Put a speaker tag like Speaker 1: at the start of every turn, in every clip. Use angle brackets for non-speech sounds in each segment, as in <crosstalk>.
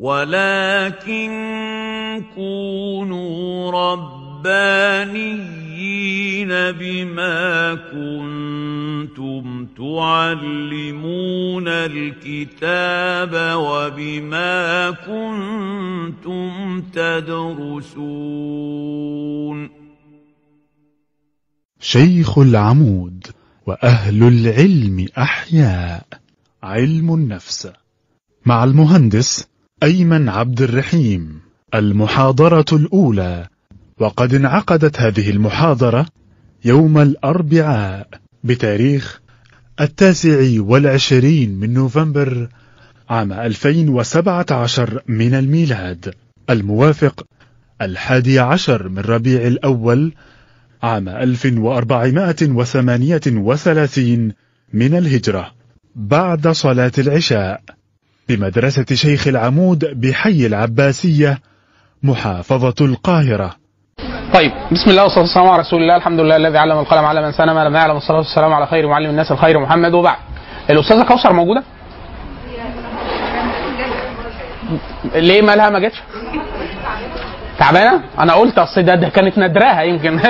Speaker 1: ولكن كونوا ربانيين بما كنتم تعلمون الكتاب وبما كنتم تدرسون.
Speaker 2: شيخ العمود وأهل العلم أحياء. علم النفس. مع المهندس أيمن عبد الرحيم المحاضرة الأولى. وقد انعقدت هذه المحاضرة يوم الأربعاء بتاريخ التاسع والعشرين من نوفمبر عام 2017 من الميلاد. الموافق الحادي عشر من ربيع الأول عام 1438 من الهجرة بعد صلاة العشاء. بمدرسة شيخ العمود بحي العباسية محافظة القاهرة.
Speaker 3: طيب بسم الله والصلاة والسلام على رسول الله الحمد لله الذي علم القلم علم من ما لم يعلم الصلاه والسلام على خير معلم الناس الخير محمد وبعد. الأستاذة كوثر موجودة؟ ليه مالها ما جتش تعبانة؟ أنا قلت أصل ده, ده كانت ندراها يمكن.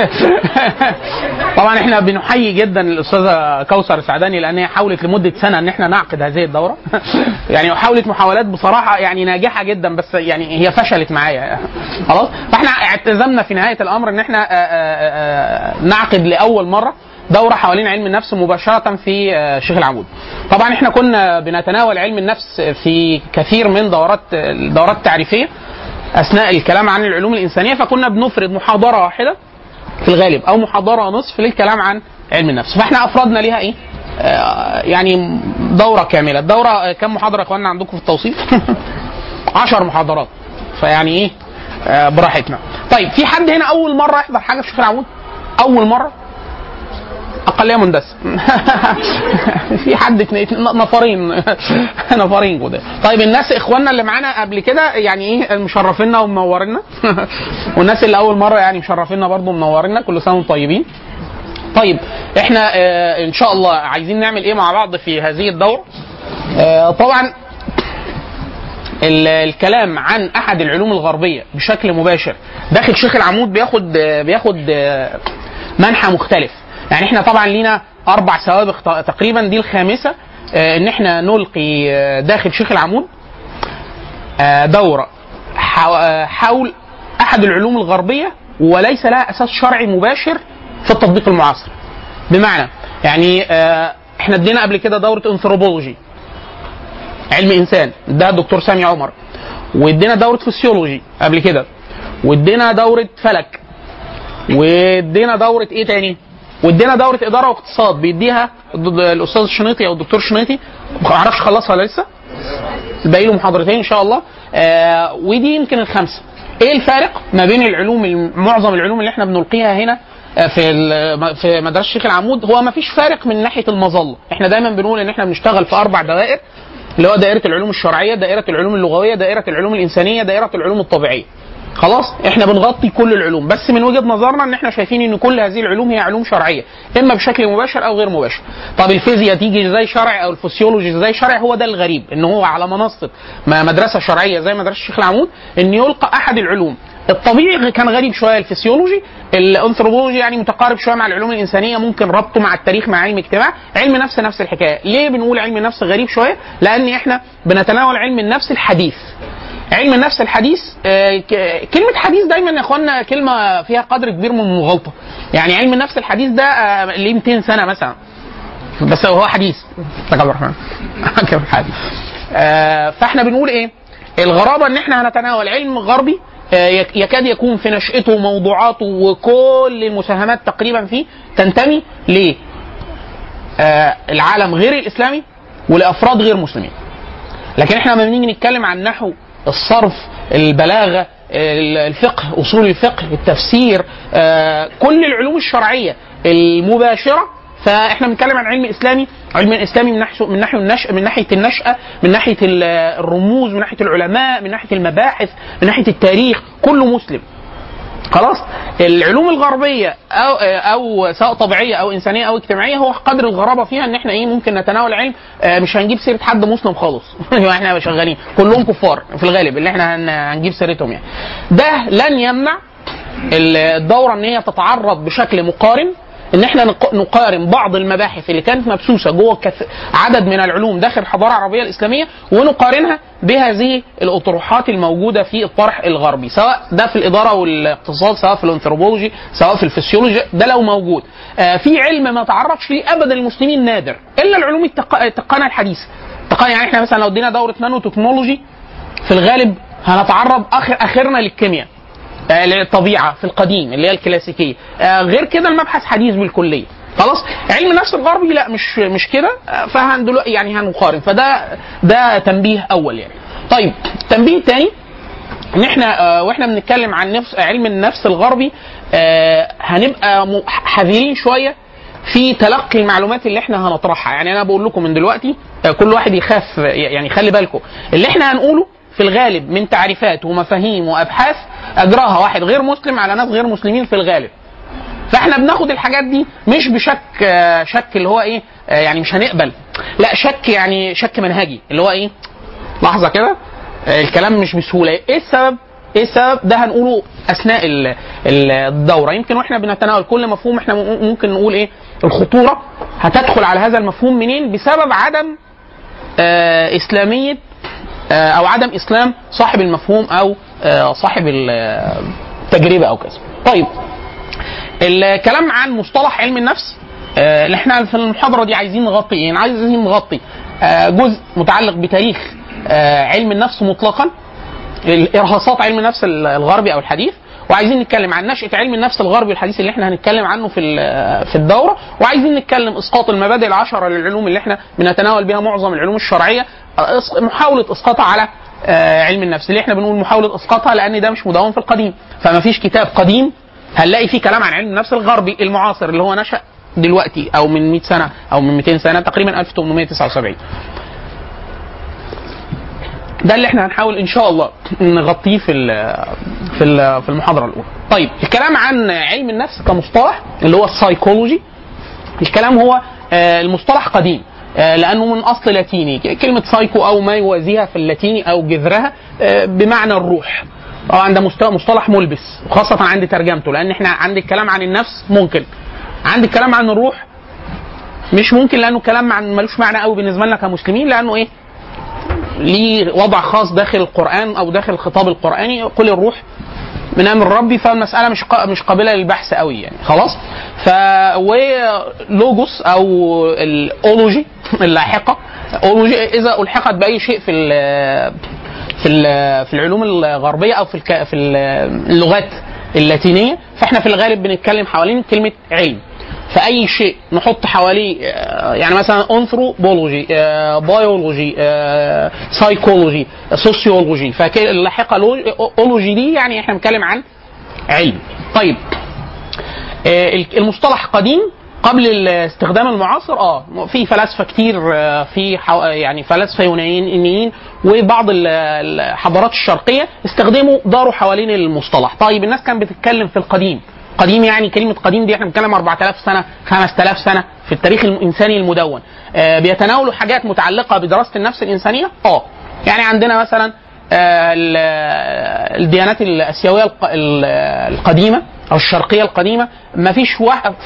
Speaker 3: <laughs> طبعا إحنا بنحيي جدا الأستاذة كوثر السعداني لأن هي حاولت لمدة سنة إن إحنا نعقد هذه الدورة. <laughs> يعني وحاولت محاولات بصراحة يعني ناجحة جدا بس يعني هي فشلت معايا. خلاص؟ فإحنا اعتزمنا في نهاية الأمر إن إحنا آآ آآ نعقد لأول مرة دورة حوالين علم النفس مباشرة في شيخ العمود. طبعا إحنا كنا بنتناول علم النفس في كثير من دورات الدورات التعريفيه أثناء الكلام عن العلوم الإنسانية فكنا بنفرد محاضرة واحدة في الغالب أو محاضرة نصف للكلام عن علم النفس. فإحنا أفردنا ليها إيه؟ آه يعني دورة كاملة. الدوره كم محاضرة يا إخواننا عندكم في التوصيف 10 <laughs> محاضرات. فيعني إيه؟ آه براحتنا. طيب في حد هنا أول مرة يحضر حاجة في شيخ العمود؟ أول مرة؟ اقليه مندسه <laughs> في حد اتنين نفرين. <laughs> نفرين كده. طيب الناس إخواننا اللي معانا قبل كده يعني إيه مشرفينا ومنورينا <laughs> والناس اللي أول مرة يعني مشرفينا برضو منورينا كل سنة وأنتم طيبين. طيب إحنا آه إن شاء الله عايزين نعمل إيه مع بعض في هذه الدورة؟ آه طبعا الكلام عن أحد العلوم الغربية بشكل مباشر. داخل شيخ العمود بياخد بياخد منحى مختلف. يعني إحنا طبعا لينا أربع سوابق تقريبا دي الخامسة آه إن إحنا نلقي داخل شيخ العمود آه دورة حول أحد العلوم الغربية وليس لها أساس شرعي مباشر في التطبيق المعاصر. بمعنى يعني إحنا ادينا قبل كده دورة انثروبولوجي علم إنسان ده الدكتور سامي عمر وادينا دورة فسيولوجي قبل كده وادينا دورة فلك وادينا دورة إيه تاني؟ وادينا دورة إدارة واقتصاد بيديها الأستاذ الشنيطي أو الدكتور الشنيطي ما أعرفش خلصها لسه. باقي له محاضرتين إن شاء الله. آه ودي يمكن الخمسة. إيه الفارق ما بين العلوم معظم العلوم اللي إحنا بنلقيها هنا في في مدرسة الشيخ العمود؟ هو ما فيش فارق من ناحية المظلة. إحنا دايما بنقول إن إحنا بنشتغل في أربع دوائر اللي هو دائرة العلوم الشرعية دائرة العلوم اللغوية دائرة العلوم الإنسانية دائرة العلوم الطبيعية. خلاص؟ إحنا بنغطي كل العلوم بس من وجهة نظرنا إن إحنا شايفين إن كل هذه العلوم هي علوم شرعية إما بشكل مباشر أو غير مباشر. طب الفيزياء تيجي إزاي شرعي أو الفسيولوجي إزاي شرعي هو ده الغريب إن هو على منصة مدرسة شرعية زي مدرسة الشيخ العمود إن يلقى أحد العلوم. الطبيعي كان غريب شوية الفسيولوجي الأنثروبولوجي يعني متقارب شوية مع العلوم الإنسانية ممكن ربطه مع التاريخ مع علم الاجتماع علم نفس نفس الحكاية. ليه بنقول علم النفس غريب شوية؟ لأن إحنا بنتناول علم النفس الحديث. علم النفس الحديث آه كلمة حديث دايما يا إخوانا كلمة فيها قدر كبير من المغالطة يعني علم النفس الحديث ده آه ليه 200 سنة مثلا. بس هو حديث. عبد الرحمن <laughs> آه فإحنا بنقول إيه؟ الغرابة إن إحنا هنتناول علم غربي يكاد يكون في نشأته وموضوعاته وكل المساهمات تقريبا فيه تنتمي ل العالم غير الإسلامي ولأفراد غير مسلمين. لكن إحنا لما بنيجي نتكلم عن نحو الصرف البلاغة الفقه أصول الفقه التفسير كل العلوم الشرعية المباشرة. فإحنا بنتكلم عن علم إسلامي علم إسلامي من ناحيه من ناحيه النشأ من ناحية النشأة من ناحية الرموز من ناحية العلماء من ناحية المباحث من ناحية التاريخ كله مسلم. خلاص. العلوم الغربية أو أو سواء طبيعية أو إنسانية أو اجتماعية هو قدر الغرابة فيها إن إحنا إيه ممكن نتناول علم آه، مش هنجيب سيرة حد مسلم خالص. <laughs> إحنا شغالين. كلهم كفار في الغالب اللي إحنا هن- هنجيب سيرتهم يعني. ده لن يمنع الدورة إن هي تتعرض بشكل مقارن إن إحنا نق- نقارن بعض المباحث اللي كانت مبثوثه جوه كث- عدد من العلوم داخل الحضاره العربيه الإسلامية ونقارنها بهذه الأطروحات الموجودة في الطرح الغربي سواء ده في الإدارة والاقتصاد سواء في الانثروبولوجي سواء في الفسيولوجي ده لو موجود. آه في علم ما تعرضش ليه ابدا المسلمين نادر إلا العلوم التق- التقنية الحديثة. التقنيه يعني إحنا مثلا لو ادينا دورة نانو تكنولوجي في الغالب هنتعرض اخر آخرنا للكيمياء. آه، للطبيعه في القديم اللي هي الكلاسيكية. آه، غير كده المبحث حديث بالكلية. خلاص؟ علم النفس الغربي لا مش مش كده. آه، فهن يعني هنقارن. فده ده تنبيه أول يعني. طيب تنبيه تاني. ان إحنا آه، وإحنا بنتكلم عن نفس علم النفس الغربي آه، هنبقى حذرين شوية في تلقي المعلومات اللي إحنا هنطرحها. يعني أنا بقول لكم من دلوقتي آه، كل واحد يخاف آه، يعني خلي بالكم. اللي إحنا هنقوله في الغالب من تعريفات ومفاهيم وأبحاث أجراها واحد غير مسلم على ناس غير مسلمين في الغالب. فإحنا بناخد الحاجات دي مش بشك آه، شك اللي هو إيه آه، يعني مش هنقبل. لا شك يعني شك منهجي اللي هو إيه لحظة كده آه، الكلام مش بسهولة. إيه السبب؟ إيه السبب؟ ده هنقوله أثناء ال- ال- الدورة. يمكن وإحنا بنتناول كل مفهوم إحنا ممكن نقول إيه الخطورة هتدخل على هذا المفهوم منين؟ بسبب عدم إسلامية أو عدم إسلام صاحب المفهوم أو آه، صاحب ال- التجربه أو كذا. طيب الكلام عن مصطلح علم النفس آه، اللي إحنا في المحاضرة دي عايزين نغطي إيه؟ عايزين نغطي آه، جزء متعلق بتاريخ آه، علم النفس مطلقا الإرهاصات علم النفس الغربي أو الحديث وعايزين نتكلم عن نشأة علم النفس الغربي والحديث اللي إحنا هنتكلم عنه في في الدورة وعايزين نتكلم إسقاط المبادئ العشرة للعلوم اللي إحنا بنتناول بها معظم العلوم الشرعية محاولة إسقاطها على آه، علم النفس. اللي إحنا بنقول محاولة إسقاطها؟ لأن ده مش مدون في القديم. فما فيش كتاب قديم هنلاقي فيه كلام عن علم النفس الغربي المعاصر اللي هو نشأ دلوقتي أو من 100 سنة أو من 200 سنة تقريبا 1879 ده اللي إحنا هنحاول إن شاء الله نغطيه في في في المحاضرة الأولى. طيب الكلام عن علم النفس كمصطلح اللي هو السايكولوجي الكلام هو آه، المصطلح قديم. لأنه من أصل لاتيني. كلمة سايكو أو ما يوازيها في اللاتيني أو جذرها آه، بمعنى الروح. ده مست- مصطلح ملبس وخاصه عند ترجمته لأن إحنا عند الكلام عن النفس ممكن. عند الكلام عن الروح مش ممكن لأنه كلام عن ملوش معنى قوي بالنسبة لنا كمسلمين لأنه إيه؟ ليه وضع خاص داخل القرآن أو داخل الخطاب القرآني. قل الروح من أمر ربي فالمسألة مش مش قابلة للبحث قوي يعني. خلاص؟ ف ولوجوس أو الأولوجي اللاحقة. أولوجي إذا ألحقت بأي شيء في ال في ال- في العلوم الغربية أو في في اللغات اللاتينية فإحنا في الغالب بنتكلم حوالين كلمة علم. فأي شيء نحط حواليه آه، يعني مثلا انثروبولوجي بيولوجي آه، سايكولوجي سوسيولوجي فاللاحقه لو- ology دي يعني إحنا بنتكلم عن علم. طيب آه، المصطلح قديم. قبل الاستخدام المعاصر آه في فلاسفة كتير آه، في. يعني فلاسفة يونانيين وبعض ال- الحضارات الشرقية استخدموا داروا حوالين المصطلح. طيب الناس كانت بتتكلم في القديم. قديم يعني كلمة قديم دي إحنا بنتكلم 4000 سنة 5000 سنة في التاريخ الإنساني المدون. آه بيتناولوا حاجات متعلقة بدراسة النفس الإنسانية؟ آه. يعني عندنا مثلا آه ال- الديانات الآسيوية الق- ال- القديمة أو الشرقية القديمة ما فيش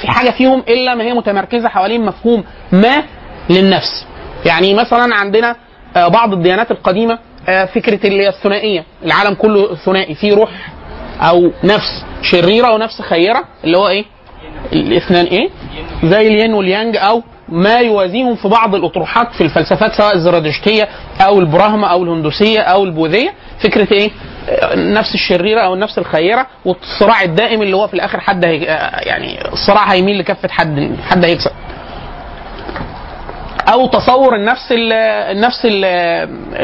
Speaker 3: في حاجة فيهم إلا ما هي متمركزة حوالين مفهوم ما للنفس. يعني مثلا عندنا آه بعض الديانات القديمة آه فكرة اللي هي الثنائية العالم كله ثنائي فيه روح أو نفس شريرة ونفس خيرة اللي هو إيه؟ الاثنان إيه؟ زي الين واليانج أو ما يوازيهم في بعض الأطروحات في الفلسفات سواء الزرادشتية أو البراهمة أو الهندوسية أو البوذية فكرة إيه؟ النفس الشريرة أو النفس الخيرة والصراع الدائم اللي هو في الآخر حد هي يعني الصراع هيميل لكفة حد حد هيكسب أو تصور النفس ال- النفس ال-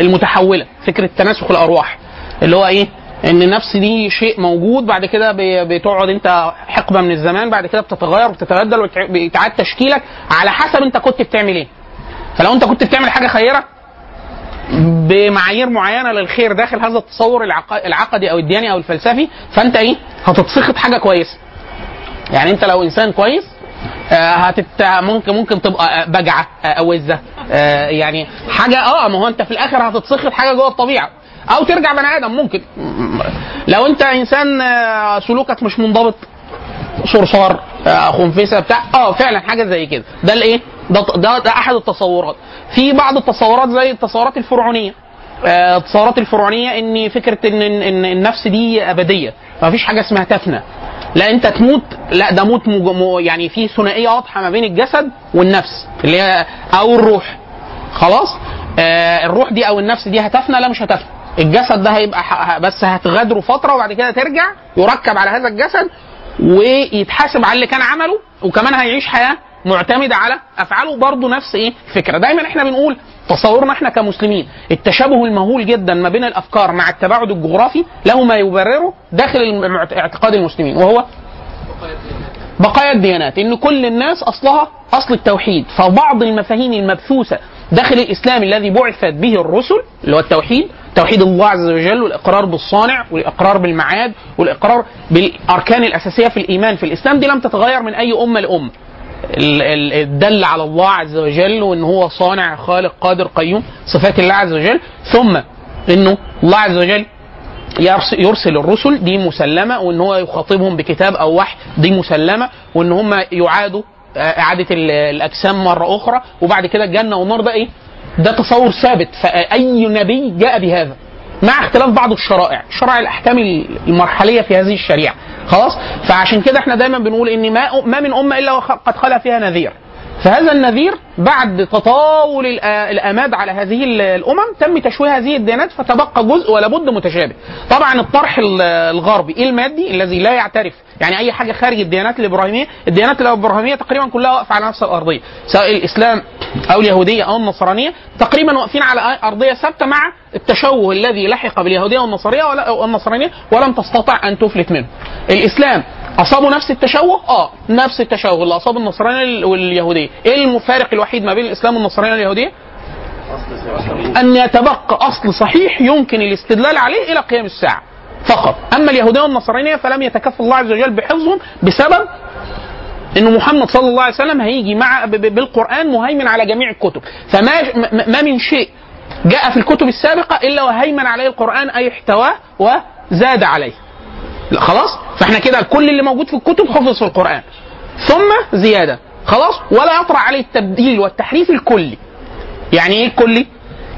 Speaker 3: المتحولة فكرة تناسخ الأرواح اللي هو إيه إن النفس دي شيء موجود بعد كده بتقعد أنت حقبة من الزمان بعد كده بتتغير وبتتبدل وبيتعاد تشكيلك على حسب أنت كنت بتعمل إيه. فلو أنت كنت بتعمل حاجة خيرة بمعايير معينة للخير داخل هذا التصور العق- العقدي أو الدياني أو الفلسفي فأنت إيه؟ هتتسخط حاجة كويسة. يعني أنت لو إنسان كويس آه، هتت ممكن ممكن تبقى آه، بجعة آه، أوزة يعني حاجة آه ما هو أنت في الآخر هتتسخط حاجة جوه الطبيعة. أو ترجع بني آدم ممكن. لو أنت إنسان آه، سلوكك مش منضبط صرصار آه، خنفسة بتاع آه فعلا حاجة زي كده. ده الإيه؟ ده, ده ده أحد التصورات. في بعض التصورات زي التصورات الفرعونية. آه، التصورات الفرعونية إن فكرة إن إن النفس دي أبدية. ما فيش حاجة اسمها تفنى. لا أنت تموت لا ده موت يعني في ثنائية واضحة ما بين الجسد والنفس اللي هي أو الروح. خلاص؟ آه الروح دي أو النفس دي هتفنى لا مش هتفنى. الجسد ده هيبقى بس هتغادره فترة وبعد كده ترجع يركب على هذا الجسد ويتحاسب على اللي كان عمله وكمان هيعيش حياة معتمدة على أفعاله. برضه نفس إيه؟ الفكرة دايما إحنا بنقول تصورنا إحنا كمسلمين التشابه المهول جدا ما بين الأفكار مع التباعد الجغرافي له ما يبرره داخل اعتقاد المسلمين وهو بقايا الديانات. إن كل الناس أصلها أصل التوحيد فبعض المفاهيم المبثوثة داخل الإسلام الذي بعثت به الرسل اللي هو التوحيد توحيد الله عز وجل والإقرار بالصانع والإقرار بالمعاد والإقرار بالأركان الأساسية في الإيمان في الإسلام دي لم تتغير من أي أمة لأمة. ال- ال- الدل على الله عز وجل وإن هو صانع خالق قادر قيوم صفات الله عز وجل. ثم إنه الله عز وجل يرس- يرسل الرسل دي مسلمة وإن هو يخاطبهم بكتاب أو وحي دي مسلمة وإن هم يعادوا اعاده ال- الأجسام مرة أخرى وبعد كده الجنه والنار ده إيه؟ ده تصور ثابت. فأي نبي جاء بهذا مع اختلاف بعض الشرائع شرائع الأحكام المرحلية في هذه الشريعة. خلاص؟ فعشان كده إحنا دايما بنقول إن ما ما من أمة إلا وقد خلا فيها نذير. فهذا النذير بعد تطاول الأماد على هذه ال- الأمم تم تشويه هذه الديانات فتبقى جزء ولا بد متشابه. طبعا الطرح ال- الغربي المادي الذي لا يعترف يعني أي حاجة خارج الديانات الإبراهيمية الديانات الإبراهيمية تقريبا كلها واقفة على نفس الأرضية سواء الإسلام أو اليهودية أو النصرانية تقريبا واقفين على أرضية ثابتة مع التشوه الذي لحق باليهودية والنصرانيه والنصرانية ولم تستطع أن تفلت منه. الإسلام أصابوا نفس التشوه؟ آه نفس التشوه. اللي أصاب النصرانيه واليهودية. إيه الفارق الوحيد ما بين الإسلام والنصرانيه واليهودية؟ أن يتبقى أصل صحيح يمكن الاستدلال عليه إلى قيام الساعة فقط. أما اليهودية والنصرانية فلم يتكفل الله عز وجل بحفظهم بسبب إن محمد صلى الله عليه وسلم هيجي مع بالقرآن مهيمن على جميع الكتب. فما ما من شيء جاء في الكتب السابقة إلا وهيمن عليه القرآن أي احتواه وزاد عليه. لا خلاص؟ فاحنا كده كل اللي موجود في الكتب حفظ في القرآن. ثم زيادة. خلاص؟ ولا يطرأ عليه التبديل والتحريف الكلي. يعني إيه الكلي؟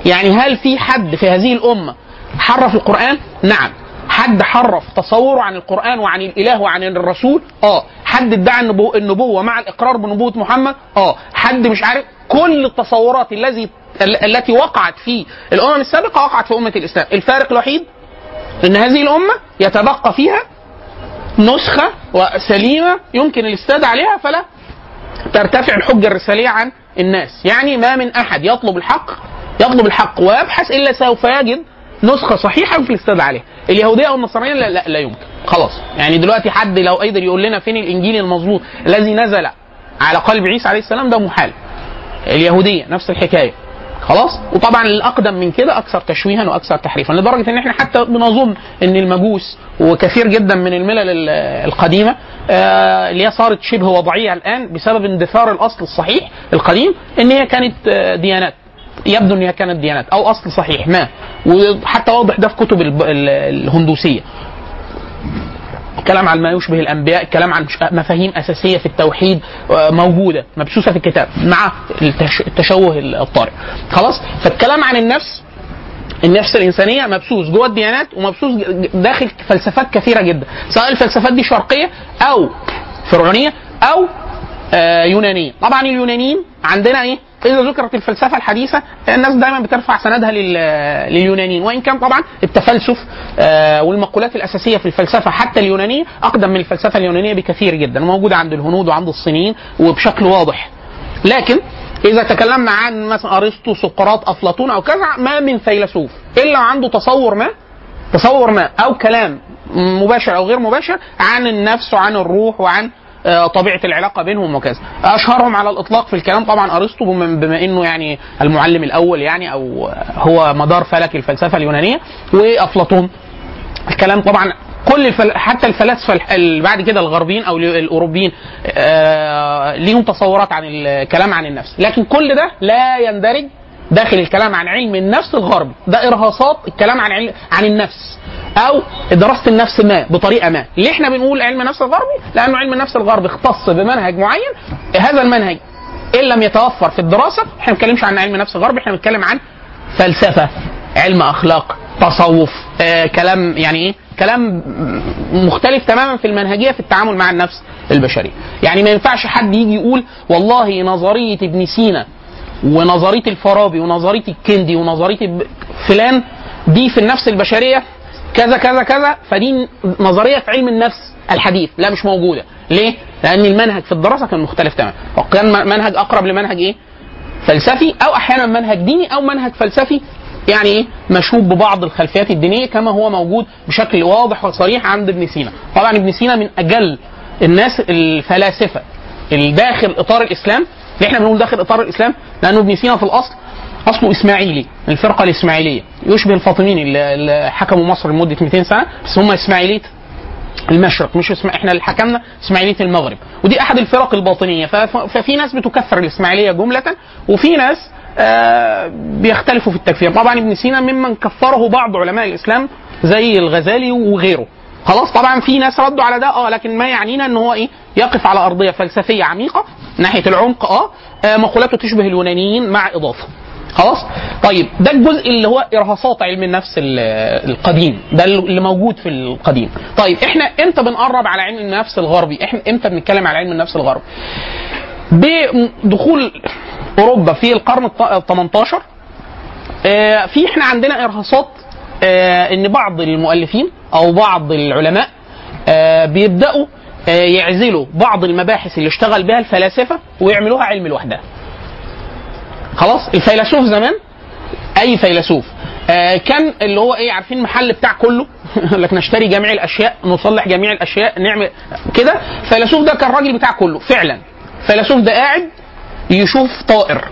Speaker 3: يعني هل في حد في هذه الأمة حرف القرآن؟ نعم. حد حرف تصوره عن القرآن وعن الإله وعن الرسول؟ آه. حد ادعى النبو- النبوة مع الإقرار بنبوة محمد؟ آه. حد مش عارف؟ كل التصورات الذي ال- التي وقعت في الأمم السابقة وقعت في أمة الإسلام. الفارق الوحيد؟ إن هذه الأمة يتبقى فيها نسخة سليمه يمكن الاستاد عليها فلا ترتفع الحجة الرسالية عن الناس. يعني ما من أحد يطلب الحق يطلب الحق ويبحث إلا سوف يجد نسخة صحيحة يمكن الاستاد عليها. اليهودية أو النصرانيه لا, لا, لا يمكن. خلاص. يعني دلوقتي حد لو قدر يقول لنا فين الإنجيل المظبوط الذي نزل على قلب عيسى عليه السلام ده محال. اليهودية نفس الحكاية. خلاص؟ وطبعا الأقدم من كده أكثر تشويها وأكثر تحريفا لدرجة إن إحنا حتى بنظن إن المجوس وكثير جدا من الملل ال- القديمة آه، اللي هي صارت شبه وضعية الآن بسبب اندثار الأصل الصحيح القديم إن هي كانت آه، ديانات. يبدو إن هي كانت ديانات أو أصل صحيح ما. وحتى واضح ده في كتب الهندوسية. الكلام عن ما يشبه الأنبياء الكلام عن مفاهيم أساسية في التوحيد آه، موجودة مبثوثه في الكتاب مع التش- التشوه الطارئ. خلاص؟ فالكلام عن النفس النفس الإنسانية مبثوث جوه الديانات ومبثوث داخل فلسفات كثيرة جدا. سواء الفلسفات دي شرقية أو فرعونية أو آه، يونانية. طبعا اليونانيين عندنا إيه؟ اذا ذكرت الفلسفة الحديثة الناس دايما بترفع سندها لل- لليونانيين. وإن كان طبعا التفلسف آه، والمقولات الأساسية في الفلسفة حتى اليونانية أقدم من الفلسفة اليونانية بكثير جدا وموجودة عند الهنود وعند الصينيين وبشكل واضح. لكن إذا تكلمنا عن مثلا أرسطو سقراط أفلاطون أو كذا ما من فيلسوف إلا عنده تصور ما تصور ما أو كلام مباشر أو غير مباشر عن النفس وعن الروح وعن طبيعة العلاقة بينهم وكذا. أشهرهم على الإطلاق في الكلام طبعا أرسطو بما إنه يعني المعلم الأول يعني أو هو مدار فلك الفلسفة اليونانية وأفلاطون. الكلام طبعا كل الفل... حتى الفلاسفة بعد كده الغربيين أو الأوروبيين آه... ليهم تصورات عن الكلام عن النفس. لكن كل ده لا يندرج داخل الكلام عن علم النفس الغربي ده إرهاصات الكلام عن علم عن النفس. أو دراسة النفس ما بطريقة ما. ليه إحنا بنقول علم النفس الغربي؟ لأنه علم النفس الغربي اختص بمنهج معين. هذا المنهج إن لم يتوفر في الدراسة إحنا ما بنتكلمش عن علم نفس غربي إحنا بنتكلم عن فلسفة علم أخلاق تصوف آه كلام يعني إيه؟ كلام مختلف تماما في المنهجية في التعامل مع النفس البشرية. يعني ما ينفعش حد يجي يقول والله نظرية ابن سينا ونظرية الفارابي ونظرية الكندي ونظرية فلان دي في النفس البشرية كذا كذا كذا فدي نظرية في علم النفس الحديث لا مش موجودة ليه؟ لأن المنهج في الدراسة كان مختلف تماما وكان منهج أقرب لمنهج إيه؟ فلسفي أو أحيانا منهج ديني أو منهج فلسفي يعني إيه مشوب ببعض الخلفيات الدينية كما هو موجود بشكل واضح وصريح عند ابن سينا طبعا ابن سينا من أجل الناس الفلاسفة اللي داخل إطار الإسلام اللي إحنا بنقول داخل اطار الاسلام لأنه ابن سينا في الاصل اصله اسماعيلي الفرقة الاسماعيلية. يشبه الفاطميين اللي حكموا مصر لمدة 200 سنة بس هم اسماعيلية المشرق مش اسم إحنا اللي حكمنا اسماعيلية المغرب. ودي احد الفرق الباطنية. فف- ففي ناس بتكفر الاسماعيلية جملة وفي ناس آه بيختلفوا في التكفير. طبعا ابن سينا ممن كفره بعض علماء الإسلام زي الغزالي وغيره. خلاص طبعا في ناس ردوا على ده آه لكن ما يعنينا إن هو إيه يقف على أرضية فلسفية عميقة ناحية العمق آه, آه مقولاته تشبه اليونانيين مع إضافة. خلاص؟ طيب ده الجزء اللي هو إرهاصات علم النفس ال- القديم ده اللي موجود في القديم. طيب إحنا إمتى بنقرب على علم النفس الغربي؟ إحنا إمتى بنتكلم على علم النفس الغربي؟ بدخول أوروبا في القرن ال 18 آه، في إحنا عندنا إرهاصات آه، إن بعض المؤلفين أو بعض العلماء آه، بيبدأوا يعزلوا بعض المباحث اللي اشتغل بها الفلاسفة ويعملوها علم لوحدها. خلاص؟ الفيلسوف زمان؟ أي فيلسوف. آه كان اللي هو إيه عارفين المحل بتاع كله؟ <laughs> لك نشتري جميع الأشياء نصلح جميع الأشياء نعمل كده. الفيلسوف ده كان الراجل بتاع كله فعلا. الفيلسوف ده قاعد يشوف طائر.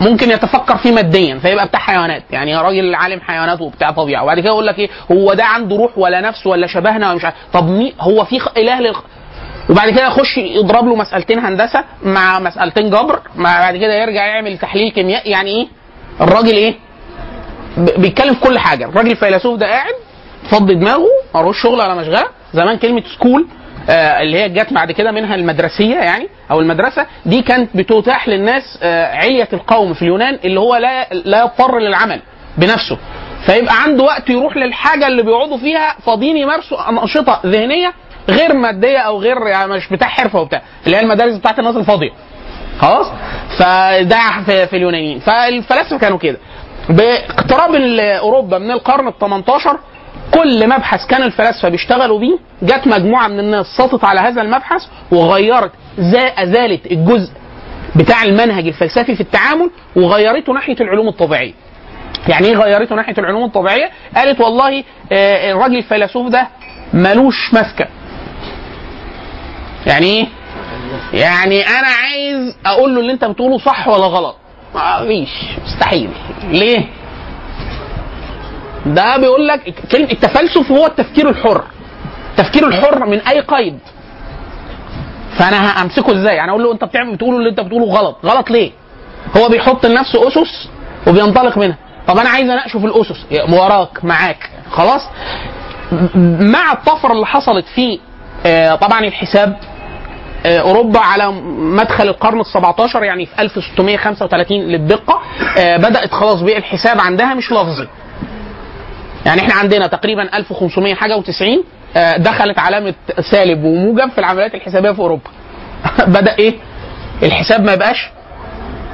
Speaker 3: ممكن يتفكر فيه ماديا فيبقى بتاع حيوانات. يعني راجل عالم حيوانات وبتاع طبيعه وبعد كده يقول لك إيه؟ هو ده عنده روح ولا نفس ولا شبهنا ولا مش عارف. طب مين هو في إله للخ... وبعد كده يخش يضرب له مسألتين هندسة مع مسألتين جبر مع بعد كده يرجع يعمل تحليل كيميائي يعني إيه؟ الراجل إيه؟ بيتكلم في كل حاجة. الراجل الفيلسوف ده قاعد فضي دماغه ملوش شغل ولا مشغلة. زمان كلمة سكول اللي هي جت بعد كده منها المدرسية يعني أو المدرسة دي كانت بتتاح للناس آه علية القوم في اليونان اللي هو لا لا يضطر للعمل بنفسه. فيبقى عنده وقت يروح للحاجة اللي بيقعدوا فيها فاضيين يمارسوا أنشطة ذهنية غير مادية أو غير يعني مش بتاع حرفة وبتاع اللي هي المدارس بتاعت الناس الفاضية. خلاص؟ فده في, اليونانيين. فالفلاسفة كانوا كده. باقتراب أوروبا من القرن ال 18 كل مبحث كان الفلاسفة بيشتغلوا بيه جت مجموعة من الناس سطت على هذا المبحث وغيرت زا- ازالت الجزء بتاع المنهج الفلسفي في التعامل وغيرته ناحية العلوم الطبيعية يعني إيه غيرته ناحية العلوم الطبيعية؟ قالت والله آه، الراجل الفيلسوف ده ملوش مسكه. يعني إيه؟ يعني أنا عايز أقول له اللي أنت بتقوله صح ولا غلط. مفيش مستحيل. ليه؟ ده بيقول لك كلمة التفلسف هو التفكير الحر. التفكير الحر من أي قيد. فأنا همسكه إزاي؟ يعني أقول له أنت بتعمل بتقوله اللي أنت بتقوله غلط، غلط ليه؟ هو بيحط لنفسه أسس وبينطلق منها طب أنا عايز أناقشه في الأسس وراك معاك خلاص مع الطفرة اللي حصلت في آه، طبعا الحساب آه، أوروبا على مدخل القرن ال 17 يعني في 1635 للدقة آه، بدأت خلاص بقى الحساب عندها مش لفظي يعني إحنا عندنا تقريبا 1500 حاجة و90 دخلت علامة سالب وموجب في العمليات الحسابية في أوروبا. <laughs> بدأ إيه؟ الحساب ما يبقاش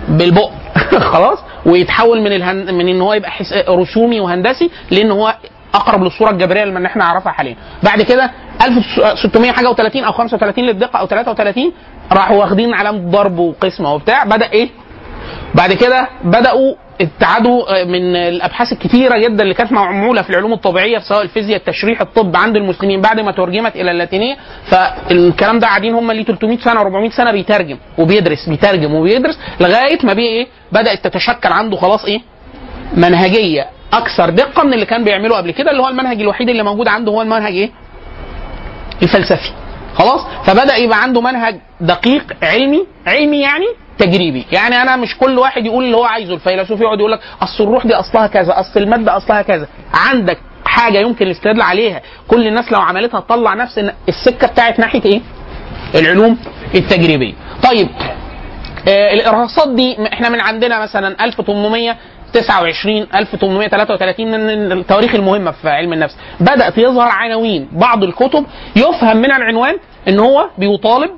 Speaker 3: بالبق. <laughs> خلاص؟ ويتحول من الهن... من إن هو يبقى حس... رسومي وهندسي لإن هو أقرب للصورة الجبرية اللي إحنا نعرفها حاليا. بعد كده 1600 حاجة و30 أو 35 للدقة أو 33 راحوا واخدين علامة ضرب وقسمه وبتاع. بدأ إيه؟ بعد كده بدأوا ابتعدوا من الأبحاث الكثيره جدا اللي كانت معمولة في العلوم الطبيعية سواء الفيزياء التشريح الطب عند المسلمين بعد ما ترجمت إلى اللاتينية. فالكلام ده قاعدين هم اللي 300 سنة 400 سنة بيترجم وبيدرس بيترجم وبيدرس لغاية ما بيه إيه؟ بدأت تتشكل عنده خلاص إيه؟ منهجية أكثر دقة من اللي كان بيعمله قبل كده اللي هو المنهج الوحيد اللي موجود عنده هو المنهج إيه؟ الفلسفي. خلاص؟ فبدأ يبقى عنده منهج دقيق علمي علمي يعني تجريبي. يعني أنا مش كل واحد يقول اللي هو عايزه الفيلسوف يقعد يقول لك أصل الروح دي أصلها كذا أصل المادة أصلها كذا. عندك حاجة يمكن الاستدلال عليها. كل الناس لو عملتها تطلع نفس السكة بتاعت ناحية إيه؟ العلوم التجريبية. طيب آه الإرهاصات دي إحنا من عندنا مثلا 1829 1833 من التواريخ المهمة في علم النفس. بدأت يظهر عناوين. بعض الكتب يفهم من العنوان إن هو بيطالب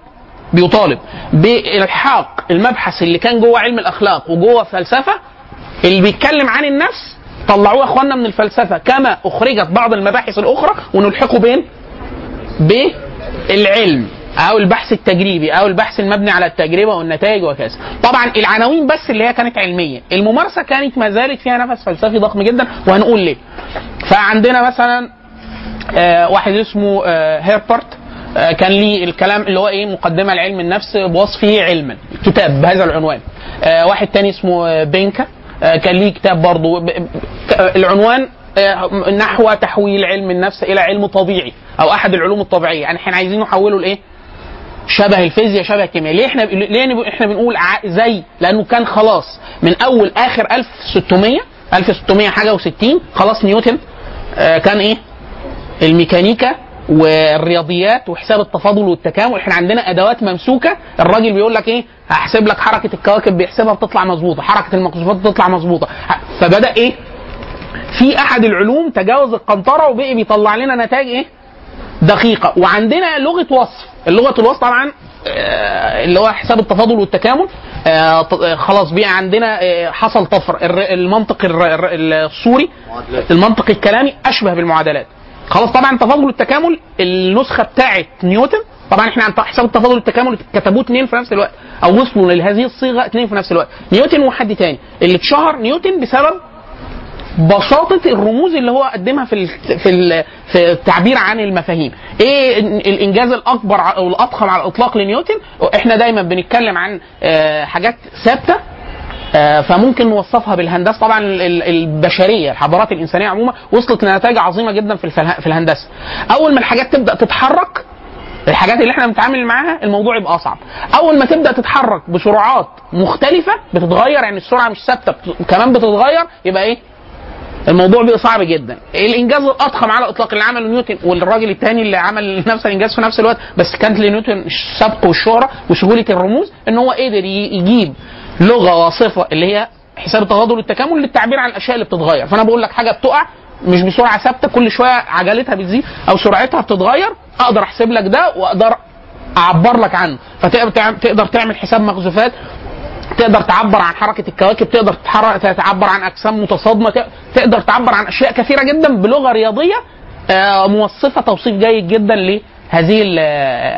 Speaker 3: بيطالب بالحاق. المبحث اللي كان جوه علم الأخلاق وجوه الفلسفه اللي بيتكلم عن النفس طلعوه يا اخوانا من الفلسفة كما أخرجت بعض المباحث الأخرى ونلحقه بين؟ بالعلم أو البحث التجريبي أو البحث المبني على التجربة والنتائج وكذا. طبعا العناوين بس اللي هي كانت علمية. الممارسة كانت ما زالت فيها نفس فلسفي ضخم جدا وهنقول ليه. فعندنا مثلا آه واحد اسمه آه هيربرت. كان ليه الكلام اللي هو إيه مقدمة لعلم النفس بوصفه علما كتاب بهذا العنوان. آه واحد تاني اسمه آه بينكا. آه كان ليه كتاب برضه العنوان آه، نحو تحويل علم النفس إلى علم طبيعي أو أحد العلوم الطبيعية. يعني إحنا عايزين نحوله لإيه؟ شبه الفيزياء شبه الكيمياء. ليه إحنا ليه إحنا بنقول زي؟ لأنه كان خلاص من أول آخر 1600 1600 حاجة و60 خلاص نيوتن آه، كان إيه؟ الميكانيكا والرياضيات وحساب التفاضل والتكامل إحنا عندنا أدوات ممسوكة الراجل بيقول لك إيه هحسب لك حركة الكواكب بيحسبها بتطلع مظبوطة حركة المقذوفات بتطلع مظبوطة. فبدأ إيه في أحد العلوم تجاوز القنطرة وبقي بيطلع لنا نتائج إيه دقيقة. وعندنا لغة وصف. اللغة الوصف طبعا آه، اللي هو حساب التفاضل والتكامل آه، آه، خلاص بقى عندنا حصل طفر. المنطق الصوري المنطق الكلامي أشبه بالمعادلات. خلاص طبعا التفاضل والتكامل النسخة بتاعه نيوتن. طبعا إحنا عن حساب التفاضل والتكامل كتبوه اثنين في نفس الوقت أو وصلوا لهذه الصيغة اثنين في نفس الوقت. نيوتن وحد تاني. اللي اتشهر نيوتن بسبب بساطة الرموز اللي هو قدمها في في في التعبير عن المفاهيم. إيه ال- الإنجاز الأكبر أو الاضخم على الإطلاق لنيوتن؟ إحنا دايما بنتكلم عن آه، حاجات ثابتة. فممكن نوصفها بالهندسة. طبعا ال- ال- البشرية الحضارات الإنسانية عموما وصلت لنتائج عظيمة جدا في في الهندسة. أول ما الحاجات تبدأ تتحرك الحاجات اللي إحنا بنتعامل معاها الموضوع يبقى أصعب. أول ما تبدأ تتحرك بسرعات مختلفة بتتغير يعني السرعة مش ثابتة بت- كمان بتتغير يبقى إيه؟ الموضوع بقى صعب جدا. الإنجاز الأضخم على الاطلاق اللي عمله نيوتن والراجل الثاني اللي عمل نفس الإنجاز في نفس الوقت بس كانت لنيوتن السبق والشهرة وسهولة الرموز إن هو قدر يجيب لغة واصفة اللي هي حساب التفاضل والتكامل للتعبير عن الأشياء اللي بتتغير. فأنا بقول لك حاجة بتقع مش بسرعة ثابتة كل شوية عجلتها بتزيد أو سرعتها بتتغير أقدر أحسب لك ده وأقدر أعبر لك عنه. فتقدر تعمل- حساب مخزوفات تقدر تعبر عن حركة الكواكب تقدر تعبر عن أجسام متصادمة تقدر تعبر عن أشياء كثيرة جدا بلغة رياضية آه، موصفة توصيف جيد جدا لهذه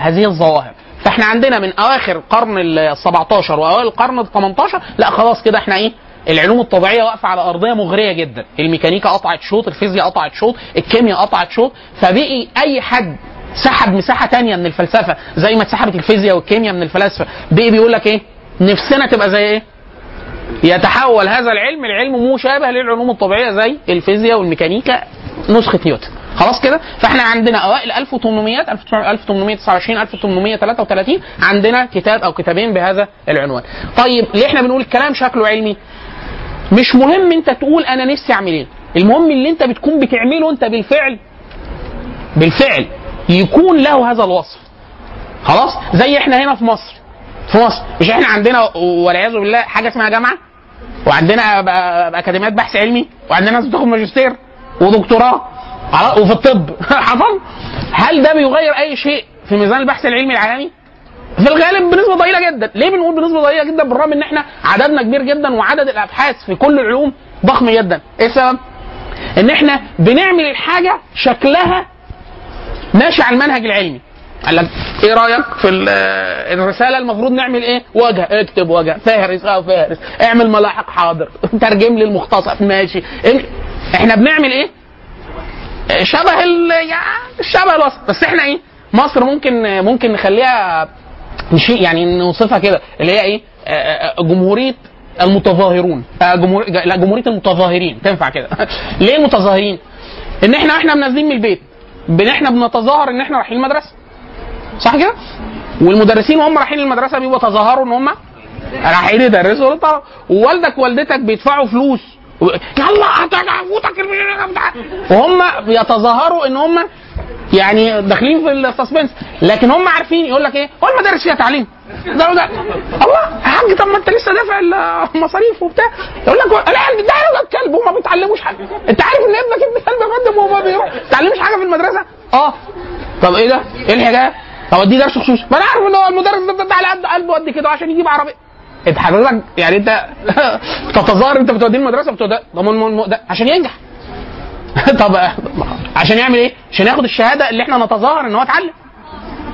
Speaker 3: هذه الظواهر. فاحنا عندنا من اواخر القرن ال 17 واوائل القرن ال 18 لا خلاص كده إحنا إيه العلوم الطبيعية واقفة على أرضية مغرية جدا. الميكانيكا قطعت شوط الفيزياء قطعت شوط الكيمياء قطعت شوط فبقي أي حد سحب مساحة تانية من الفلسفة زي ما اتسحبت الفيزياء والكيمياء من الفلاسفة بقي بيقول لك إيه نفسنا تبقى زي إيه؟ يتحول هذا العلم العلم مشابه للعلوم الطبيعية زي الفيزياء والميكانيكا نسخة نيوتن. خلاص كده؟ فاحنا عندنا اوائل 1800 1829 1833 عندنا كتاب أو كتابين بهذا العنوان. طيب ليه إحنا بنقول الكلام شكله علمي؟ مش مهم انت تقول أنا نفسي اعمل إيه. المهم اللي انت بتكون بتعمله انت بالفعل بالفعل يكون له هذا الوصف. خلاص؟ زي إحنا هنا في مصر. في مصر. مش إحنا عندنا والعياذ بالله حاجة اسمها جامعة؟ وعندنا أكاديميات بحث علمي؟ وعندنا ناس بتاخد ماجستير ودكتوراه؟ وفي الطب. <laughs> حصل؟ هل ده بيغير أي شيء في ميزان البحث العلمي العالمي؟ في الغالب بنسبة ضئيلة جدا. ليه بنقول بنسبة ضئيلة جدا؟ بالرغم إن إحنا عددنا كبير جدا وعدد الأبحاث في كل العلوم ضخم جدا. إيه السبب؟ إن إحنا بنعمل الحاجة شكلها ماشي على المنهج العلمي. قال لك إيه رأيك في ال- الرسالة المفروض نعمل إيه؟ وجه. اكتب وجه. فهرس آه فهرس. اعمل ملاحق حاضر. <laughs> ترجم لي المختصر ماشي. إيه؟ إحنا بنعمل إيه؟ شبه ال يعني شبه الوسط. بس إحنا إيه مصر ممكن ممكن نخليها مش يعني نوصفها كده اللي هي إيه آه، آه، جمهورية المتظاهرون. آه، جمهور لا جمهورية المتظاهرين. تنفع كده. <laughs> ليه المتظاهرين ان إحنا إحنا نازلين من البيت. بن إحنا بنتظاهر ان إحنا رايحين المدرسة. صح كده؟ والمدرسين وهم رايحين المدرسة بيبقوا تظاهروا ان هم رايحين يدرسوا. للطلبه ووالدك ووالدتك بيدفعوا فلوس. يلا هتفوتك وهم بيتظاهروا إن هم يعني داخلين في السسبنس لكن هم عارفين يقول لك إيه؟ هو المدارس فيها تعليم. ده ده الله يا حاج طب ما أنت لسه دافع المصاريف وبتاع. يقول لك العيال ده عيال كلب وما بيتعلموش حاجة. أنت عارف إن ابنك ابن كلب يا فندم وما بيتعلمش حاجة في المدرسة؟ آه. طب إيه ده؟ إيه الحكاية؟ طب اديه درس خصوصي. ما أنا عارف إن هو المدرس ده ده على قد قلبه قد كده عشان يجيب عربية. انت حضرتك يعني انت <laughs> تتظاهر انت بتوديه المدرسة ما الم- ده عشان ينجح <laughs> طب عشان يعمل إيه؟ عشان ياخد الشهادة اللي إحنا نتظاهر ان هو اتعلم.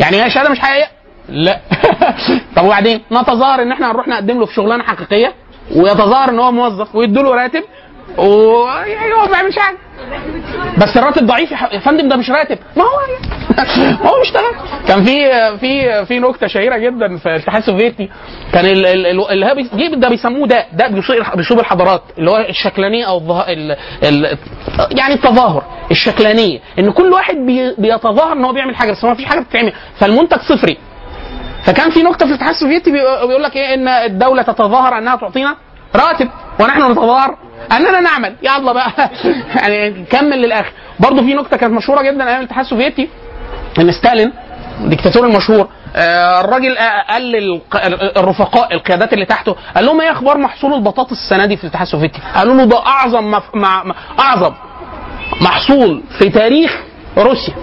Speaker 3: يعني هي شهاده مش حقيقية؟ لا <laughs> طب وبعدين نتظاهر ان إحنا هنروح نقدم له في شغلانة حقيقية ويتظاهر ان هو موظف ويدوا له راتب ويعني هو ما بيعملش حاجة بس الراتب ضعيف يا فندم ده مش راتب. ما هو ما <laughs> هو بيشتغل كان في في في نكتة شهيرة جدا في الاتحاد السوفيتي. كان ال- ال- ال- اللي هو ده بيسموه ده ده بيصيب الحضارات اللي هو الشكلانية أو الظه... ال... ال... يعني التظاهر الشكلانية. إن كل واحد بي... بيتظاهر إن هو بيعمل حاجة بس ما فيش حاجة بتتعمل. فالمنتج صفري. فكان في نكتة في الاتحاد السوفيتي بي- بيقول لك إيه؟ إن الدولة تتظاهر إنها تعطينا. راتب ونحن نتظاهر. اننا نعمل. يلا بقى. <laughs> يعني كمل للآخر. برضه في نكته كانت مشهورة جدا أيام الاتحاد السوفيتي إن ستالين الدكتاتور المشهور آه، الراجل آه، قال الرفقاء القيادات اللي تحته قال لهم إيه أخبار محصول البطاطس السنة دي في الاتحاد السوفيتي؟ قالوا له ده أعظم مف... مع... أعظم محصول في تاريخ روسيا.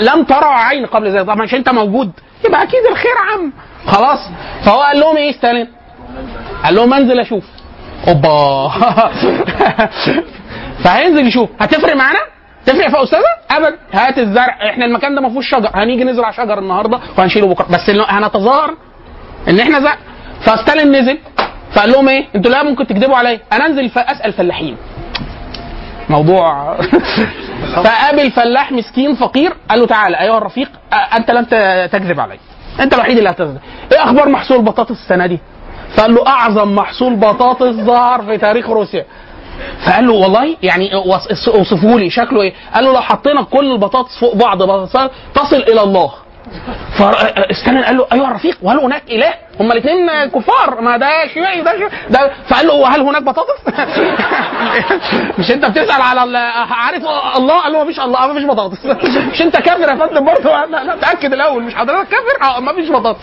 Speaker 3: لم ترى عين قبل ذلك. طبعا عشان أنت موجود. يبقى أكيد الخير عام. خلاص. فهو قال لهم إيه ستالين؟ قال لهم انزل أشوف. اوبا. <laughs> فهينزل يشوف. هتفرق معانا؟ تفرق في أستاذة؟ ابدا. هات الزرع. إحنا المكان ده ما فيهوش شجر. هنيجي نزرع شجر النهارده وهنشيله بكرة. بس هنتظاهر إن إحنا زرع. فستالين نزل. فقال لهم إيه؟ أنتوا لا ممكن تكذبوا عليا. أنا أنزل أسأل فلاحين. موضوع. <laughs> فقابل فلاح مسكين فقير. قال له تعالى. أيها الرفيق أنت لم تكذب علي. أنت الوحيد اللي هتكذب. إيه أخبار محصول البطاطس السنة دي؟ فقال له أعظم محصول بطاطس ظهر في تاريخ روسيا. فقال له والله يعني وص- اوصفوا لي شكله إيه؟ قال له لو حطينا كل البطاطس فوق بعض تصل إلى الله. فاستنى قال له ايها الرفيق. وهل هناك إله؟ هما الاثنين كفار. ما ده شيوعي ده شيوعي ده. فقال له هل هناك بطاطس؟ <laughs> مش أنت بتسأل على عارف الله؟ قال له مفيش الله. مفيش بطاطس. <laughs> مش أنت كافر يا فندم برضه؟ لا لا تأكد الأول. مش حضرتك كافر؟ آه مفيش بطاطس.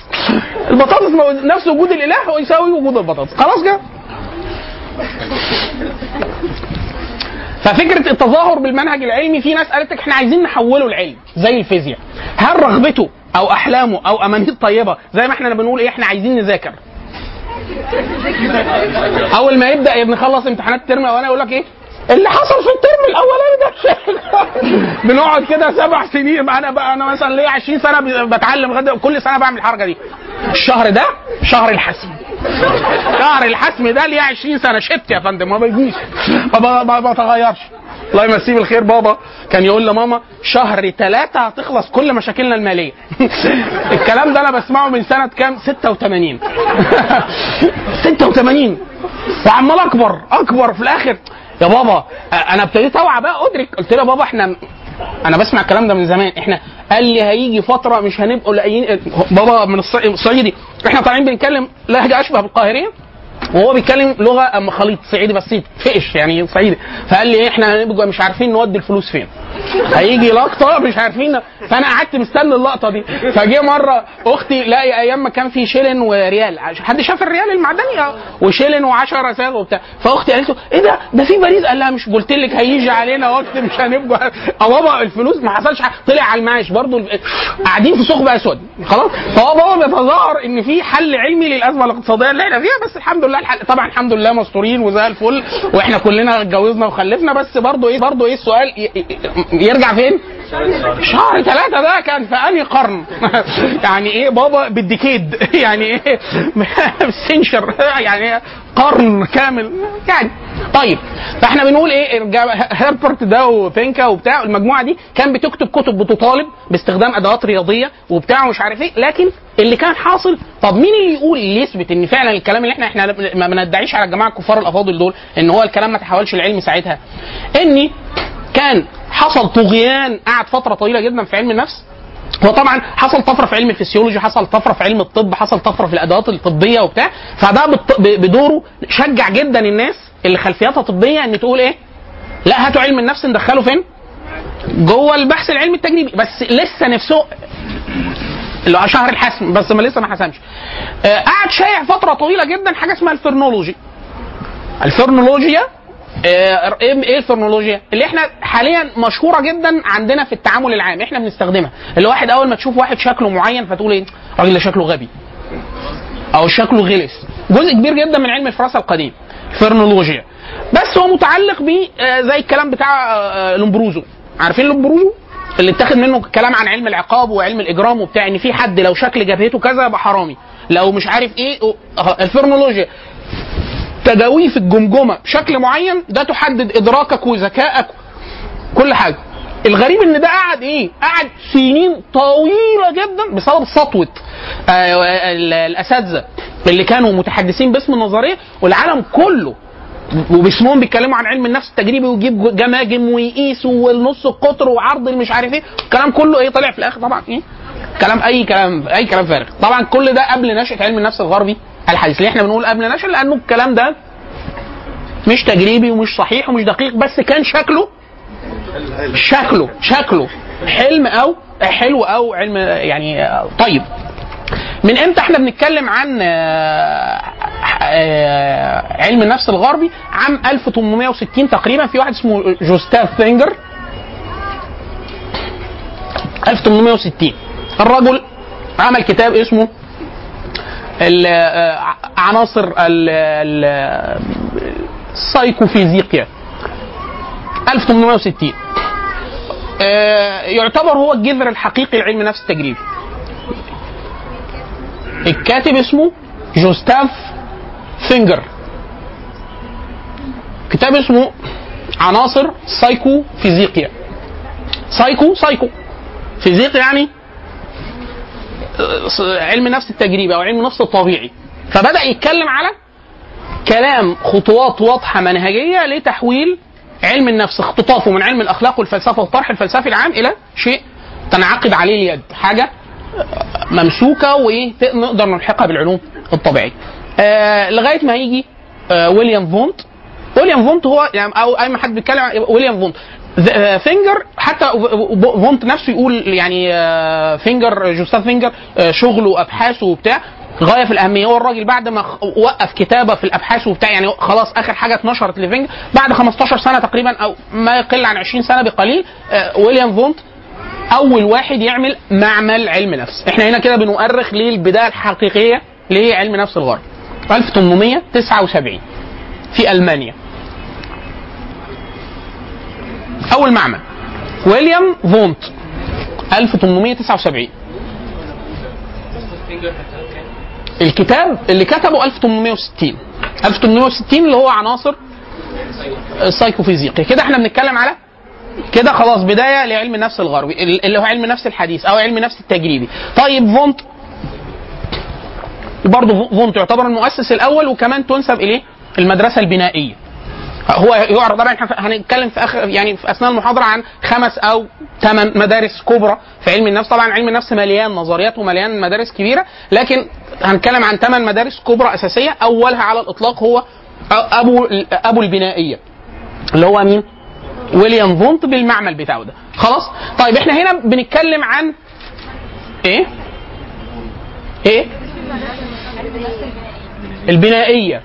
Speaker 3: البطاطس نفس وجود الإله يساوي وجود البطاطس. خلاص كده. ففكرة التظاهر بالمنهج العلمي في ناس قالت لك إحنا عايزين نحوله العلم زي الفيزياء. هل رغبته أو أحلامه أو أمانية طيبة زي ما إحنا بنقول إيه إحنا عايزين نذاكر؟ أول ما يبدأ نخلص امتحانات الترم الأولاني يقول لك إيه؟ اللي حصل في الترم الأولاني ده. <laughs> بنقعد كده سبع سنين أنا بقى أنا مثلا ليا 20 سنة بتعلم لغايه كل سنة بعمل الحركة دي. الشهر ده شهر الحسم شهر الحسم ده ليه 20 سنة؟ شت يا فندم ما بيجيش. ما بتغيرش الله يمسيه بالخير بابا كان يقول لماما شهر ثلاثة هتخلص كل مشاكلنا المالية. <laughs> الكلام ده أنا بسمعه من سنة كام؟ 86 86 وعمال أكبر أكبر في الآخر. يا بابا أنا ابتديت أوعى بقى أدرك. قلت له يا بابا إحنا أنا بسمع الكلام ده من زمان. إحنا قال لي هيجي فترة مش هنبقوا لاقيين بابا من الص- الصعيدي إحنا طالعين بنتكلم لهجة أشبه بالقاهريه وهو بيتكلم لغة أم خليط صعيدي بس فقش يعني صعيدي. فقال لي إحنا هنبقى مش عارفين نودي الفلوس فين. هيجي لقطة مش عارفين. فأنا قعدت مستني اللقطة دي. فجه مرة أختي لاقي أيام ما كان في شيلن وريال. حد شاف الريال المعدني؟ آه. وشيلن و10 أساس وبتاع. فأختي قالت له إيه ده؟ ده في باريس قال لها مش قلت لك هيجي علينا وقت مش هنبقى. آه بابا الفلوس ما حصلش. حاجة طلع على المعاش برضه. ال- قاعدين في ثقب أسود. خلاص؟ فهو بابا بيتظاهر إن في حل علمي للأزمة الاقتصادية اللي إحنا فيها بس الحمد لله الحل طبعا الحمد لله مستورين وزي الفل وإحنا كلنا اتجوزنا وخلفنا بس برضه إيه برضه إيه السؤال ي- يرجع فين؟ شهر ثلاثة ده كان في أنهي قرن؟ <laughs> يعني إيه بابا بالديكيد <laughs> يعني إيه <laughs> سنشر يعني قرن كامل يعني طيب فاحنا بنقول إيه؟ هربرت ده وبينكا وبتاع المجموعة دي كان بتكتب كتب بتطالب باستخدام أدوات رياضية وبتاع ومش عارف إيه لكن اللي كان حاصل طب مين اللي يقول اللي يثبت إن فعلا الكلام اللي إحنا إحنا ما بندعيش على الجماعة الكفار الأفاضل دول إن هو الكلام ما تحولش العلم ساعتها؟ ان كان حصل طغيان قعد فترة طويلة جدا في علم النفس هو طبعا حصل طفرة في علم الفسيولوجي حصل طفرة في علم الطب حصل طفرة في الأدوات الطبية وبتاع فده بدوره شجع جدا الناس اللي خلفياتها طبية إن تقول إيه؟ لا هاتوا علم النفس ندخله فين؟ جوه البحث العلمي التجريبي. بس لسه نفسه اللي هو شهر الحسم بس ما لسه ما حسمش آه، قعد شايع فترة طويلة جدا حاجة اسمها ال phrenology. الفرنولوجيا آه، إيه إيه الفرنولوجيا؟ اللي إحنا حاليا مشهورة جدا عندنا في التعامل العام إحنا بنستخدمها. اللي واحد أول ما تشوف واحد شكله معين فتقول إيه؟ الراجل ده شكله غبي. أو شكله غلس. جزء كبير جدا من علم الفراسة القديم. فرنولوجيا بس هو متعلق ب آه، زي الكلام بتاع آه، لومبروزو. عارفين لومبروزو؟ اللي اتاخد منه كلام عن علم العقاب وعلم الإجرام وبتاع إن في حد لو شكل جبهته كذا يبقى حرامي. لو مش عارف إيه آه، الفرنولوجيا. تجاويف الجمجمة بشكل معين ده تحدد إدراكك وذكائك. كل حاجة. الغريب إن ده قعد إيه؟ قعد سنين طويلة جدا بسبب سطوة آه، ال- الأساتذة. اللي كانوا متحدثين باسم النظرية والعالم كله. وباسمهم بيتكلموا عن علم النفس التجريبي ويجيب جماجم ويقيسوا والنص القطر وعرض مش عارف إيه. الكلام كله إيه طلع في الآخر طبعا إيه؟ كلام أي كلام أي كلام فارغ. طبعا كل ده قبل نشأة علم النفس الغربي الحديث. ليه إحنا بنقول قبل نشأة لأنه الكلام ده مش تجريبي ومش صحيح ومش دقيق بس كان شكله شكله شكله حلم أو حلو أو علم يعني طيب. من إمتى إحنا بنتكلم عن آه، آه، علم النفس الغربي؟ عام 1860 تقريبا. في واحد اسمه جوستاف فيخنر. 1860 الرجل عمل كتاب اسمه آه، عناصر ال- ال- السايكوفيزيقيا 1860 آه، يعتبر هو الجذر الحقيقي لعلم النفس التجريبي. الكاتب اسمه جوستاف فيخنر. كتاب اسمه عناصر سايكو فيزيقيا سايكو سايكو. فيزيق يعني آه، علم النفس التجريبي أو علم النفس الطبيعي. فبدأ يتكلم على كلام خطوات واضحة منهجية لتحويل علم النفس اختطافه من علم الأخلاق والفلسفة والطرح الفلسفي العام إلى شيء تنعقد عليه اليد. حاجة ممسوكة وايه ت- نقدر نلحقها بالعلوم الطبيعية. آه لغاية ما يجي آه ويليام فونت. ويليام فونت هو يعني أو أي حد بيتكلم ويليام فونت. آه، فيخنر حتى فونت نفسه يقول يعني آه، فيخنر جوستاف فيخنر آه، شغله وابحاثه وبتاع. غاية في الأهمية هو الراجل بعد ما وقف كتابة في الأبحاث وبتاع يعني خلاص آخر حاجة اتنشرت لفيخنر. بعد 15 سنة تقريبا أو ما يقل عن 20 سنة بقليل ويليام فونت أول واحد يعمل معمل علم نفس. إحنا هنا كده بنؤرخ للبداية الحقيقية لعلم نفس الغرب. 1879 في ألمانيا. أول معمل. ويليام فونت. 1879 الكتاب اللي كتبه 1860 1860 اللي هو عناصر السايكوفيزيقيا كده إحنا بنتكلم على كده خلاص بداية لعلم النفس الغربي اللي هو علم النفس الحديث أو علم النفس التجريبي. طيب فونت برضه فونت يعتبر المؤسس الأول وكمان تنسب إليه المدرسة البنائية. هو يعرض طبعا هنتكلم في آخر يعني في أثناء المحاضرة عن خمس أو ثمان مدارس كبرى في علم النفس. طبعا علم النفس مليان نظريات ومليان مدارس كبيرة لكن هنتكلم عن ثمان مدارس كبرى أساسية. أولها على الإطلاق هو أبو أبو البنائية اللي هو مين؟ ويليام فونت بالمعمل بتاعه ده. خلاص؟ طيب إحنا هنا بنتكلم عن إيه؟ إيه؟ البنائية.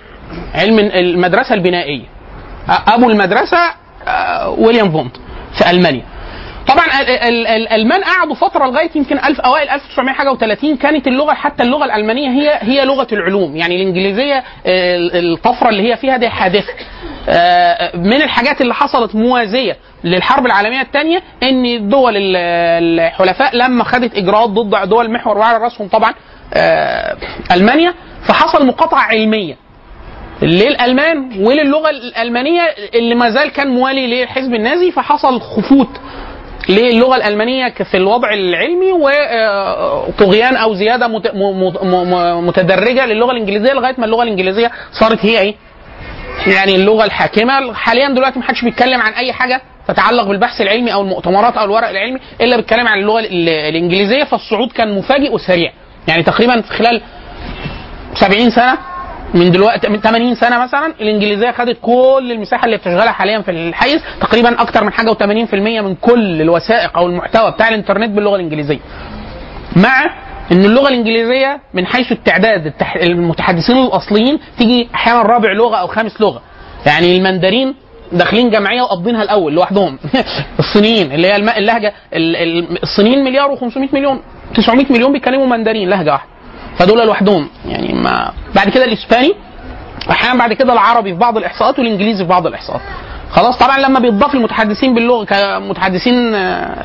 Speaker 3: علم المدرسة البنائية. أبو المدرسة ويليام فونت في ألمانيا. طبعا ال- ال- ال- الألمان قعدوا فترة لغاية يمكن ألف أوائل 1900 حاجة و30 كانت اللغة حتى اللغة الألمانية هي هي لغة العلوم. يعني الإنجليزية الطفرة اللي هي فيها دي حادثة. آه، من الحاجات اللي حصلت موازية للحرب العالمية الثانية إن الدول ال- الحلفاء لما خدت إجراءات ضد دول المحور وعلى رأسهم طبعا آه، ألمانيا فحصل مقاطعة علمية للألمان وللغة الألمانية اللي ما زال كان موالي للحزب النازي فحصل خفوت. للغة الألمانية في الوضع العلمي وطغيان أو زيادة متدرجة للغة الإنجليزية لغاية ما اللغة الإنجليزية صارت هي إيه؟ يعني اللغة الحاكمة. حاليا دلوقتي ما حدش بيتكلم عن أي حاجة تتعلق بالبحث العلمي أو المؤتمرات أو الورق العلمي إلا بيتكلم عن اللغة ال- الإنجليزية. فالصعود كان مفاجئ وسريع. يعني تقريبا في خلال 70 سنة من دلوقتي من 80 سنة مثلا الإنجليزية خدت كل المساحة اللي بتشغلها حاليا في الحيز تقريبا أكتر من حاجة و80% من كل الوثائق أو المحتوى بتاع الإنترنت باللغة الإنجليزية. مع إن اللغة الإنجليزية من حيث التعداد. المتحدثين الأصليين تيجي أحيانا رابع لغة أو خامس لغة. يعني المندرين داخلين جمعية وقابضينها الأول لوحدهم. <laughs> الصينيين اللي هي اللهجة ال- ال- الصينيين مليار و500 مليون 900 مليون بيتكلموا مندرين لهجة واحدة. فدول لوحدهم. يعني ما بعد كده الإسباني أحيانا بعد كده العربي في بعض الإحصاءات والإنجليزي في بعض الإحصاءات. خلاص طبعا لما بيتضاف المتحدثين باللغة كمتحدثين آه،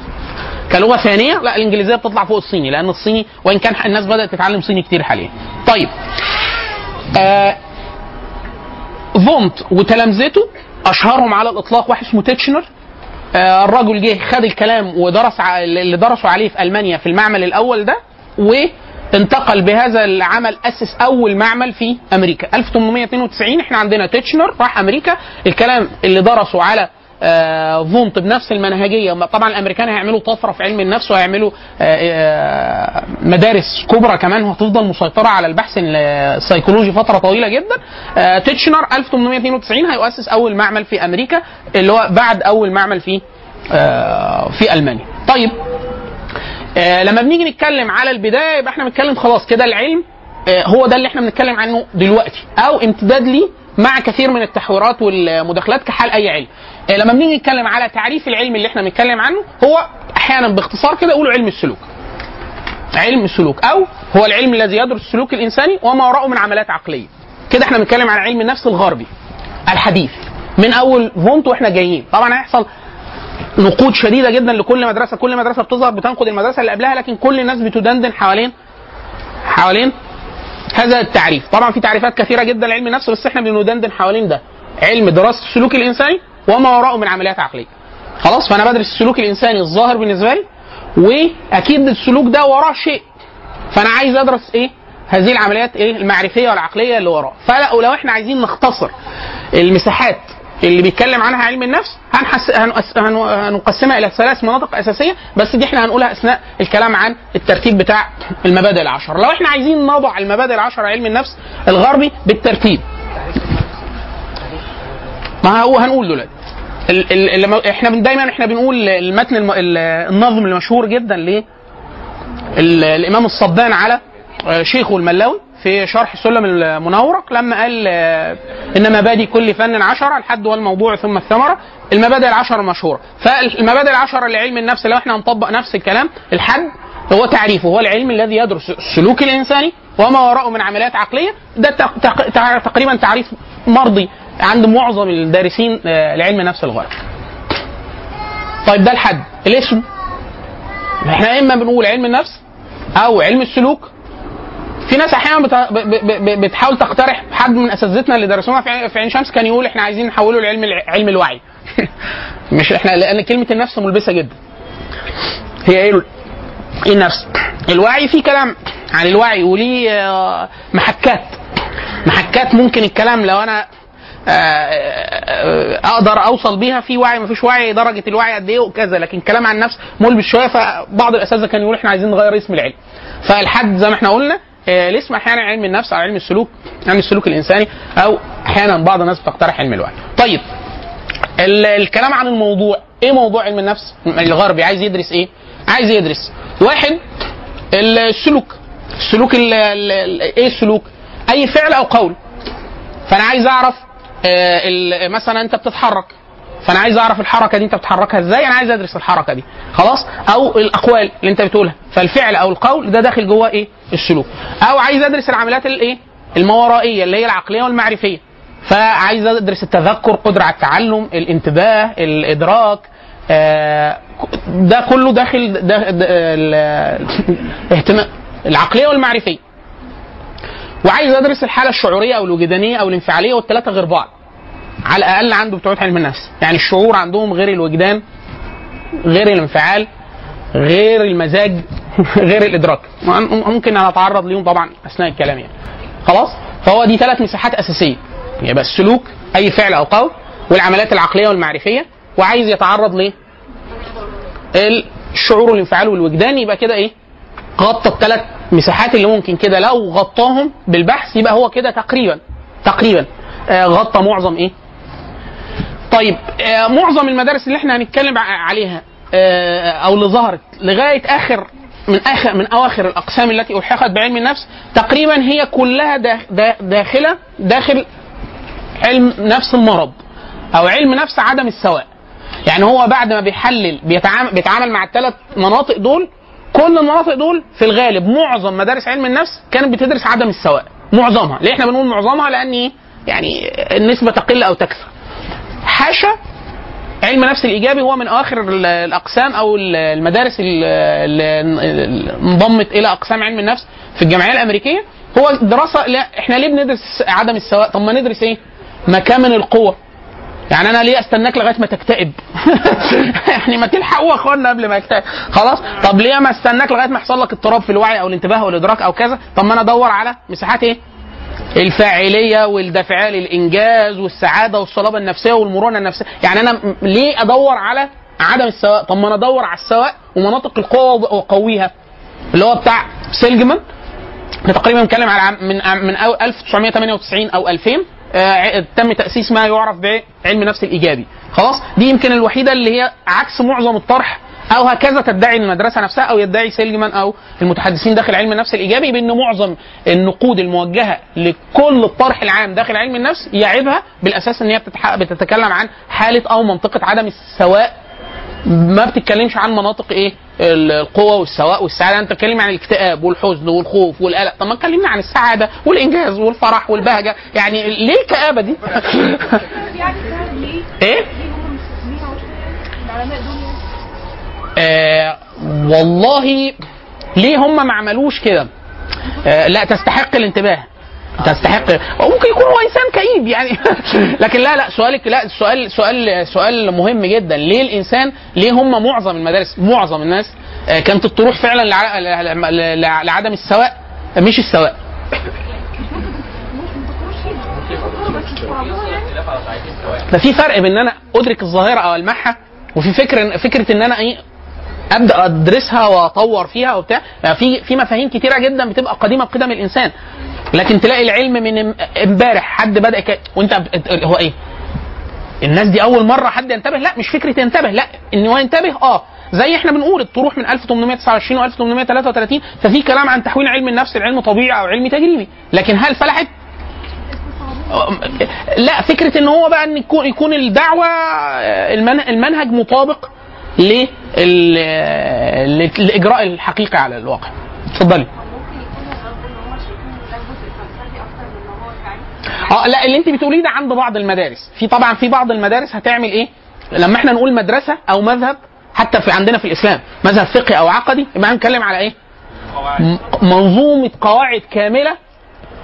Speaker 3: كلغة ثانية لا الإنجليزية بتطلع فوق الصيني لأن الصيني وإن كان الناس بدأت تتعلم صيني كتير حاليا. طيب آه فونت وتلامذته أشهرهم على الإطلاق واحد اسمه تيتشنر. آه، الرجل جه خد الكلام ودرس اللي درسوا عليه في ألمانيا في المعمل الأول ده وانتقل بهذا العمل أسس أول معمل في أمريكا. 1892 إحنا عندنا تيتشنر راح أمريكا. الكلام اللي درسوا على آه، فونت بنفس المنهجية. طبعا الأمريكان هيعملوا طفرة في علم النفس وهيعملوا آه، آه، مدارس كبرى كمان وهتفضل مسيطرة على البحث السيكولوجي فترة طويلة جدا. آه، تيتشنر 1892 هيؤسس أول معمل في أمريكا اللي هو بعد أول معمل في آه، في ألمانيا. طيب آه، لما بنيجي نتكلم على البداية يبقى إحنا بنتكلم خلاص كده العلم آه، هو ده اللي إحنا بنتكلم عنه دلوقتي. أو امتداد ليه مع كثير من التحويرات والمداخلات كحال أي علم. آه، لما بنيجي نتكلم على تعريف العلم اللي إحنا بنتكلم عنه هو أحيانا باختصار كده يقولوا علم السلوك. علم السلوك. أو هو العلم الذي يدرس السلوك الإنساني وما وراءه من عمليات عقلية. كده إحنا بنتكلم عن علم النفس الغربي الحديث من أول فونت وإحنا جايين. طبعا هيحصل نقود شديدة جدا لكل مدرسة. كل مدرسة بتظهر بتنقد المدرسة اللي قبلها لكن كل الناس بتدندن حوالين حوالين هذا التعريف. طبعا في تعريفات كثيرة جدا لعلم النفس بس إحنا بندندن حوالين ده. علم دراسة السلوك الإنساني وما وراءه من عمليات عقلية. خلاص؟ فأنا بدرس السلوك الإنساني الظاهر بالنسبة لي وأكيد السلوك ده وراه شيء. فأنا عايز أدرس إيه؟ هذه العمليات إيه؟ المعرفية والعقلية اللي وراه فلا ولو إحنا عايزين نختصر المساحات اللي بيتكلم عنها علم النفس هنحس... هنقس... هن- هنقسمها إلى ثلاث مناطق أساسية بس دي إحنا هنقولها أثناء الكلام عن الترتيب بتاع المبادئ العشر. لو إحنا عايزين نضع المبادئ العشر علم النفس الغربي بالترتيب. ما هو هنقول دلوقتي إحنا دايما إحنا بنقول المتن الم... ال- النظم المشهور جدا ل ال- الإمام الصبان على شيخه الملاوي في شرح سلم المنورق لما قال آه، ان مبادئ كل فن عشرة الحد والموضوع ثم الثمرة المبادئ العشرة المشهوره فالمبادئ العشرة لعلم النفس لو إحنا هنطبق نفس الكلام الحد هو تعريفه هو العلم الذي يدرس السلوك الإنساني وما وراءه من عمليات عقلية. ده تقريبا تعريف مرضي عند معظم الدارسين آه، لعلم النفس الغربي طيب ده الحد. الاسم. إحنا إما بنقول علم النفس أو علم السلوك في ناس أحيانا. بتحاول تقترح حد من أساتذتنا اللي درسونا في عين- في عين شمس كان يقول إحنا عايزين نحوله لعلم علم الوعي. <laughs> مش إحنا لأن كلمة النفس ملبسة جدا. هي إيه؟ إيه النفس؟ الوعي في كلام عن الوعي وليه آه، محكات. محكات ممكن الكلام لو أنا آه، آه، أقدر أوصل بيها في وعي مفيش وعي درجة الوعي قد إيه وكذا لكن كلام عن النفس ملبس شوية. فبعض الأساتذة كانوا يقول إحنا عايزين نغير اسم العلم. فالحد زي ما إحنا قلنا آه، الاسم أحيانا علم النفس أو علم السلوك علم السلوك الإنساني أو أحيانا بعض الناس بتقترح علم الوعي. طيب ال- الكلام عن الموضوع إيه موضوع علم النفس؟ الغربي عايز يدرس إيه؟ عايز يدرس. واحد السلوك. السلوك ال- ال- إيه السلوك؟ أي فعل أو قول. فأنا عايز أعرف آه، مثلا أنت بتتحرك. فأنا عايز أعرف الحركة دي أنت بتتحركها إزاي؟ أنا عايز أدرس الحركة دي. خلاص؟ أو الأقوال اللي أنت بتقولها. فالفعل أو القول ده داخل جوه إيه؟ السلوك. أو عايز أدرس العمليات الإيه؟ الماورائيه اللي هي العقلية والمعرفية. فعايز أدرس التذكر قدرة على التعلم الانتباه الإدراك آه، ده كله داخل ده الاهتمام العقلية والمعرفية. وعايز أدرس الحالة الشعورية أو الوجدانية أو الانفعالية والثلاثه غير بعض. على الأقل عنده بتوع علم النفس. يعني الشعور عندهم غير الوجدان غير الانفعال غير المزاج. <laughs> غير الإدراك. ممكن أنا أتعرض ليهم طبعا أثناء الكلام يعني. خلاص؟ فهو دي ثلاث مساحات أساسية. يبقى السلوك أي فعل أو قول والعمليات العقلية والمعرفية وعايز يتعرض ل الشعور والانفعال والوجدان. يبقى كده إيه؟ غطى الثلاث مساحات اللي ممكن كده. لو غطاهم بالبحث يبقى هو كده تقريبا. تقريبا. آه غطى معظم إيه؟ طيب آه معظم المدارس اللي إحنا هنتكلم عليها آه أو اللي ظهرت لغاية آخر من اخر من أواخر الأقسام التي ألحقت بعلم النفس تقريبا هي كلها دا دا داخله داخل علم نفس المرض أو علم نفس عدم السواء. يعني هو بعد ما بيحلل بيتعامل, بيتعامل مع الثلاث مناطق دول كل المناطق دول في الغالب معظم مدارس علم النفس كانت بتدرس عدم السواء. معظمها. ليه إحنا بنقول معظمها؟ لأن إيه؟ يعني النسبة تقل أو تكثر. حاشا علم النفس الإيجابي هو من آخر ال- الأقسام أو ال- المدارس ال- اللي انضمت إلى أقسام علم النفس في الجمعية الأمريكية. هو دراسة لا إحنا ليه بندرس عدم السواء؟ طب ما ندرس إيه؟ مكامن القوة. يعني أنا ليه أستناك لغاية ما تكتئب؟ <laughs> يعني ما تلحقوا أخوانا قبل ما يكتئب. خلاص؟ طب ليه ما أستناك لغاية ما يحصل لك اضطراب في الوعي أو الانتباه أو الادراك أو كذا؟ طب ما أنا أدور على مساحات إيه؟ الفاعلية والدافعيه للإنجاز والسعادة والصلابة النفسية والمرونة النفسية. يعني أنا ليه أدور على عدم السواء؟ طب ما أنا أدور على السواء ومناطق القوة واقويها اللي هو بتاع سيلجمان تقريبا بنتكلم على من من أو- 1998 أو 2000 آه، تم تأسيس ما يعرف بعلم النفس الإيجابي. خلاص؟ دي يمكن الوحيدة اللي هي عكس معظم الطرح أو هكذا تدعي المدرسة نفسها أو يدعي سيلجمان أو المتحدثين داخل علم النفس الإيجابي بأن معظم النقود الموجهة لكل الطرح العام داخل علم النفس يعيبها بالأساس إن هي بتتكلم عن حالة أو منطقة عدم السواء. ما بتتكلمش عن مناطق إيه؟ ال- القوة والسواء والسعادة. أنت بتتكلم عن الاكتئاب والحزن والخوف والقلق. طب ما اتكلمنا عن السعادة والإنجاز والفرح والبهجة. يعني ليه الكآبة دي؟ <laughs>
Speaker 4: يعني؟ إيه ليه هم مستثمرين عشان العلماء دول يعني؟
Speaker 3: آه والله ليه هم ما عملوش كده؟ آه لا تستحق الانتباه. تستحق. ممكن يكون هو إنسان كئيب يعني. <laughs> لكن لا لا سؤالك لا السؤال سؤال سؤال مهم جدا. ليه الإنسان ليه هم معظم المدارس معظم الناس آه، كانت تروح فعلا لع- لع- لع- لعدم السواء؟ مش السواء. ففي فرق بين إن أنا أدرك الظاهرة أو المعها وفي فكر فكرة إن أنا إيه أبدأ أدرسها وأطور فيها وبتاع. يعني في في مفاهيم كتيرة جدا بتبقى قديمة بقدم الإنسان. لكن تلاقي العلم من إم- امبارح حد بدأ ك... وأنت هو إيه؟ الناس دي أول مرة حد ينتبه. لا مش فكرة ينتبه. لا إن هو ينتبه آه. زي إحنا بنقول الطروح من 1829 و 1833 ففي كلام عن تحويل علم النفس لعلم طبيعي أو علم تجريبي. لكن هل فلحت؟ لا فكرة إن هو بقى إن يكون يكون الدعوة المن- المنهج مطابق للاجراء الحقيقي على الواقع. اتفضلي. آه لا اللي انت بتقوليه ده عند بعض المدارس. في طبعا في بعض المدارس هتعمل إيه؟ لما إحنا نقول مدرسة أو مذهب حتى في عندنا في الإسلام مذهب فقهي أو عقدي يبقى هنتكلم على إيه؟ منظومة قواعد كاملة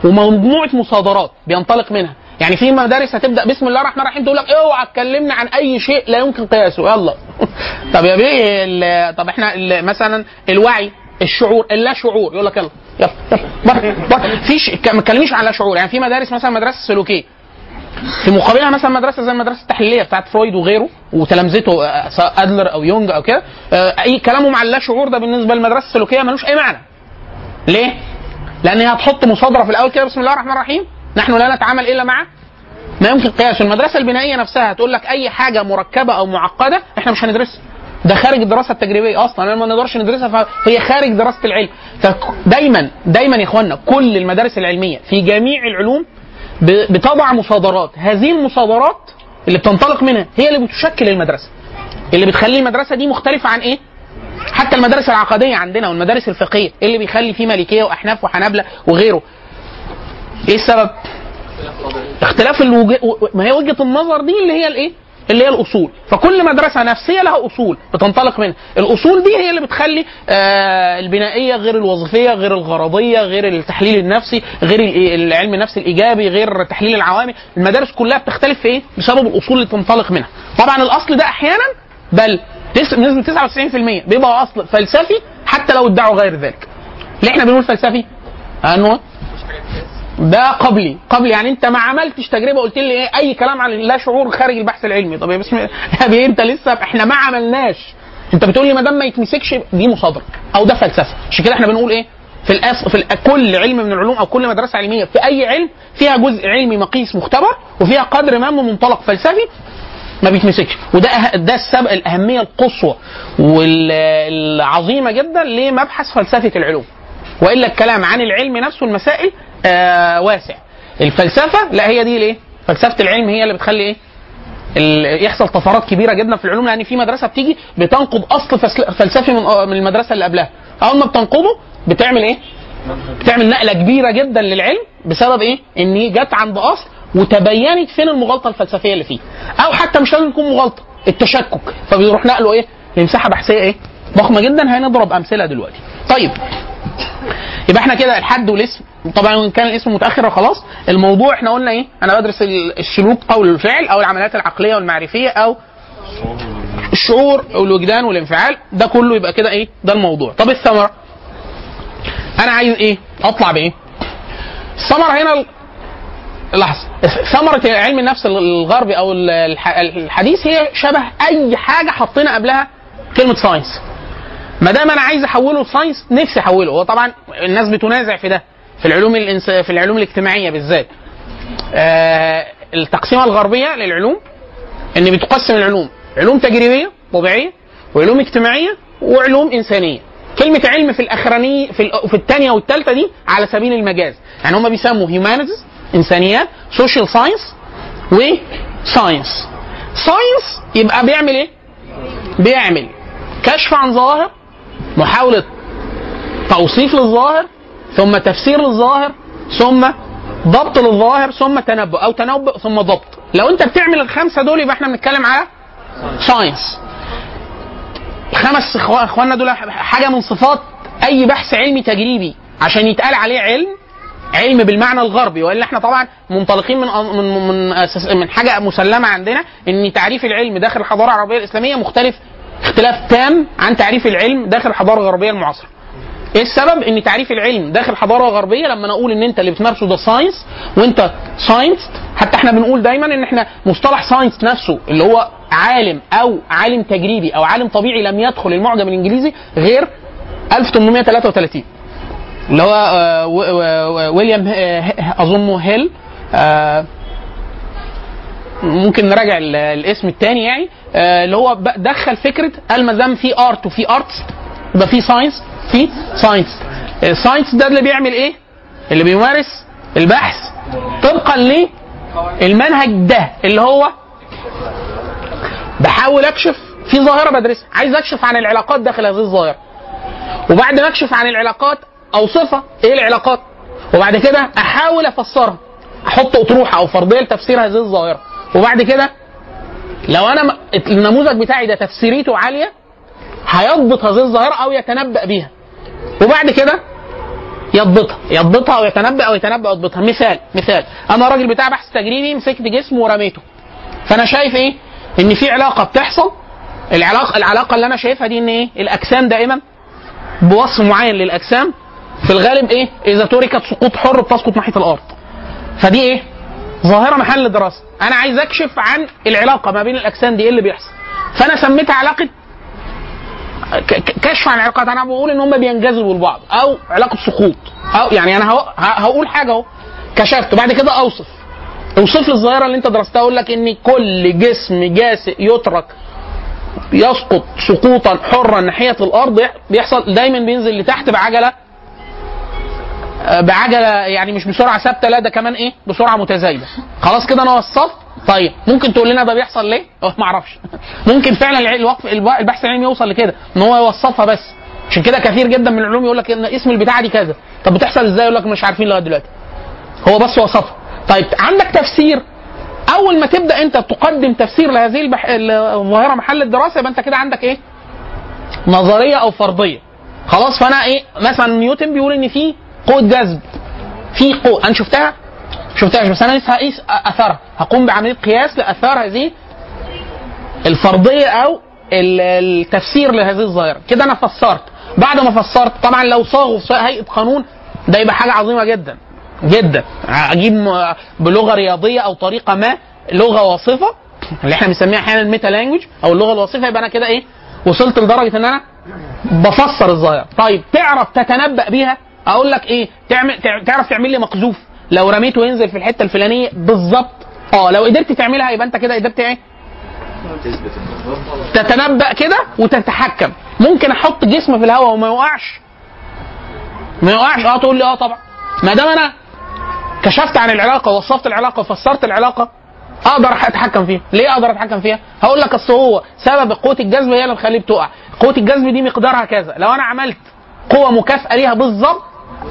Speaker 3: ومجموعة مصادرات بينطلق منها. يعني في مدارس هتبدأ بسم الله الرحمن الرحيم تقول لك اوعى تكلمنا عن أي شيء لا يمكن قياسه. يلا. <laughs> طب يا بيه طب إحنا مثلا الوعي الشعور اللا شعور. يقول لك يلا يلا يلا. فيش ما تكلمنيش عن لا شعور. يعني في مدارس مثلا مدرسة سلوكية. في مقابلها مثلا مدرسة زي المدرسة التحليلية بتاعت فرويد وغيره وتلامذته آه، أدلر أو يونج أو كده. آه، أي كلامهم عن اللا شعور ده بالنسبة للمدرسة السلوكية ملوش أي معنى. ليه؟ لأن هي هتحط مصادرة في الأول كده بسم الله الرحمن الرحيم. نحن لا نتعامل إلا مع ما يمكن قياسه المدرسة البنائية نفسها هتقول لك أي حاجة مركبة أو معقدة إحنا مش هندرسها. ده خارج الدراسة التجريبية أصلا. ما نقدرش ندرسها فهي خارج دراسة العلم. فدايما دايما يا اخوانا كل المدارس العلمية في جميع العلوم بتضع مصادرات. هذه المصادرات اللي بتنطلق منها هي اللي بتشكل المدرسة. اللي بتخلي المدرسة دي مختلفة عن إيه؟ حتى المدارس العقدية عندنا والمدارس الفقهية. اللي بيخلي فيه مالكية وأحناف وحنابلة وغيره. إيه السبب؟ اختلاف الوجه... ما هي وجهة النظر دي اللي هي الايه؟ اللي هي الأصول. فكل مدرسة نفسية لها أصول بتنطلق منها. الأصول دي هي اللي بتخلي آه البنائية غير الوظيفية غير الغرضية غير التحليل النفسي غير ال- العلم النفسي الإيجابي غير تحليل العوامل. المدارس كلها بتختلف في إيه؟ بسبب الأصول اللي تنطلق منها. طبعا الأصل ده أحيانا بل بنسبة 99% بيبقى أصل فلسفي حتى لو ادعوا غير ذلك. ليه إحنا بنقول فلسفي؟ أنه ده قبلي. قبلي يعني انت ما عملتش تجربة قلت لي إيه أي كلام عن لا شعور خارج البحث العلمي. طب يا بسم <laughs> بيه أنت لسه إحنا ما عملناش. أنت بتقول لي ما دام ما يتمسكش دي مصادره أو ده فلسفة. عشان كده إحنا بنقول إيه؟ في الأس... في. كل علم من العلوم أو كل مدرسة علمية في أي علم فيها جزء علمي مقيس مختبر وفيها قدر ما من منطلق فلسفي ما بيتمسكش. وده أه... ده السبب الأهمية القصوى والعظيمة جدا لمبحث فلسفة العلوم. وإلا الكلام عن العلم نفسه المسائل آه واسع. الفلسفة لا هي دي الايه فلسفة العلم هي اللي بتخلي إيه؟ يحصل طفرات كبيرة جدا في العلوم لأن في مدرسة بتيجي بتنقض أصل فلسفي من المدرسة اللي قبلها. أول ما بتنقضه بتعمل إيه؟ بتعمل نقلة كبيرة جدا للعلم بسبب إيه؟ إن جت عند أصل وتبينت فين المغالطة الفلسفية اللي فيه. أو حتى مش لازم تكون مغالطة التشكك. فبيروح نقله إيه؟ لمساحة بحثية إيه؟ ضخمة جدا. هنضرب أمثلة دلوقتي. طيب يبقى إحنا كده الحد والاسم طبعا إن كان الاسم متأخر خلاص الموضوع إحنا قلنا إيه؟ أنا بدرس ال- السلوك أو الفعل أو العمليات العقلية والمعرفية أو الشعور أو الوجدان والانفعال ده كله يبقى كده إيه؟ ده الموضوع. طب الثمرة؟ أنا عايز إيه؟ أطلع بإيه؟ الثمرة هنا لحظة. ثمرة علم النفس الغربي أو ال- الح- الحديث هي شبه أي حاجة حطينا قبلها كلمة science ما دام أنا عايز أحوله science نفسي أحوله. هو طبعا الناس بتنازع في ده. في العلوم الإنس... في العلوم الاجتماعية بالذات آه التقسيمة الغربية للعلوم إن بتقسم العلوم علوم تجريبية طبيعية وعلوم اجتماعية وعلوم إنسانية كلمة علم في الأخرانية في, في الثانية والثالثة دي على سبيل المجاز، يعني هم بيسموا humanities إنسانيات، social science و science. science يبقى بيعمل إيه؟ بيعمل كشف عن ظواهر محاولة توصيف للظاهر ثم تفسير للظاهر ثم ضبط للظاهر ثم تنبؤ أو تنبؤ ثم ضبط. لو أنت بتعمل الخمسة دول يبقى إحنا بنتكلم على science الخمس إخواننا دول حاجة من صفات أي بحث علمي تجريبي عشان يتقال عليه علم علم بالمعنى الغربي. وإلا إحنا طبعا منطلقين من من من, من حاجة مسلمة عندنا إن تعريف العلم داخل الحضارة العربية الإسلامية مختلف. اختلاف تام عن تعريف العلم داخل الحضارة الغربية المعاصرة. إيه السبب؟ ان تعريف العلم داخل الحضاره الغربيه لما نقول ان انت اللي بتمارسه ده science وانت science حتى إحنا بنقول دايما ان إحنا مصطلح scientist نفسه اللي هو عالم أو عالم تجريبي أو عالم طبيعي لم يدخل المعجم الانجليزي غير 1833 اللي هو آه، ويليام آه، اظنه هيل آه، ممكن نراجع ال- الاسم الثاني يعني اللي هو دخل فكرة قال ما دام في art وفي artist يبقى في science في scientist الساينس ده اللي بيعمل إيه؟ اللي بيمارس البحث. طبقا للمنهج ده اللي هو بحاول أكشف في ظاهرة بدرسها. عايز أكشف عن العلاقات داخل هذه الظاهرة. وبعد ما أكشف عن العلاقات أوصفها إيه العلاقات. وبعد كده أحاول أفسرها. أحط أطروحة أو فرضية لتفسير هذه الظاهرة. وبعد كده لو أنا النموذج بتاعي ده تفسيريته عالية هيضبط هذه الظاهرة أو يتنبأ بيها. وبعد كده يضبطها. يضبطها أو يتنبأ أو يتنبأ يضبطها مثال مثال. أنا راجل بتاع بحث تجريبي مسكت جسم ورميته. فأنا شايف إيه؟ إن في علاقة بتحصل. العلاقه العلاقة اللي أنا شايفها دي إن إيه؟ الأجسام دائما بوصف معين للأجسام. في الغالب إيه؟ إذا تركت سقوط حر بتسقط ناحية الأرض. فدي إيه؟ ظاهرة محل دراسة. أنا عايز أكشف عن العلاقة ما بين الأجسام دي إيه اللي بيحصل. فأنا سميتها علاقة كشف عن العلاقات أنا بقول إن هم بينجذبوا لبعض. أو علاقة سقوط. أو يعني أنا هقول حاجة أهو. كشفت. وبعد كده أوصف. أوصف لي الظاهرة اللي أنت درستها. أقول لك إن كل جسم جاسئ يترك يسقط سقوطا حرا ناحية الأرض. يح- بيحصل دايما بينزل لتحت بعجلة آه، بعجلة يعني مش بسرعة ثابتة لا ده كمان إيه؟ بسرعة متزايدة. خلاص كده أنا وصفت. طيب ممكن تقول لنا ده بيحصل ليه؟ أه، ما أعرفش. <laughs> ممكن فعلا الوقف الب- البحث العلمي يوصل لكده إن هو يوصفها بس. عشان كده كثير جدا من العلوم يقول لك إن اسم البتاعة دي كذا. طب بتحصل إزاي؟ يقول لك مش عارفين لغاية دلوقتي. هو بس وصفها. طيب عندك تفسير. أول ما تبدأ أنت تقدم تفسير لهذه البح... الظاهرة محل الدراسة يبقى أنت كده عندك إيه؟ نظرية أو فرضية. خلاص فأنا إيه؟ مثلا نيوتن بيقول إن في قوة جذب. في قوة. أنا شفتها؟ شفتها بس أنا لسه هقيس اثرها هقوم بعملية قياس لأثار هذه الفرضية أو ال- التفسير لهذه الظاهرة. كده أنا فسرت. بعد ما فسرت طبعا لو صاغوا في هيئة قانون ده يبقى حاجة عظيمة جدا. جدا. أجيب بلغة رياضية أو طريقة ما لغة واصفة اللي إحنا بنسميها أحيانا الميتا لانجوج أو اللغة الوصفه يبقى أنا كده إيه؟ وصلت لدرجة إن أنا بفسر الظاهرة. طيب تعرف تتنبأ بيها؟ أقول لك إيه؟ تعمل تع- تعرف تعمل لي مقذوف. لو رميته ينزل في الحتة الفلانية بالظبط آه لو قدرت تعملها يبقى أنت كده قدرت إيه؟ تتنبأ كده وتتحكم. ممكن أحط جسم في الهواء وما يوقعش ما يوقعش آه تقول لي آه طبعا. ما دام أنا كشفت عن العلاقة ووصفت العلاقة وفسرت العلاقة أقدر أتحكم فيها. ليه أقدر أتحكم فيها؟ هقول لك اصل هو سبب قوة الجذب هي اللي بتخليه بتقع. قوة الجذب دي مقدارها كذا. لو أنا عملت قوة مكافئه ليها بالظبط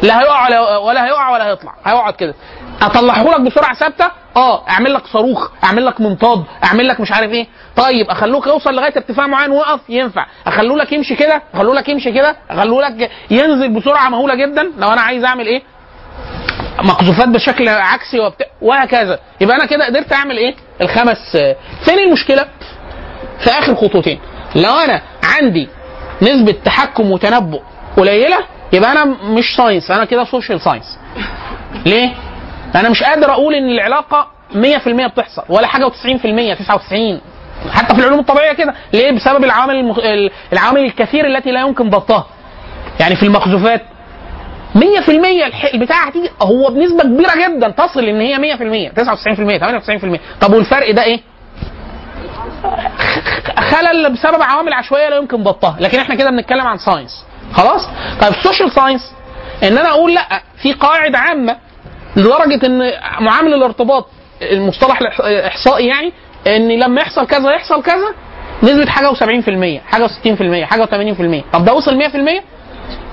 Speaker 3: لا هيقع ولا, ولا هيقع ولا هيطلع. هيقعد كده. أطلعه لك بسرعة ثابتة؟ آه. أعمل لك صاروخ أعمل لك منطاد أعمل لك مش عارف إيه. طيب أخلوك يوصل لغاية ارتفاع معين ويقف؟ ينفع. أخلوه لك يمشي كده؟ أخلوه لك يمشي كده؟ أخلوه لك ينزل بسرعة مهولة جدا؟ لو أنا عايز أعمل إيه؟ مقذوفات بشكل عكسي وبتاع وهكذا. يبقى أنا كده قدرت أعمل إيه؟ الخمس. فين المشكلة في آخر خطوتين. لو أنا عندي نسبة تحكم وتنبؤ قليلة يبقى أنا مش science أنا كده social science ليه؟ أنا مش قادر أقول إن العلاقة 100% بتحصل ولا حاجة و90% 99 حتى في العلوم الطبيعية كده. ليه؟ بسبب العوامل المخ... العوامل الكثير التي لا يمكن ضبطها. يعني في المقذوفات 100% الح- البتاع هتيجي هو بنسبة كبيرة جدا تصل إن هي 100% 99% 98% طب والفرق ده إيه؟ خلل بسبب عوامل عشوائية لا يمكن ضبطها. لكن إحنا كده بنتكلم عن science خلاص؟ طيب ال social science إن أنا أقول لأ في قواعد عامة لدرجة إن معامل الارتباط المصطلح الإحصائي يعني إن لما يحصل كذا يحصل كذا نسبة حاجة و70% حاجة و60% حاجة و80% طب ده وصل 100%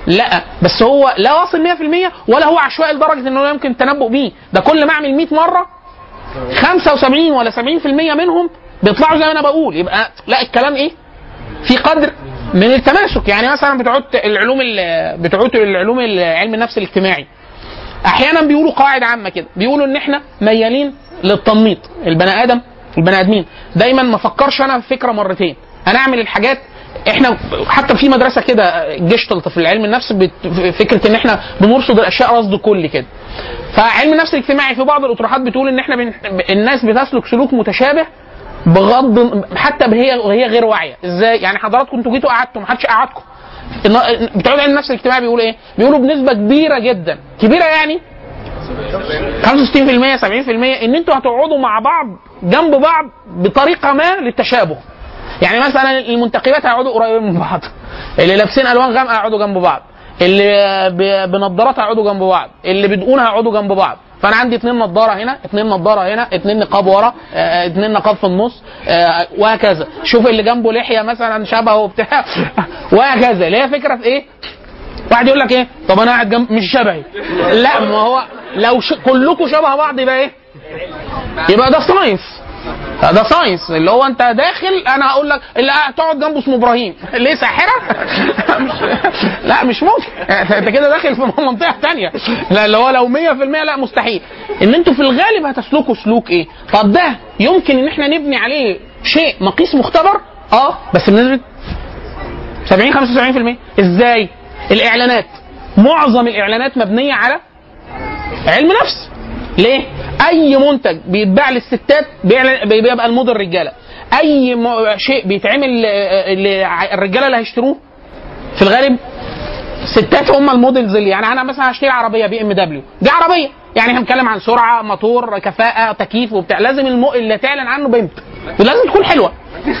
Speaker 3: لأ بس هو لا واصل 100% ولا هو عشوائي لدرجة انه يمكن التنبؤ بيه. ده كل ما أعمل 100 مرة 75 ولا 70% منهم بيطلعوا زي ما أنا بقول. يبقى لأ الكلام إيه؟ في قدر من التماسك. يعني مثلا بتوع العلوم ال- بتوع العلوم ال- علم النفس الاجتماعي. أحيانا بيقولوا قواعد عامة كده. بيقولوا إن إحنا ميالين للتنميط. البني آدم البني آدمين. دايما ما فكرش أنا في فكرة مرتين. أنا أعمل الحاجات. إحنا حتى في مدرسة كده جيشتلت في العلم النفس فكرة إن إحنا بنرصد الأشياء رصد كلي كده. فعلم النفس الاجتماعي في بعض الأطروحات بتقول إن إحنا بن... الناس بتسلك سلوك متشابه بغض حتى هي وهي غير واعية. إزاي؟ يعني حضراتكم أنتوا جيتوا قعدتوا ما حدش قعدكم بتوع علم النفس الاجتماعي بيقولوا إيه؟ بيقولوا بنسبة كبيرة جدا. كبيرة يعني؟ 65% 70% إن أنتوا هتقعدوا مع بعض جنب بعض بطريقة ما للتشابه. يعني مثلا المنتخبات هيقعدوا قريبين من بعض. اللي لابسين ألوان غامقة هيقعدوا جنب بعض. اللي بنضارات هيقعدوا جنب بعض. اللي بدقون هيقعدوا جنب بعض. فانا عندي اتنين نضارة هنا اتنين نضارة هنا اتنين نقاب ورا آه، اتنين نقاب في النص آه، وهكذا. شوف اللي جنبه لحية مثلا شبهه وبتاع. <laughs> وهكذا. اللي هي فكرة في إيه؟ واحد يقول لك إيه؟ طب أنا قاعد جنب مش شبهي. لا ما هو لو ش... كلكم شبه بعض يبقى إيه؟ يبقى ده science ده science اللي هو انت داخل أنا هقول لك اللي قاعد تقعد جنبه اسمه إبراهيم. <laughs> ليه ساحرة. <laughs> لا مش ممكن. <laughs> انت كده داخل في منطقة تانية. لا اللي هو لو 100% لا مستحيل. ان أنتوا في الغالب هتسلكوا سلوك إيه؟ طب ده يمكن ان إحنا نبني عليه شيء مقيس مختبر؟ آه بس بنسبة 70 75% إزاي؟ الإعلانات. معظم الإعلانات مبنية على علم نفس. ليه؟ أي منتج بيتباع للستات بيبقى الموديل رجالة. أي شيء بيتعمل الرجالة اللي هيشتروه في الغالب ستات هم ال models اللي يعني أنا مثلا هشتري عربية BMW. دي عربية. يعني إحنا بنتكلم عن سرعة موتور كفاءة تكييف وبتاع. لازم المو... اللي تعلن عنه بنت ولازم تكون حلوة.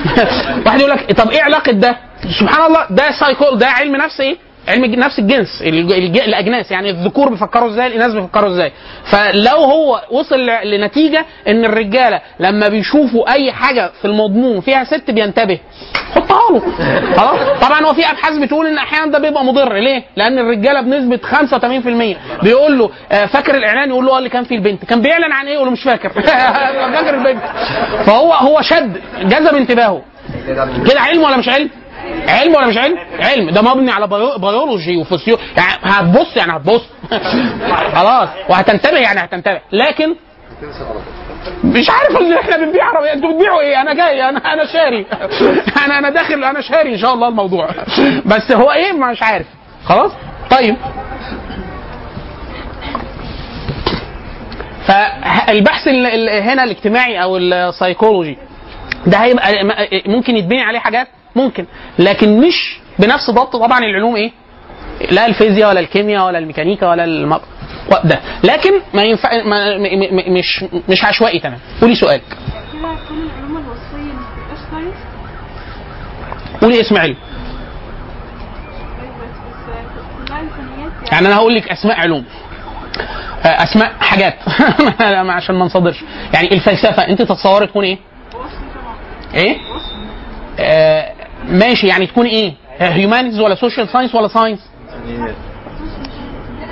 Speaker 3: <laughs> واحد يقول لك طب إيه علاقة ده؟ سبحان الله ده سايكول ده علم نفس إيه علم نفس الجنس الج- الج- الأجناس يعني الذكور بيفكروا إزاي الاناث بيفكروا إزاي. فلو هو وصل لنتيجة إن الرجالة لما بيشوفوا أي حاجة في المضمون فيها ست بينتبه حطها له. <laughs> خلاص؟ طبعا هو في أبحاث بتقول إن أحيانا ده بيبقى مضر. ليه؟ لأن الرجالة بنسبة 85% بيقول له آه، فاكر الإعلان؟ يقول له اللي كان فيه البنت. كان بيعلن عن إيه؟ يقول له مش فاكر. <laughs> فاكر البنت. فهو هو شد جذب انتباهه. كده علم ولا مش علم؟ علم ولا مش علم؟ علم. ده مبني على بيو- بيولوجي وفسيو يعني هتبص يعني هتبص. <laughs> خلاص. وهتنتبه يعني هتنتبه. لكن مش عارف ان إحنا بنبيع عربيه أنتوا بتبيعوا إيه؟ أنا جاي أنا أنا شاري. <laughs> أنا أنا داخل أنا شاري إن شاء الله الموضوع. <laughs> بس هو إيه؟ مش عارف. خلاص؟ طيب. فالبحث ال- ال- هنا الاجتماعي أو السيكولوجي ده هيبقى ممكن يتبني عليه حاجات؟ ممكن. لكن مش بنفس ضبط طبعا العلوم إيه؟ لا الفيزياء ولا الكيمياء ولا الميكانيكا ولا الم... ده. لكن ما ينفع ما م... م... مش مش عشوائي تمام. قولي سؤالك قولي اسم علم
Speaker 4: يعني
Speaker 3: أنا هقول لك أسماء علوم. آه، أسماء حاجات. <laughs> عشان ما نصدرش يعني الفلسفة أنت تتصوري تكون
Speaker 4: إيه؟
Speaker 3: إيه؟ آه ماشي يعني تكون إيه؟ humanities ولا social science ولا science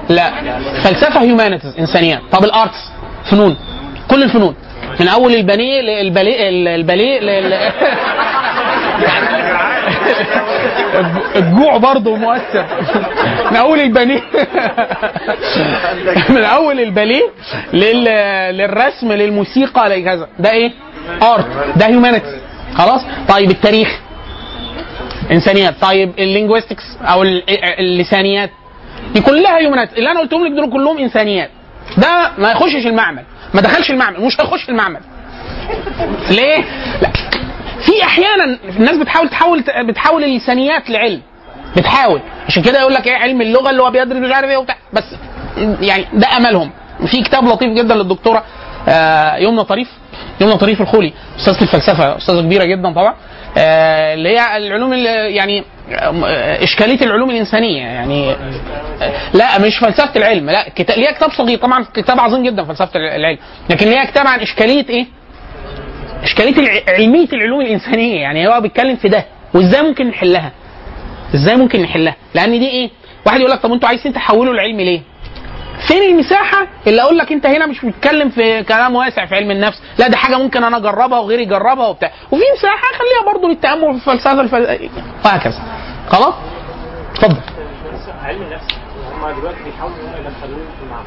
Speaker 3: لا فلسفة humanities إنسانيات. طب ال arts فنون. كل الفنون. من أول البانيه للباليه الباليه لل... <laughs> الجوع برضه مؤثر. من أول البانيه <laughs> من أول الباليه لل... للرسم للموسيقى لكذا. ده إيه؟ art ده humanities خلاص؟ طيب التاريخ. إنسانيات. طيب ال linguistics أو ال- اللسانيات. دي كلها humanities اللي أنا قلتهم لك دول كلهم إنسانيات. ده ما يخشش المعمل. ما دخلش المعمل. مش هيخش المعمل. ليه؟ لا. في أحيانا الناس بتحاول تحول بتحول اللسانيات لعلم. بتحاول. عشان كده يقول لك إيه علم اللغة اللي هو بيدرس مش عارف إيه وبتاع. بس يعني ده أملهم. في كتاب لطيف جدا للدكتورة آه، يمنى طريف. يمنى طريف الخولي. أستاذة الفلسفة أستاذة كبيرة جدا طبعا. آه، اللي هي العلوم اللي يعني آه، إشكالية العلوم الإنسانية. يعني آه، لا مش فلسفة العلم لا كتاب ليها كتاب صغير. طبعا كتاب عظيم جدا فلسفة العلم. لكن ليها كتاب عن إشكالية إيه؟ إشكالية علمية العلوم الإنسانية. يعني هو بيتكلم في ده. وإزاي ممكن نحلها؟ إزاي ممكن نحلها؟ لأن دي إيه؟ واحد يقول لك طب أنتوا عايزين تحولوا العلم ليه؟ فين المساحة؟ اللي أقول لك أنت هنا مش بتتكلم في كلام واسع في علم النفس. لا دي حاجة ممكن أنا أجربها وغيري يجربها وبتاع. وفي مساحة خليها برضو للتأمل في الفلسفة الفل... وهكذا. خلاص؟ اتفضل.
Speaker 5: علم النفس هم دلوقتي بيحاولوا يدخلوه في المعمل.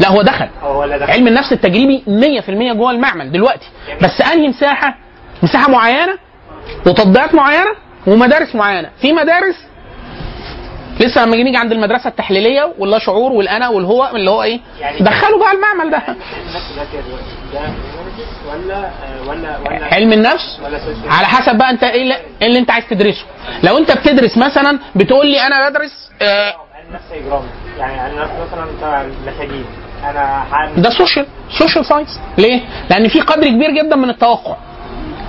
Speaker 3: لا هو دخل. علم النفس التجريبي 100% جوه المعمل دلوقتي. بس أنهي مساحة؟ مساحة معينة وتطبيقات معينة ومدارس معينة. في مدارس لسه لما نيجي عند المدرسة التحليلية واللا شعور والأنا والهو اللي هو إيه؟ دخلوا بقى المعمل ده.
Speaker 5: ولا ولا ولا
Speaker 3: علم النفس؟ على حسب بقى أنت إيه اللي, إيه أنت عايز تدرسه. لو أنت بتدرس مثلا بتقول لي أنا بدرس آه،
Speaker 5: نفس يعني نفس مثلا بتاع المساجين. أنا
Speaker 3: ده social social science ليه؟ لأن في قدر كبير جدا من التوقع.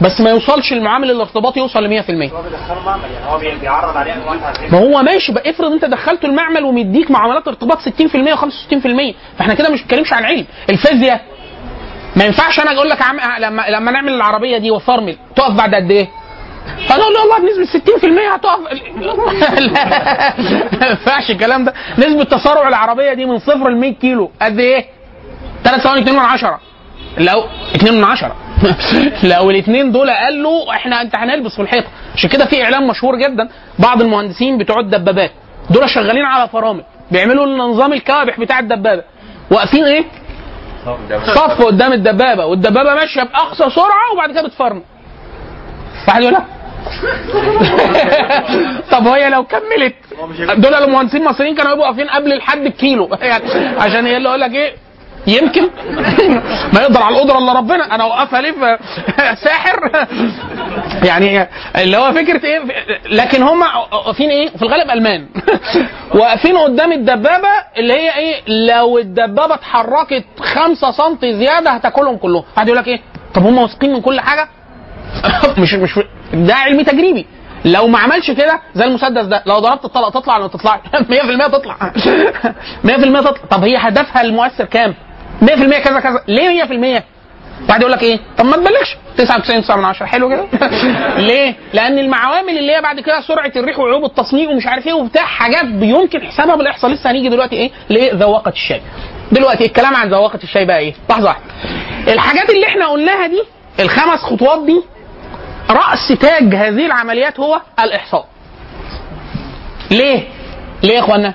Speaker 3: بس ما يوصلش المعامل الارتباطي يوصل ل 100%
Speaker 5: هو بيدخله معمل يعني هو بي- بيعرض عليه أنواع
Speaker 3: ما هو ماشي بقى افرض انت دخلته المعمل ومديك معاملات ارتباط 60% و65% فاحنا كده مش بنتكلمش عن علم. الفيزياء ما ينفعش أنا أقول لك عم... لما لما نعمل العربية دي وفرمل تقف بعد قد إيه؟ فنقول له والله بنسبة 60% هتقف. لا <laughs> ما ينفعش الكلام ده. نسبة تسارع العربية دي من صفر ل 100 كيلو. قد إيه؟ 3 ثواني 2 من 10 لو 2 من 10 <laughs> لو الاثنين دول قالوا إحنا أنت هنلبس في الحيطه عشان كده في اعلان مشهور جدا بعض المهندسين بتوع الدبابات دول شغالين على فرامل بيعملوا نظام الكوابح بتاع الدبابة. واقفين إيه؟ صف قدام الدبابة والدبابة ماشية بأقصى سرعة وبعد كده بتفرمل. واحد يقول <laughs> طب وهي لو كملت دول المهندسين المصريين كانوا يبقوا واقفين قبل الحد بكيلو. يعني <laughs> عشان هي اللي لك إيه؟ يمكن. ما يقدر على القدرة إلا ربنا. أنا أوقفها ليه ساحر؟ يعني اللي هو فكرة إيه؟ لكن هم واقفين إيه؟ في الغالب ألمان. واقفين قدام الدبابة اللي هي إيه؟ لو الدبابة اتحركت 5 سم زيادة هتاكلهم كلهم. واحد يقول لك إيه؟ طب هم واثقين من كل حاجة؟ <laughs> مش مش ده علم تجريبي. لو ما عملش كده زي المسدس ده لو ضربت الطلقة تطلع ولا ما تطلعش؟ <laughs> 100% تطلع. <laughs> 100% تطلع. طب هي هدفها المؤثر كام؟ 100% كذا كذا. ليه 100% واحد يقول لك إيه؟ طب ما تبلغش. 99 من 10 حلو كده. <laughs> ليه؟ لأن المعوامل اللي هي بعد كده سرعة الريح وعيوب التصنيع ومش عارف إيه وبتاع حاجات يمكن حسابها بالإحصاء. لسه هنيجي دلوقتي إيه؟ لذواقه الشاي. دلوقتي الكلام عن ذواقة الشاي بقى إيه؟ لحظة واحدة. الحاجات اللي إحنا قلناها دي الخمس خطوات دي رأس تاج هذه العمليات هو الإحصاء. ليه؟ ليه يا اخوانا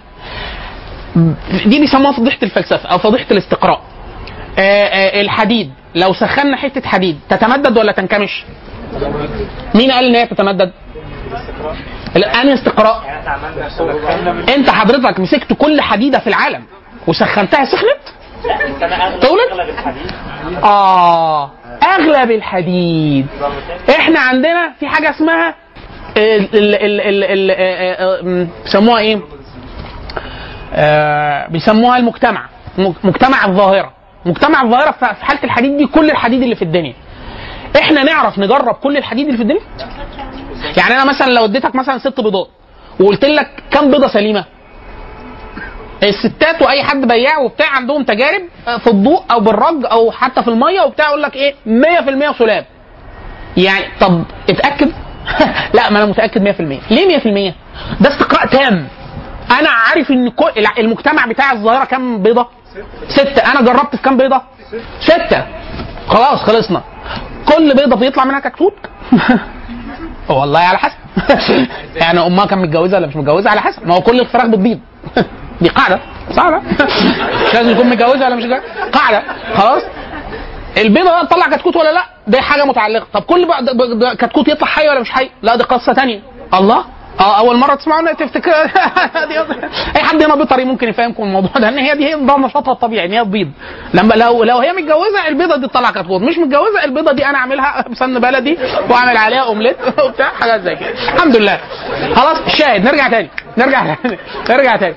Speaker 3: دي بيسموها فضيحة الفلسفة أو فضيحة الاستقراء آه، آه، الحديد لو سخنا حتة حديد تتمدد ولا تنكمش؟ مين قال إن هي تتمدد؟ لا، انهي استقراء؟ أنت حضرتك مسكت كل حديدة في العالم وسخنتها سخنت؟
Speaker 5: الحديد
Speaker 3: آه أغلب الحديد إحنا عندنا في حاجة اسمها ال آه، بيسموها إيه؟ آه، بيسموها المجتمع. مجتمع الظاهرة. مجتمع الظاهرة في حالة الحديد دي كل الحديد اللي في الدنيا. إحنا نعرف نجرب كل الحديد اللي في الدنيا؟ يعني أنا مثلا لو اديتك مثلا ست بيضات وقلت لك كم بيضة سليمة؟ الستات وأي حد بياع وبتاع عندهم تجارب في الضوء أو بالرج أو حتى في المية وبتاع يقول لك إيه؟ 100% سلاب. يعني طب اتأكد؟ <laughs> لا ما أنا متأكد 100% ليه 100% ده استقراء تام. أنا عارف ان كل المجتمع بتاع الظاهره كام بيضة. ستة. أنا جربت في كام بيضة؟ ستة. خلاص خلصنا. كل بيضة بيطلع منها كتكوت. <laughs> والله على حسب. <laughs> يعني امها كان متجوزة ولا مش متجوزة؟ على حسب. ما هو كل الفراخ بتبيض. <laughs> دي قاعدة. صعبة. لازم يكون متجوزة ولا مش متجوزة. قاعدة. خلاص. البيضة تطلع كتكوت ولا لا؟ دي حاجة متعلقة. طب كل كتكوت يطلع حي ولا مش حي؟ لا دي قصة تانية. الله. آه أول مرة تسمعوا تفتكر. <laughs> دي- أي حد هنا بيطري ممكن يفهمكم الموضوع ده ان هي دي هي نشاطها الطبيعي إن هي تبيض لما لو لو هي متجوزة البيضة دي تطلع كتكوت مش متجوزة البيضة دي أنا أعملها بسمن بلدي وأعمل عليها أومليت <laughs> وبتاع حاجات زي كده. الحمد لله. خلاص الشاهد نرجع تاني. نرجع تاني. نرجع تاني.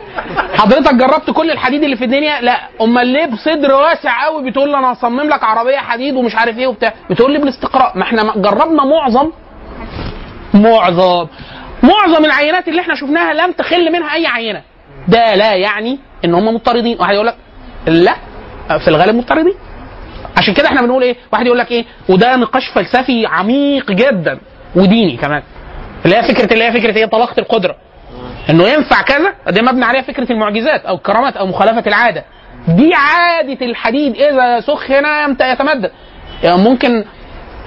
Speaker 3: حضرتك جربت كل الحديد اللي في الدنيا؟ لا. امال ليه بصدر واسع قوي بتقول لي أنا هصمم لك عربية حديد ومش عارف إيه وبتاع. بتقول لي بالاستقراء ما إحنا جربنا معظم. معظم. معظم العينات اللي إحنا شفناها لم تخل منها اي عينة. ده لا يعني ان هم مضطردين. واحد يقول لك لا في الغالب مضطردين. عشان كده إحنا بنقول إيه؟ واحد يقول لك إيه؟ وده نقاش فلسفي عميق جدا وديني كمان. اللي هي فكره اللي هي فكرة إيه؟ طلاقة القدرة. انه ينفع كذا ده مبني عليها فكرة المعجزات أو الكرامات أو مخالفة العادة. دي عادة الحديد اذا سخن يتمدد يعني ممكن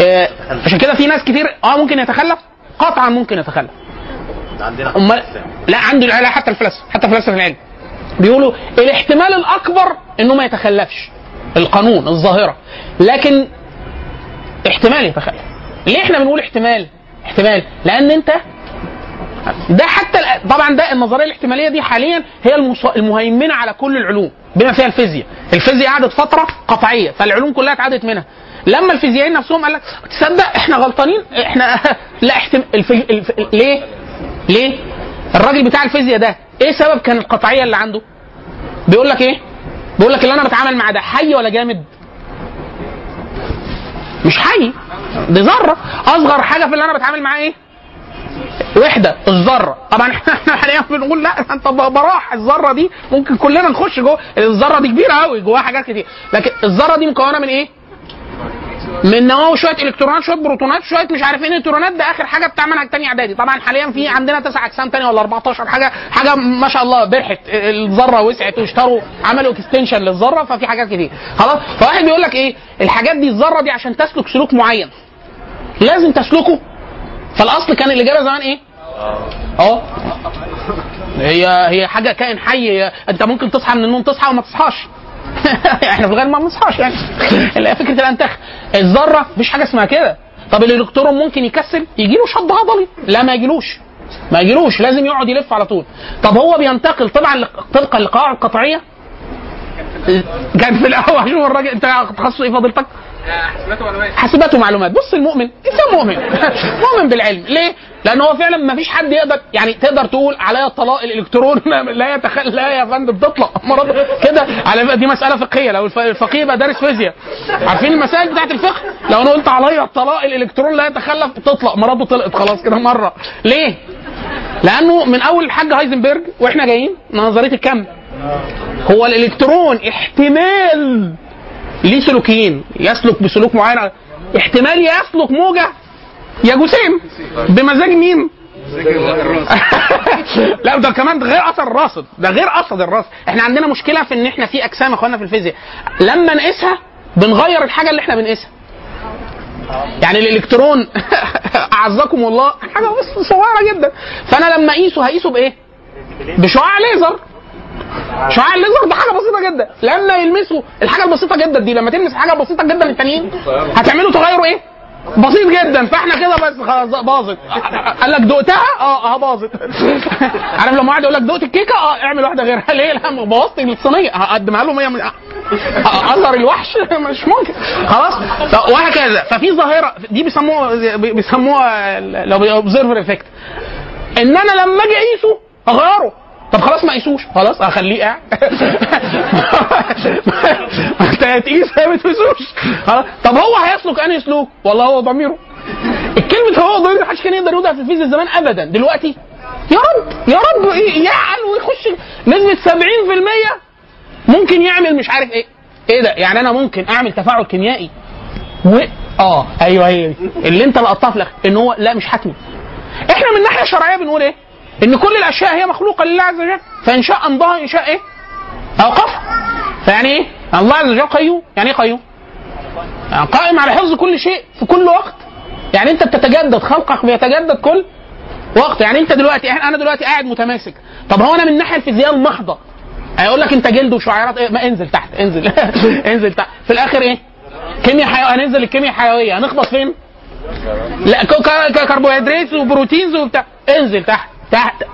Speaker 3: آه، عشان كده في ناس كتير آه ممكن يتخلف. قطعا ممكن يتخلف.
Speaker 6: عندنا
Speaker 3: امال لا عنده لا حتى الفلاسفه حتى فلاسفه العلم. بيقولوا الاحتمال الأكبر إنه ما يتخلفش القانون الظاهرة. لكن احتمال يتخلف ليه إحنا بنقول احتمال؟ احتمال لأن أنت ده حتى طبعا ده النظرية الاحتمالية دي حاليا هي المهيمنة على كل العلوم بما فيها الفيزياء. الفيزياء قعدت فترة قطعية فالعلوم كلها اتعدت منها. لما الفيزيائيين نفسهم قال لك تصدق إحنا غلطانين؟ إحنا <laughs> لا احتم... الف... الف... ليه؟ ليه؟ الراجل بتاع الفيزياء ده إيه سبب كان القطعية اللي عنده؟ بيقول لك إيه؟ بيقول لك اللي أنا بتعامل مع ده حي ولا جامد؟ مش حي دي ذرة. أصغر حاجة في اللي أنا بتعامل معاه إيه؟ وحدة الذرة. طبعا <laughs> إحنا حاليا بنقول لا أنت براح. الذرة دي ممكن كلنا نخش جوه. الذرة دي كبيرة قوي جواها حاجات كتير. لكن الذرة دي مكونة من إيه؟ من نواه شوية إلكترونات شوية بروتونات شوية مش عارف إيه. نيوترونات ده آخر حاجة بتاع منهج تاني إعدادي. طبعا حاليا في عندنا تسع أجسام تاني ولا 14 حاجة حاجة ما شاء الله برحت. الذرة وسعت واشتروا عملوا extension للذرة ففي حاجات كتير. خلاص؟ فواحد بيقول لك إيه؟ الحاجات دي الذرة دي عشان تسلك سلوك معين. لازم تسلكه. فالأصل كان الاجابه زمان إيه؟ آه هي هي حاجة كائن حي. أنت ممكن تصحى من النوم تصحى وما تصحاش. <laughs> إحنا في الغالب ما بنصحاش يعني. فكرة الأنتخ الذرة مفيش حاجة اسمها كده. طب الالكترون ممكن يكسل يجي له شد عضلي. لا ما يجيلوش. ما يجيلوش لازم يقعد يلف على طول. طب هو بينتقل طبعا طبقا لقواعد قطعيه كان في الأول. <laughs> شوف الراجل أنت تخصص إيه فضيلتك؟ حاسبات ومعلومات. بص المؤمن انسان مؤمن. <laughs> مؤمن بالعلم. ليه؟ لأن هو فعلا ما فيش حد يقدر يعني تقدر تقول عليا الطلاق الإلكترون <laughs> لا يتخل لا يا فندم تطلق <laughs> مرض كده. على دي مسألة فقهية. لو الف- الفقيه يبقى دارس فيزياء. عارفين المسائل بتاعت الفقه؟ لو أنا قلت عليا الطلاق الإلكترون لا يتخلف تطلق. مراته طلقت خلاص كده مرة. ليه؟ لأنه من أول الحاج هايزنبرج وإحنا جايين نظرية الكم. هو الإلكترون احتمال ليه سلوكيين؟ يسلك بسلوك معين. احتمال يسلك موجة. يا جسيم. بمزاج مين؟ <laughs> لا ده كمان ده غير أثر الراصد. ده غير أثر الراصد. إحنا عندنا مشكلة في إن إحنا في أجسام اخوانا في الفيزياء. لما نقيسها بنغير الحاجة اللي إحنا بنقيسها. يعني الإلكترون. <laughs> أعزكم الله. حاجة بس صغيرة جدا. فأنا لما أقيسه هقيسه بإيه؟ بشعاع ليزر. شعاع الليزر ده حاجة بسيطة جدا. لما يلمسوا الحاجة البسيطة جدا دي. لما تلمس حاجة بسيطة جدا التانيين هتعملوا تغيروا إيه؟ بسيط جدا. فإحنا كده بس خلاص باظت. قال لك دقتها؟ آه آه باظت. <laughs> عارف لما واحد يقول لك دقت الكيكة؟ آه اعمل واحدة غيرها. ليه؟ لا بوظت الصينية. هقدمها له 100 من أثر الوحش. <laughs> مش ممكن. خلاص؟ وهكذا. ففي ظاهرة دي بيسموها بيسموها ال observer effect إن أنا لما أجي أقيسه أغيره. طب خلاص ما قيسوش خلاص أخليه قاعد. انت هتقيس ما تقيسوش خلاص. طب هو هيسلك أنهي سلوك؟ والله هو ضميره. الكلمة هو ضمير محدش كان يقدر يقولها في الفيزياء زمان ابدا. دلوقتي يا رب يا رب يعقل ويخش نسبة 70% ممكن يعمل مش عارف إيه. إيه ده؟ يعني أنا ممكن أعمل تفاعل كيميائي و آه أيوه هي. اللي أنت لقطتها في إن هو لا مش حتمي إحنا من الناحيه الشرعيه بنقول إيه؟ إن كل الأشياء هي مخلوقة لله عز وجل فإن شاء امضاها إن شاء إيه؟ اوقفها فيعني إيه؟ الله عز وجل قيوم. يعني إيه قيوم؟ يعني قائم على حفظ كل شيء في كل وقت. يعني أنت بتتجدد خلقك بيتجدد كل وقت. يعني أنت دلوقتي أنا دلوقتي قاعد متماسك. طب هو أنا من الناحيه الفيزياء المحضة. هيقول لك أنت جلد وشعيرات إيه؟ ما انزل تحت انزل. <laughs> انزل تحت. في الآخر إيه؟ كيمياء حيويه هننزل الكيمياء الحيوية. هنخبط فين؟ لا كربوهيدرات وبروتينز وبتاع. انزل تحت. تحت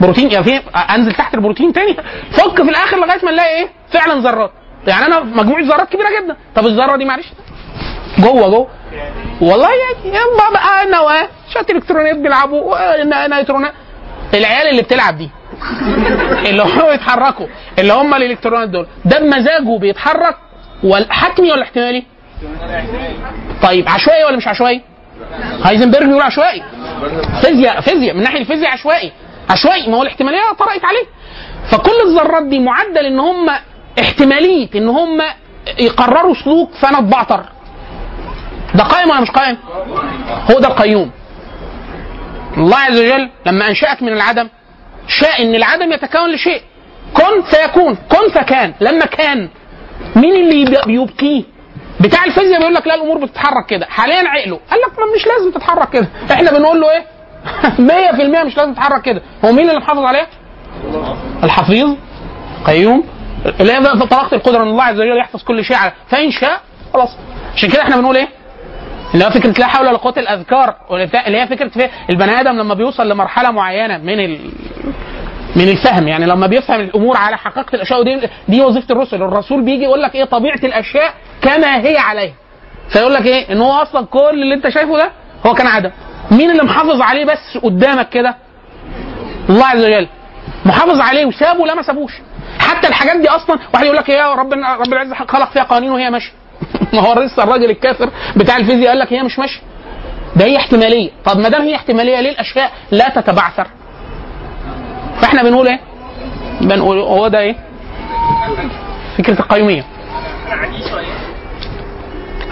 Speaker 3: بروتين يا في أنزل تحت البروتين تاني فك في الآخر لغاية ما نلاقي إيه؟ فعلا ذرات. يعني أنا مجموعة ذرات كبيرة جدا. طب الذرة دي معلش؟ جوه جوه. والله يعني بقى نواه شوية إلكترونات بيلعبوا نيترونات العيال اللي بتلعب دي <laughs> اللي هم بيتحركوا اللي هم الإلكترونات دول ده بمزاجه بيتحرك حتمي ولا احتمالي؟ طيب عشوائي ولا مش عشوائي؟ هايزنبرج بيقول عشوائي. فيزياء فيزياء من ناحية الفيزياء عشوائي. عشوائي ما هو الاحتمالية طرقت عليه. فكل الذرات دي معدل إن هم احتمالية إن هم يقرروا سلوك فأنا أتبعتر. ده قائم ولا مش قائم؟ هو ده القيوم. الله عز وجل لما أنشأك من العدم شاء إن العدم يتكون لشيء. كن فيكون كن فكان. لما كان مين اللي يب- بيبقيه بتاع الفيزياء بيقول لك لا الأمور بتتحرك كده. حاليا عقله. قال لك ما مش لازم تتحرك كده. إحنا بنقول له إيه؟ <laughs> 100% مش لازم تتحرك كده. هو مين اللي محافظ عليه؟ الحفيظ قيوم. اللي هي طلاقة القدرة ان الله عز وجل يحفظ كل شيء على فإن شاء خلاص. عشان كده إحنا بنقول إيه؟ اللي هو فكرة لا حول ولا قوة الأذكار اللي هي فكرة في البني آدم لما بيوصل لمرحلة معينة من ال... من الفهم. يعني لما بيفهم الأمور على حقيقة الأشياء ودي دي وظيفة الرسل. الرسول بيجي يقول لك إيه؟ طبيعة الأشياء كما هي عليها. فيقول لك إيه؟ إن هو أصلا كل اللي أنت شايفه ده هو كان عدم. مين اللي محافظ عليه بس قدامك كده؟ الله عز وجل. محافظ عليه وسابه لا ما سابوش؟ حتى الحاجات دي أصلا واحد يقول لك يا ربنا رب العزة خلق فيها قوانين وهي ماشية. <laughs> ما هو لسه الراجل الكافر بتاع الفيزياء قال لك هي مش ماشية. ده هي احتمالية. طب ما دام هي احتمالية ليه الأشياء لا تتبعثر؟ فاحنا بنقول إيه؟ بنقول هو ده إيه؟ فكرة القيومية.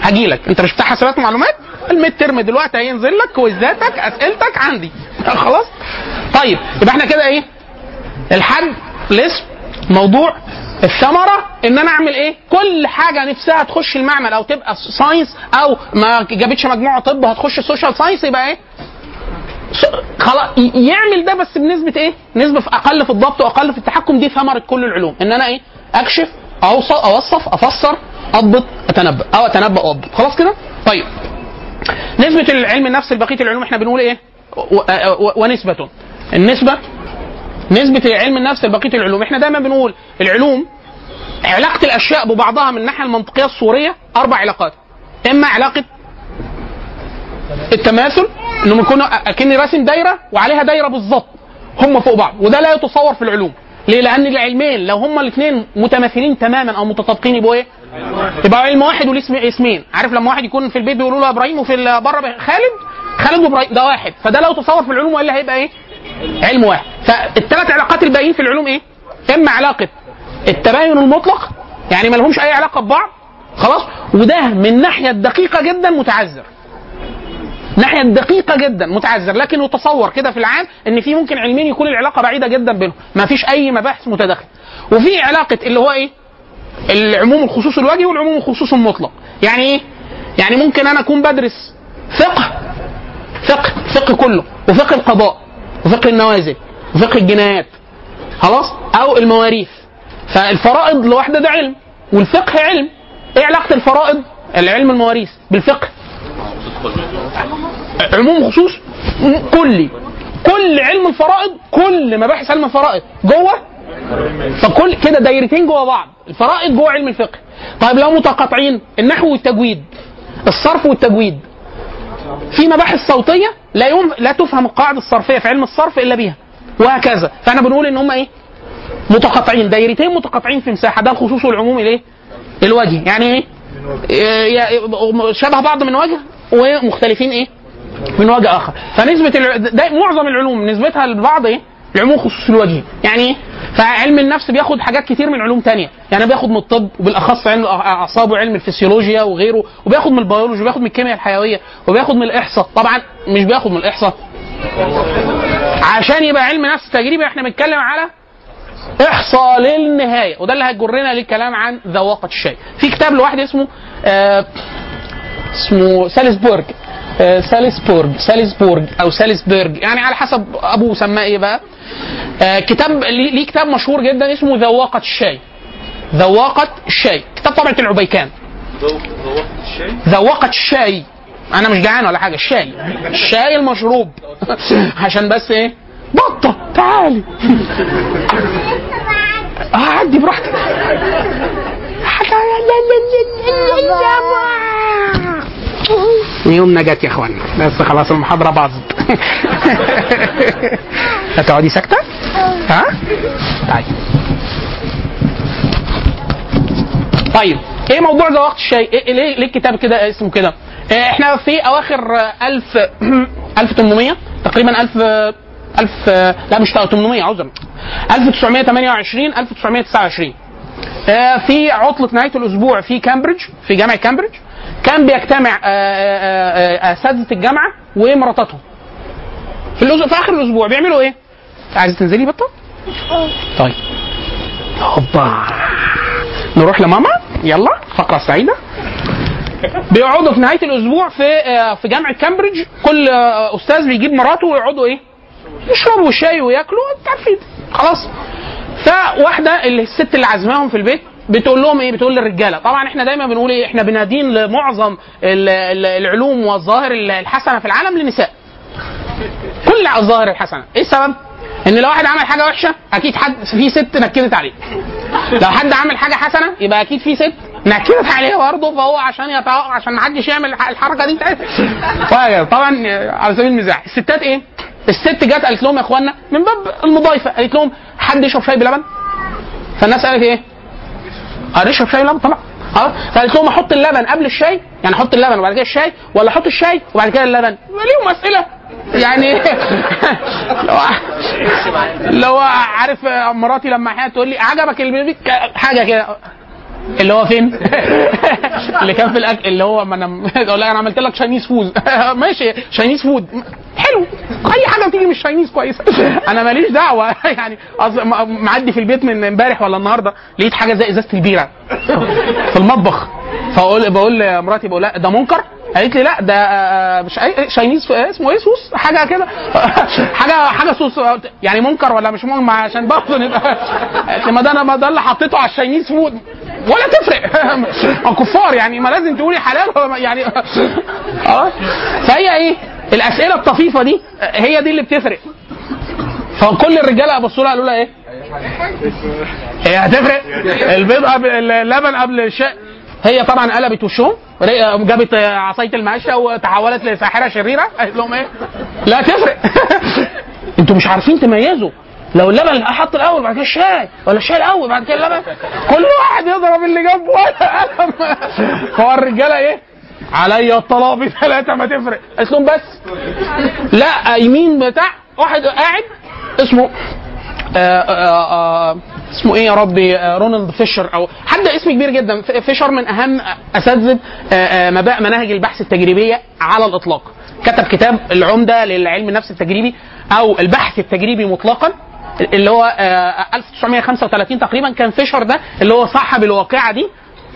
Speaker 3: هجي لك انت مش بتاع حسابات ومعلومات؟ الميد ترم دلوقتي هينزل لك كويزاتك أسئلتك عندي. خلاص. طيب يبقى إحنا كده إيه؟ الحد الاسم موضوع الثمرة ان أنا اعمل إيه؟ كل حاجة نفسها تخش المعمل أو تبقى science أو ما جابتش مجموعة طب هتخش social science يبقى إيه؟ خلاص يعمل ده بس بنسبة إيه؟ نسبة في أقل في الضبط وأقل في التحكم دي ثمرة كل العلوم. إن أنا إيه؟ أكشف اوصف أوصف أفسر أضبط أتنبأ. أو أتنبأ وأضبط. خلاص كده؟ طيب. نسبة العلم النفس لبقية العلوم إحنا بنقول إيه؟ و- و- ونسبة. النسبة نسبة علم النفس لبقية العلوم. إحنا دايما بنقول العلوم علاقة الأشياء ببعضها من الناحية المنطقية الصورية أربع علاقات. إما علاقة التماثل إنهم يكونوا أكني راسم دايرة وعليها دايرة بالظبط هم فوق بعض وده لا يتصور في العلوم ليه؟ لأن العلمين لو هما الاثنين متماثلين تماما أو متطابقين يبقوا إيه؟ يبقى علم واحد وليه اسم- اسمين عارف لما واحد يكون في البيت بيقولوا له إبراهيم وفي بره خالد خالد وإبراهيم ده واحد فده لا يتصور في العلوم وإلا هيبقى إيه؟ علم واحد فالثلاث علاقات الباقيين في العلوم إيه؟ إما علاقة التباين المطلق يعني ما لهمش أي علاقة ببعض خلاص وده من الناحيه الدقيقه جدا متعذر الناحيه الدقيقه جدا متعذر. لكن يتصور كده في العام إن في ممكن علمين يكون العلاقة بعيدة جدا بينهم. ما فيش أي مباحث متداخلة. وفي علاقة اللي هو إيه؟ العموم الخصوص الوجهي والعموم الخصوص المطلق. يعني إيه؟ يعني ممكن أنا أكون بدرس فقه فقه فقه كله وفقه القضاء وفقه النوازل وفقه الجنايات. خلاص؟ أو المواريث. فالفرائض لوحدة ده علم والفقه علم. إيه علاقة الفرائض؟ العلم المواريث بالفقه. عموم خصوص كلي كل علم الفرائض كل مباحث علم الفرائض جوه؟ فكل كده دايرتين جوه بعض الفرائض جوه علم الفقه. طيب لو متقاطعين النحو والتجويد الصرف والتجويد في مباحث صوتية لا يوم لا تفهم القاعدة الصرفية في علم الصرف إلا بها وهكذا. فإحنا بنقول إن هم إيه؟ متقاطعين دايرتين متقاطعين في مساحة ده الخصوص والعموم الإيه؟ الوجه. يعني إيه؟ شبه بعض من وجه ومختلفين إيه؟ من وجه آخر. فنسبة. ده معظم العلوم نسبتها لبعض إيه؟ العموم خصوص الوجه. يعني إيه؟ فعلم النفس بياخد حاجات كتير من علوم تانية. يعني بياخد من الطب وبالأخص علم الاعصاب وعلم الفسيولوجيا وغيره وبياخد من البيولوجي وبياخد من الكيمياء الحيوية وبياخد من الإحصاء. طبعا مش بياخد من الإحصاء. عشان يبقى علم نفس تجريبي إحنا بنتكلم على إحصاء للنهاية. وده اللي هيجرنا للكلام عن ذواقه الشيء. في كتاب لواحد اسمه آه اسمه سالزبورج آه سالزبورج سالزبورج أو سالزبورج يعني على حسب أبوه سماه إيه بقى. آه كتاب ليه كتاب مشهور جدا اسمه ذواقه الشاي ذواقه الشاي كتاب طبعه العبيكان. ذواقه الشاي أنا مش جعان ولا حاجة. الشاي. الشاي المشروب. <laughs> عشان بس إيه؟ بطة تعالي عدي براحتك يومنا جت يا اخوانا بس خلاص المحاضرة باظت <laughs> هتقعدي ساكتة؟ ها؟ طيب طيب إيه موضوع ذواقة الشاي؟ إيه ليه ليه الكتاب كده اسمه كده؟ إيه إحنا في أواخر آه، 1000 1800 تقريبا 1000 آه، 1000 آه، لا مش 800 عذرا 1928 1929 آه، في عطلة نهاية الأسبوع في كامبريدج في جامعة كامبريدج كان بيجتمع آه، آه، آه، أساتذة الجامعة ومراتاتهم. في في آخر الأسبوع بيعملوا إيه؟ عايزة تنزلي بطة؟ طيب. هوبا. نروح لماما. يلا. فقرة سعيدة. بيقعدوا في نهاية الأسبوع في في جامعة كامبريدج. كل أستاذ بيجيب مراته ويقعدوا إيه؟ يشربوا شاي وياكلوا عارفين خلاص. فواحدة الست اللي عازماهم في البيت بتقول لهم إيه؟ بتقول للرجالة طبعا إحنا دايما بنقول إيه؟ إحنا بنادين لمعظم ال- ال- العلوم والظواهر الحسنة في العالم للنساء. كل الظواهر الحسنة. إيه السبب؟ ان لو واحد عمل حاجة وحشة أكيد حد في ست نكدت عليه. لو حد عمل حاجة حسنة يبقى أكيد في ست نكدت عليه برضه فهو عشان يتع... عشان ما حدش يعمل الح- الحركة دي. بتاعتها طبعا على سبيل المزاح الستات إيه؟ الست جت قالت لهم يا اخوانا من باب المضايفة قالت لهم حد يشرب شاي بلبن؟ فالناس قالت إيه؟ هنشرب شاي بلبن طبعا. آه فقالت لهم أحط اللبن قبل الشاي؟ يعني أحط اللبن وبعد كده الشاي؟ ولا أحط الشاي وبعد كده اللبن؟ ليهم أسئلة. يعني <laughs> لو لو عارف مراتي لما أحيانا تقول لي عجبك البيبي؟ حاجة كده. اللي هو فين؟ <laughs> اللي كان في الأكل اللي هو ما أنا <laughs> أقول لك أنا عملت لك Chinese food <laughs> ماشي Chinese food حلو. أي حاجة بتيجي من ال Chinese كويسة. أنا ماليش دعوة. يعني معدي في البيت من امبارح ولا النهارده لقيت حاجة زي إزازة البيرة في المطبخ. فاقول بقول لمراتي بقول لها ده منكر؟ قالت لي لا ده آه، مش أي Chinese آه، اسمه إيه صوص حاجة كده. حاجة حاجة صوص يعني منكر ولا مش منكر؟ عشان برضه نبقى ما ده أنا ما ده اللي حطيته على ال Chinese food ولا تفرق. <laughs> كفار يعني ما لازم تقولي حلال. <laughs> يعني <laughs> آه. فهي إيه؟ الأسئلة الطفيفة دي هي دي اللي بتفرق. فكل الرجاله بصوا لها قالوا لها إيه؟ هي هتفرق؟ البيض قبل اللبن قبل الشاي. هي طبعا قلبت وشهم جابت عصاية الماجيك وتحولت لساحره شريرة. قالت لهم إيه؟ لا تفرق. أنتوا مش عارفين تميزوا. لو اللبن أحط الأول بعد كده الشاي ولا الشاي الأول بعد كده اللبن كل واحد يضرب اللي جنبه ولا قلم. <laughs> فهو الرجالة إيه؟ عليا الطلاق بثلاثه ما تفرق. لهم بس. لا يمين بتاع واحد قاعد. اسمه آه آه آه اسمه إيه يا ربي؟ رونالد فيشر. أو حد اسم كبير جدا. فيشر من أهم أساتذة آه آه مبا- مناهج البحث التجريبية على الإطلاق. كتب كتاب العمدة للعلم النفس التجريبي أو البحث التجريبي مطلقا. اللي هو آه 1935 تقريبا كان فيشر ده اللي هو صاحب الواقعة دي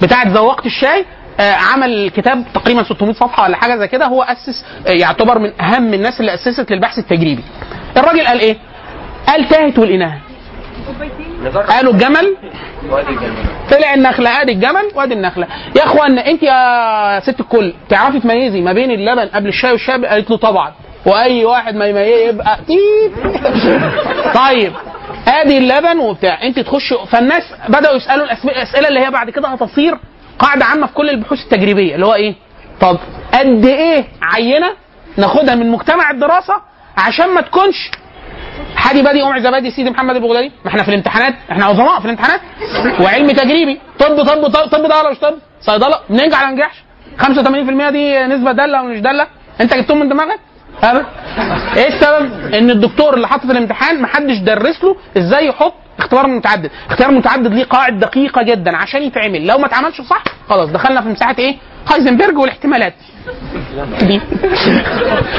Speaker 3: بتاعة ذوقت الشاي آه، عمل كتاب تقريبا 600 صفحة ولا حاجة زي كده هو أسس آه، يعتبر من أهم الناس اللي أسست للبحث التجريبي. الراجل قال إيه؟ قال تاهت والاناهه قالوا الجمل. طلع النخلة ادي الجمل وادي النخلة. يا إخوان أنت يا ست الكل تعرفي تميزي ما بين اللبن قبل الشاي والشاي؟ قالت له طبعا. وأي واحد ما يبقى تيت طيب آدي اللبن وبتاع. أنت تخش فالناس بدأوا يسألوا الأسئلة اللي هي بعد كده هتصير قاعدة عامة في كل البحوث التجريبية اللي هو إيه؟ طب قد إيه عينة ناخدها من مجتمع الدراسة عشان ما تكونش حادي بادي قمع زبادي سيدي محمد البغدادي ما إحنا في الامتحانات إحنا عظماء في الامتحانات. وعلم تجريبي. طب طب طب, طب ده ولا مش طب. صيدلة. بننجح ولا ما ننجحش 85% دي نسبة دالة ومش دالة؟ أنت جبتهم من دماغك؟ إيه السبب؟ ان الدكتور اللي حاطط الامتحان محدش درس له إزاي يحط اختبار متعدد. اختيار متعدد ليه قواعد دقيقة جدا عشان يتعمل. لو ما اتعملش صح خلاص دخلنا في مساحة إيه؟ هايزنبرج والاحتمالات. دي.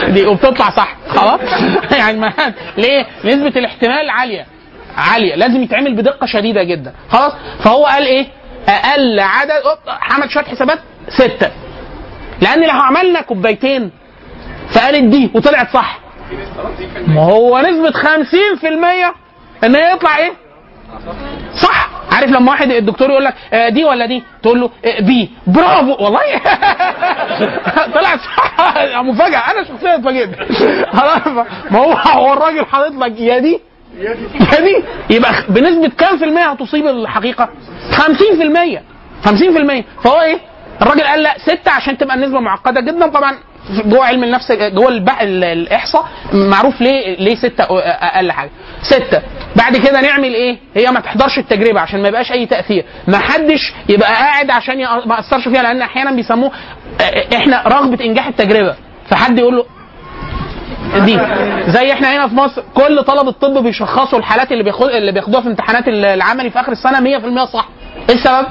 Speaker 3: دي وبتطلع صح. خلاص؟ <laughs> يعني ما ليه؟ نسبة الاحتمال عالية. عالية. لازم يتعمل بدقة شديدة جدا. خلاص؟ فهو قال إيه؟ أقل عدد عمل شوية حسابات ستة. لأن لو عملنا كوبايتين فقالت دي وطلعت صح. ما هو نسبة 50% إن هي يطلع إيه؟ صح. عارف لما واحد الدكتور يقول لك آه، دي ولا دي؟ تقول له آه، بي. برافو. والله. <laughs> طلعت صح. مفاجأة. أنا شخصيا اتفاجئت. <laughs> ما هو <laughs> هو الراجل حاطط لك يا دي؟ يا دي. يبقى بنسبة كام في المية هتصيب الحقيقة؟ 50% 50% فهو إيه؟ الراجل قال لا ستة عشان تبقى النسبة معقدة جدا طبعا. جوه علم النفس جوه الإحصاء معروف ليه ليه ستة أقل حاجة. ستة بعد كده نعمل إيه؟ هي ما تحضرش التجربة عشان ما يبقاش أي تأثير. ما حدش يبقى قاعد عشان ما أثرش فيها لأن أحيانا بيسموه إحنا رغبة إنجاح التجربة. فحد يقول له دي زي إحنا هنا في مصر كل طلبة الطب بيشخصوا الحالات اللي بياخد اللي بياخدوها في امتحانات العملي في آخر السنة 100% صح. إيه السبب؟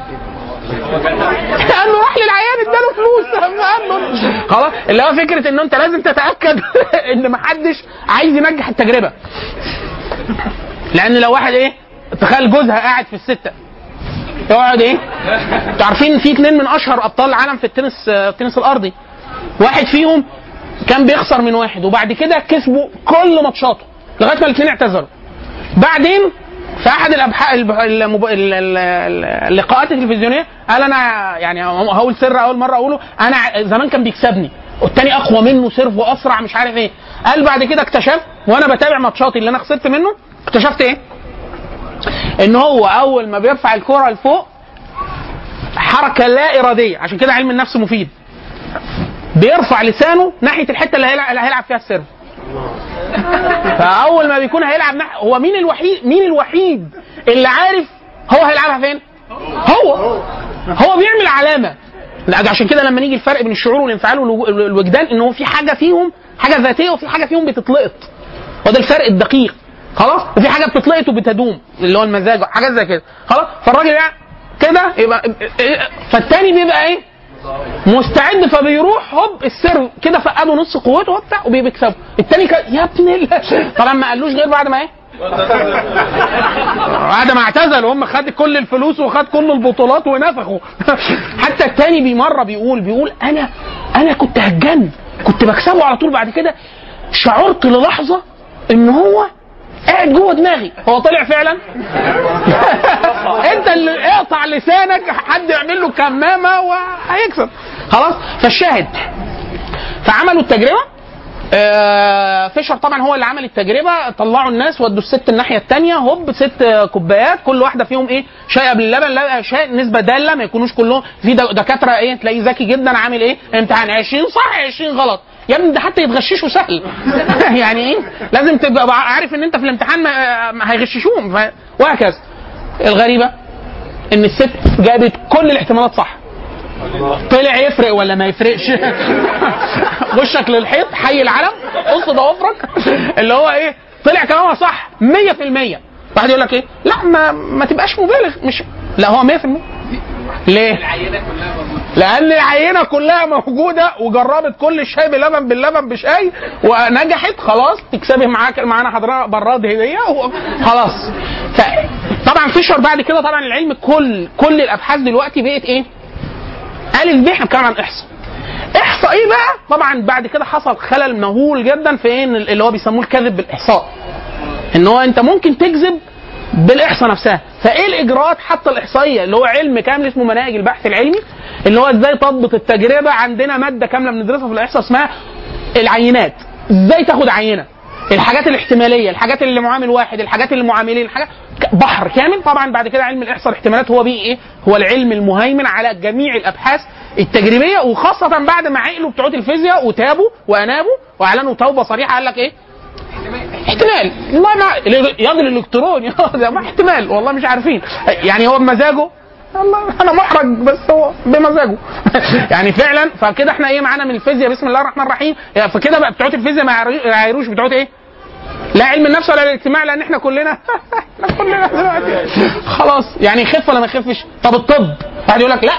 Speaker 3: لأنه راح للعيان اداله فلوس. <laughs> قال له خلاص اللي هو فكرة إن أنت لازم تتأكد <laughs> إن محدش عايز ينجح التجربة. لأن لو واحد إيه تخيل جوزها قاعد في الستة. يقعد إيه؟ أنتوا عارفين في اثنين من أشهر أبطال العالم في التنس التنس الأرضي. واحد فيهم كان بيخسر من واحد وبعد كده كسبوا كل ماتشاته لغاية ما الاثنين اعتذروا بعدين في احد الابحاث المب... ال- ال- ال- اللقاءات التلفزيونية قال أنا يعني هقول سر أول مرة أقوله أنا زمان كان بيكسبني والتاني أقوى منه serve وأسرع مش عارف إيه. قال بعد كده اكتشفت وأنا بتابع ماتشاتي اللي أنا خسرت منه اكتشفت إيه؟ إن هو أول ما بيرفع الكرة لفوق حركة لا إرادية عشان كده علم النفس مفيد. بيرفع لسانه ناحية الحتة اللي هيلعب فيها السيرف. <laughs> فاول ما بيكون هيلعب ناحية هو مين الوحيد مين الوحيد اللي عارف هو هيلعبها فين؟ هو. هو بيعمل علامة. لا عشان كده لما نيجي الفرق بين الشعور والانفعال والو- والوجدان إن هو في حاجة فيهم حاجة ذاتية وفي حاجة فيهم بتتلقط. وده الفرق الدقيق. خلاص؟ وفي حاجة بتتلقط وبتدوم اللي هو المزاج حاجات زي كده. خلاص؟ فالراجل يعني كده يبقى فالتاني بيبقى إيه؟ مستعد فبيروح هوب السر كده فقده نص قوته وبتاع وبيكسبه التاني كان يا ابن ال- طبعا ما قالوش غير بعد ما إيه؟ <laughs> بعد ما اعتزل وهم خد كل الفلوس وخد كل البطولات ونفخوا. <laughs> حتى التاني بمره بيقول بيقول أنا أنا كنت هتجن كنت بكسبه على طول بعد كده. شعرت للحظة إن هو قاعد جوه دماغي. هو طلع فعلا؟ <laughs> انت اللي اقطع لسانك حد يعمل له كمامة وهيكسب. خلاص؟ فالشاهد فعملوا التجربة. آه، فيشر طبعا هو اللي عمل التجربة. طلعوا الناس ودوا الست الناحية الثانية هوب ست كوبايات. كل واحدة فيهم إيه؟ شاي قبل اللبن لا شاي نسبة دالة ما يكونوش كلهم. في دكاترة إيه؟ تلاقيه ذكي جدا عامل إيه؟ امتحان. 20 صح 20 غلط. يا ابني ده حتى يتغششوا سهل. <laughs> يعني إيه؟ لازم تبقى عارف إن أنت في الامتحان هيغششوهم. وهكذا. الغريبة إن الست جابت كل الاحتمالات صح. طلع يفرق ولا ما يفرقش؟ <laughs> وشك للحيط حي العلم. قص ضوافرك اللي هو إيه؟ طلع كلامها صح 100% واحد يقول لك إيه؟ لا ما ما تبقاش مبالغ. مش لا هو 100% ليه؟ لأن العينة كلها موجودة وجربت كل الشاي بلبن باللبن بشاي ونجحت خلاص تكسبي معاك معانا حضرتك براد هدية خلاص طبعا فيشر بعد كده طبعا العلم كل كل الأبحاث دلوقتي بقت إيه؟ الف ب إحنا بنتكلم عن إحصاء إيه بقى؟ طبعا بعد كده حصل خلل مهول جدا في إيه اللي هو بيسموه الكذب بالإحصاء إن هو أنت ممكن تكذب بالإحصاء نفسها فإيه الإجراءات حتى الإحصائية؟ اللي هو علم كامل اسمه مناهج البحث العلمي اللي هو إزاي تضبط التجربة عندنا مادة كاملة بندرسها في الإحصاء اسمها العينات. إزاي تاخد عينة؟ الحاجات الاحتمالية الحاجات اللي معامل واحد الحاجات اللي معاملين الحاجات بحر كامل. طبعا بعد كده علم الإحصاء الاحتمالات هو بيه إيه؟ هو العلم المهيمن على جميع الأبحاث التجريبية وخاصة بعد ما عقلوا بتوع الفيزياء وتابوا وأنابوا وأعلنوا توبة صريحة قال لك إيه؟ احتمال. والله ما ياض الإلكترون ما احتمال. والله مش عارفين. يعني هو بمزاجه؟ والله أنا محرج بس هو بمزاجه. <laughs> يعني فعلا فكده إحنا إيه معانا من الفيزياء. بسم الله الرحمن الرحيم. فكده بقى بتوع الفيزياء ما يعايروش بتوع إيه؟ لا علم النفس ولا الاجتماع لأن إحنا كلنا <laughs> إحنا كلنا دلوقتي. خلاص. يعني يخف ولا ما يخفش؟ طب الطب. واحد يقول لك لا.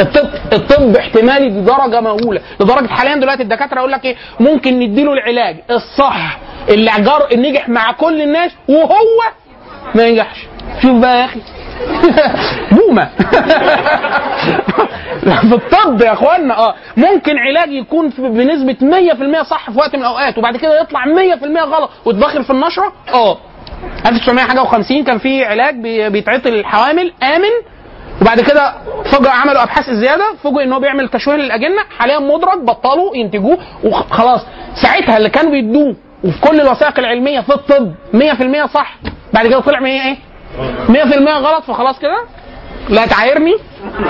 Speaker 3: الطب الطب احتمالي بدرجه مهولة. لدرجة حاليا دلوقتي الدكاترة يقول لك إيه؟ ممكن نديله العلاج. الصح. اللي جر نجح مع كل الناس وهو ما ينجحش. شوف بقى يا أخي. <laughs> بومة. <laughs> في الطب يا إخوانا آه. ممكن علاج يكون بنسبة 100% صح في وقت من الأوقات وبعد كده يطلع 100% غلط وتبخر في النشرة آه. 1950 كان في علاج بي- بيتعطي للحوامل آمن. وبعد كده فجأة عملوا أبحاث الزيادة فوجئوا إن هو بيعمل تشويه للأجنة حاليا مدرج بطلوا ينتجوه وخلاص ساعتها اللي كانوا بيدوه وفي كل الوثائق العلمية في الطب 100% صح. بعد كده طلع 100 إيه؟ 100% غلط فخلاص كده. لا تعايرني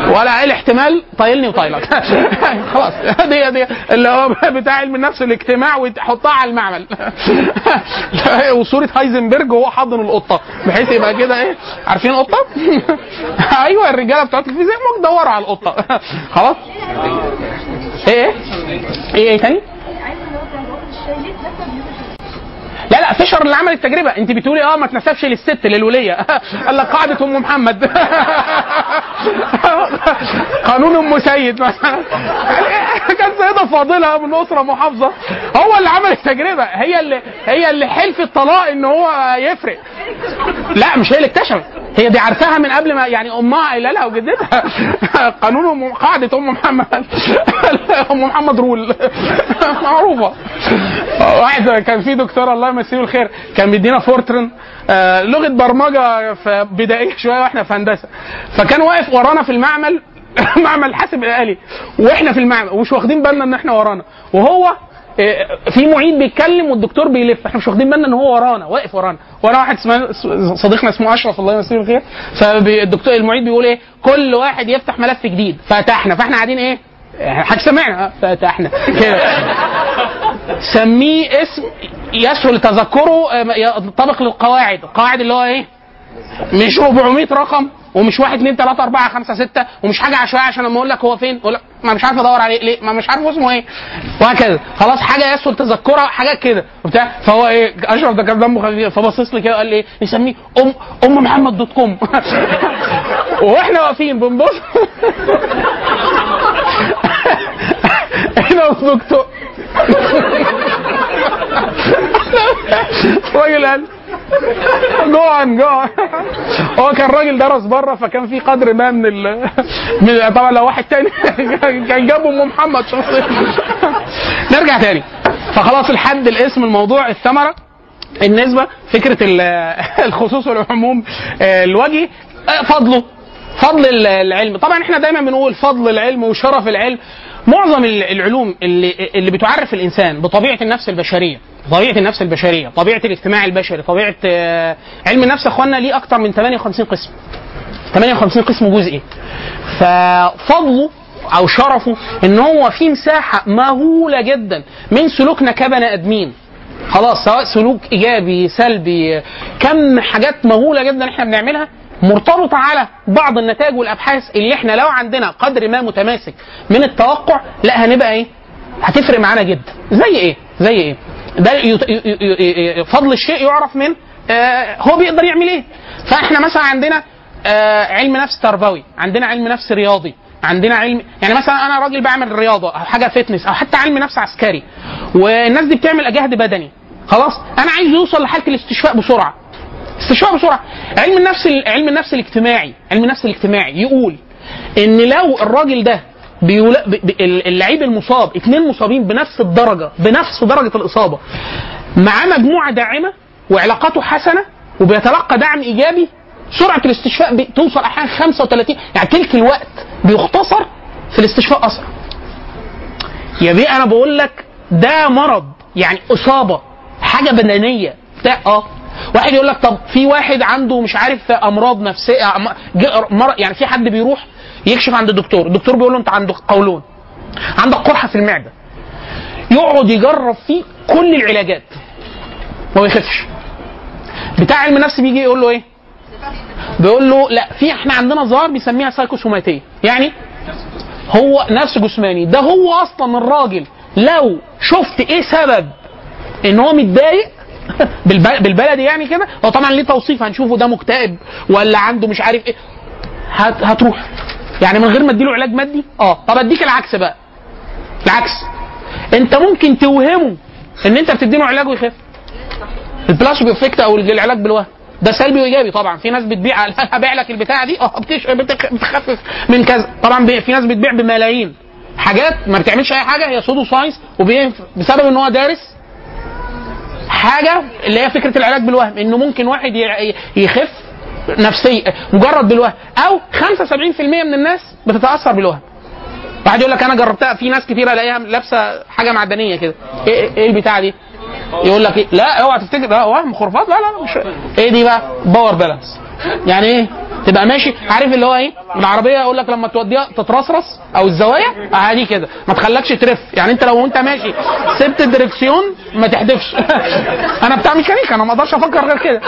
Speaker 3: ولا إيه الاحتمال طايلني وطايلك. <laughs> خلاص. دي دي اللي هو بتاع علم النفس الاجتماع وتحطها على المعمل. <laughs> وصورة هايزنبرج وهو حاضن القطة بحيث يبقى كده إيه؟ عارفين القطة؟ <laughs> أيوه الرجالة بتوع الفيزياء ممكن تدوروا على القطة. خلاص. إيه؟ إيه إيه إيه تاني لا لا فيشر اللي عمل التجربة. انت بتقولي آه ما تنسبش للست للولية. <laughs> قال لك قاعدة أم محمد. <laughs> قانون أم سيد. <laughs> كانت سيدة فاضلة من أسرة محافظة. هو اللي عمل التجربة. هي اللي هي اللي حلف الطلاق إن هو يفرق. لا مش هي اللي اكتشفت. هي دي عارفاها من قبل ما يعني أمها قايلة لها وجدتها. قانون أم قاعدة أم محمد. أم محمد rule. معروفة. واحد كان في دكتور الله يمسيه الخير. كان بيدينا Fortran آه لغة برمجة بدائية شوية وإحنا في هندسة. فكان واقف ورانا في المعمل <coughs> معمل الحاسب الالي وإحنا في المعمل ومش واخدين بالنا ان إحنا ورانا. وهو آه، في معيد بيتكلم والدكتور بيلف. إحنا مش واخدين بالنا ان هو ورانا واقف ورانا. ورانا واحد اسمه صديقنا اسمه أشرف الله يمسيه الخير فالدكتور المعيد بيقول إيه؟ كل واحد يفتح ملف جديد. فتحنا فاحنا قاعدين إيه؟ حاجة سمعنا. فتحنا كده. سميه اسم يسهل تذكره آه، ينطبق للقواعد. القواعد اللي هو إيه؟ مش 400 رقم ومش 1 2 3 4 5 6 ومش حاجة عشوائية عشان لما أقول لك هو فين أقول لك ما مش عارف أدور عليه ليه؟ ما مش عارف اسمه إيه. وهكذا. خلاص حاجة يسهل تذكرها حاجات كده. وبتاع. فهو إيه؟ أشرف ده كان دمه خفيف. فبصص لي كده قال لي إيه؟ نسميه أم أم محمد دوت كوم. <laughs> وإحنا واقفين بنبص. <laughs> إحنا والدكتور. راجل قال جوعان جوعان هو كان راجل درس بره فكان في قدر ما من ال... <laughs> من طبعا لو واحد تاني <laughs> كان جاب أم محمد شخصيا. نرجع تاني. فخلاص الحد الاسم الموضوع الثمرة. النسبة فكرة ال- <laughs> الخصوص والعموم آه، الوجهي آه، فضله. فضل ال- العلم. طبعا إحنا دايما بنقول فضل العلم وشرف العلم. معظم ال- العلوم اللي اللي بتعرف الإنسان بطبيعة النفس البشرية طبيعة النفس البشرية طبيعة الاجتماع البشري طبيعة آه، علم النفس أخوانا ليه أكتر من 58 قسم. 58 قسم جزئي ففضله أو شرفه إن هو في مساحة مهولة جدا من سلوكنا كبني آدمين. خلاص سواء سلوك إيجابي سلبي كم حاجات مهولة جدا إحنا بنعملها؟ مرتبطه على بعض النتائج والأبحاث اللي إحنا لو عندنا قدر ما متماسك من التوقع لا هنبقى إيه؟ هتفرق معانا جدا زي إيه؟ زي إيه؟ ده فضل الشيء يعرف من آه هو بيقدر يعمل إيه؟ فإحنا مثلا عندنا آه علم نفس تربوي، عندنا علم نفس رياضي، عندنا علم يعني مثلا أنا راجل بعمل رياضة أو حاجة فتنس أو حتى علم نفس عسكري والناس دي بتعمل جهد بدني خلاص أنا عايز يوصل لحالة الاستشفاء بسرعة استشفاء بسرعة علم النفس علم النفس الاجتماعي علم النفس الاجتماعي يقول إن لو الراجل ده. اللعيب المصاب اثنين مصابين بنفس الدرجة بنفس درجة الإصابة مع مجموعة داعمة وعلاقاته حسنة وبيتلقى دعم إيجابي سرعة الاستشفاء بتوصل أحيانا 35 يعني تلك الوقت بيختصر في الاستشفاء أسرع يا بيه أنا بقول لك ده مرض يعني إصابة حاجة بدنية بتاع آه واحد يقول لك طب في واحد عنده مش عارف امراض نفسية يعني في حد بيروح يكشف عند الدكتور الدكتور بيقول له انت عندك قولون عندك قرحة في المعدة يقعد يجرب فيه كل العلاجات ما بيخفش. بتاع علم النفس بيجي يقول له إيه؟ بيقول له لا في إحنا عندنا ظاهر بيسميها سايكوسوماتيه يعني هو نفس جسماني ده هو أصلا الراجل لو شفت إيه سبب إن هو متضايق <laughs> بالبلدي يعني كده؟ هو طبعا ليه توصيف؟ هنشوفه ده مكتئب ولا عنده مش عارف إيه. هت هتروح. يعني من غير ما اديله علاج مادي؟ آه. طب أديك العكس بقى. العكس. أنت ممكن توهمه إن أنت بتديله علاج ويخف. ال placebo effect أو العلاج بالوهم ده سلبي وإيجابي طبعا. في ناس بتبيع <laughs> هبيع لك البتاعة دي. آه بتخفف من كذا. طبعا في ناس بتبيع بملايين. حاجات ما بتعملش أي حاجة. هي pseudo science وبسبب إن هو دارس. حاجة اللي هي فكرة العلاج بالوهم إنه ممكن واحد يخف نفسيا مجرد بالوهم أو 75% من الناس بتتأثر بالوهم. واحد يقول لك أنا جربتها في ناس كتير ألاقيها لابسة حاجة معدنية كده. إيه إيه البتاعة دي؟ يقول لك إيه؟ لا أوعى تفتكر ده وهم خرافات لا لا مش إيه دي بقى؟ Power Balance. يعني إيه؟ تبقى ماشي. عارف اللي هو إيه؟ العربيه يقول لك لما توديها تترصرص أو الزوايا عادي كده. ما تخلكش ترف. يعني انت لو انت ماشي سبت الدركسيون ما تحدفش. <laughs> أنا بتاع ميكانيكا أنا ما أقدرش أفكر غير كده.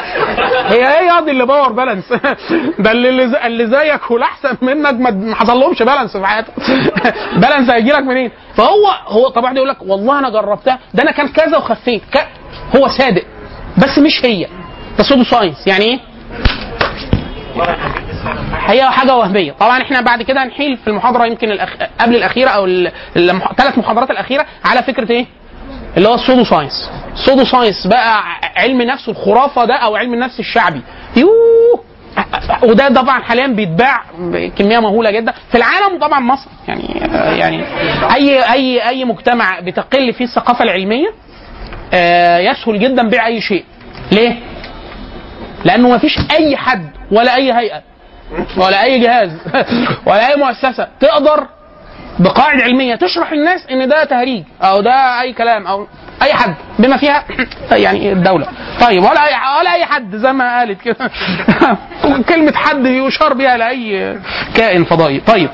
Speaker 3: هي إيه يا دي اللي Power Balance؟ <laughs> ده اللي اللي زي- اللي زيك والاحسن منك ما ما حصل لهمش balance في حياتهم <laughs> balance هيجي لك منين؟ فهو هو طبعا يقول لك والله أنا جربتها. ده أنا كان كذا وخفيت. ك... هو صادق. بس مش هي. ده pseudo science يعني إيه؟ هي حاجة وهمية. طبعا إحنا بعد كده هنحيل في المحاضرة يمكن الأخ... قبل الأخيرة أو الثلاث محاضرات الأخيرة على فكرة إيه؟ اللي هو ال pseudo science ال pseudo science بقى علم نفس الخرافة ده أو علم النفس الشعبي. يوه! وده طبعا حاليا بيتباع بكمية مهولة جدا في العالم طبعا مصر. يعني يعني أي أي أي مجتمع بتقل فيه الثقافة العلمية آه، يسهل جدا بيع أي شيء. ليه؟ لأنه ما فيش أي حد ولا أي هيئة ولا أي جهاز <laughs> ولا أي مؤسسة تقدر بقواعد علمية تشرح للناس إن ده تهريج أو ده أي كلام أو أي حد بما فيها <clears throat> يعني الدولة. طيب ولا أي ولا أي حد زي ما قالت كده. <laughs> كلمة حد يشار بها لأي كائن فضائي. طيب.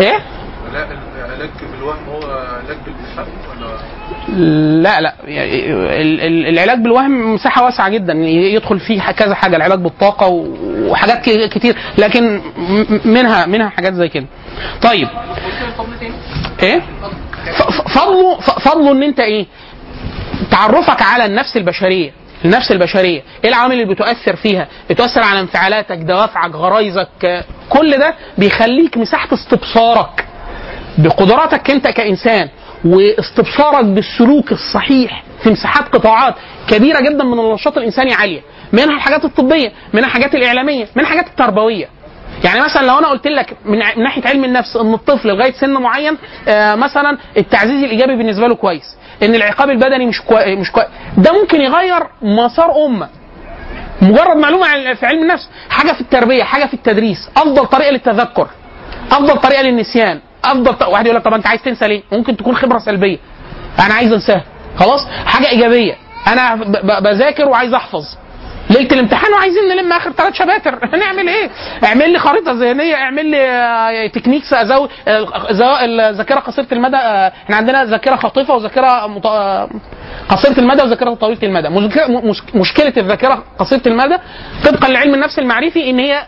Speaker 3: إيه؟
Speaker 6: لا العلاج بالوهم هو علاج بالإلحاد ولا
Speaker 3: لا لا. ال- ال- العلاج بالوهم مساحة واسعة جدا يدخل فيه كذا حاجة العلاج بالطاقة وحاجات كتير. لكن منها منها حاجات زي كده. طيب. إيه؟ فضله فضله إن أنت إيه؟ تعرفك على النفس البشرية النفس البشرية. إيه العوامل اللي بتؤثر فيها؟ بتؤثر على انفعالاتك دوافعك غرايزك كل ده بيخليك مساحة استبصارك. بقدراتك أنت كإنسان واستبصارك بالسلوك الصحيح في مساحات قطاعات كبيرة جدا من النشاط الإنساني عالية منها الحاجات الطبية منها الحاجات الإعلامية منها الحاجات التربوية. يعني مثلا لو أنا قلت لك من, ناحية علم النفس إن الطفل لغاية سن معين آه مثلا التعزيز الإيجابي بالنسبة له كويس إن العقاب البدني مش كوي... مش كويس ده ممكن يغير مسار أمة. مجرد معلومة في علم النفس حاجة في التربية حاجة في التدريس أفضل طريقة للتذكر أفضل طريقة للنسيان. أفضل ط... واحد يقول لك طب أنت عايز تنسى ليه؟ ممكن تكون خبرة سلبية. أنا عايز أنساها. خلاص؟ حاجة إيجابية. أنا. بذاكر وعايز أحفظ. ليلة الامتحان وعايزين نلم آخر ثلاث شباتر. <laughs> نعمل إيه؟ اعمل لي خريطة ذهنية اعمل لي آه، تكنيكس ازود الذاكره قصيرة المدى آه، إحنا عندنا ذاكرة خاطفه وذاكرة مط... آه، قصيرة المدى وذاكرة طويلة المدى. مشك- مش- مشكلة الذاكرة قصيرة المدى طبقا لعلم النفس المعرفي إن هي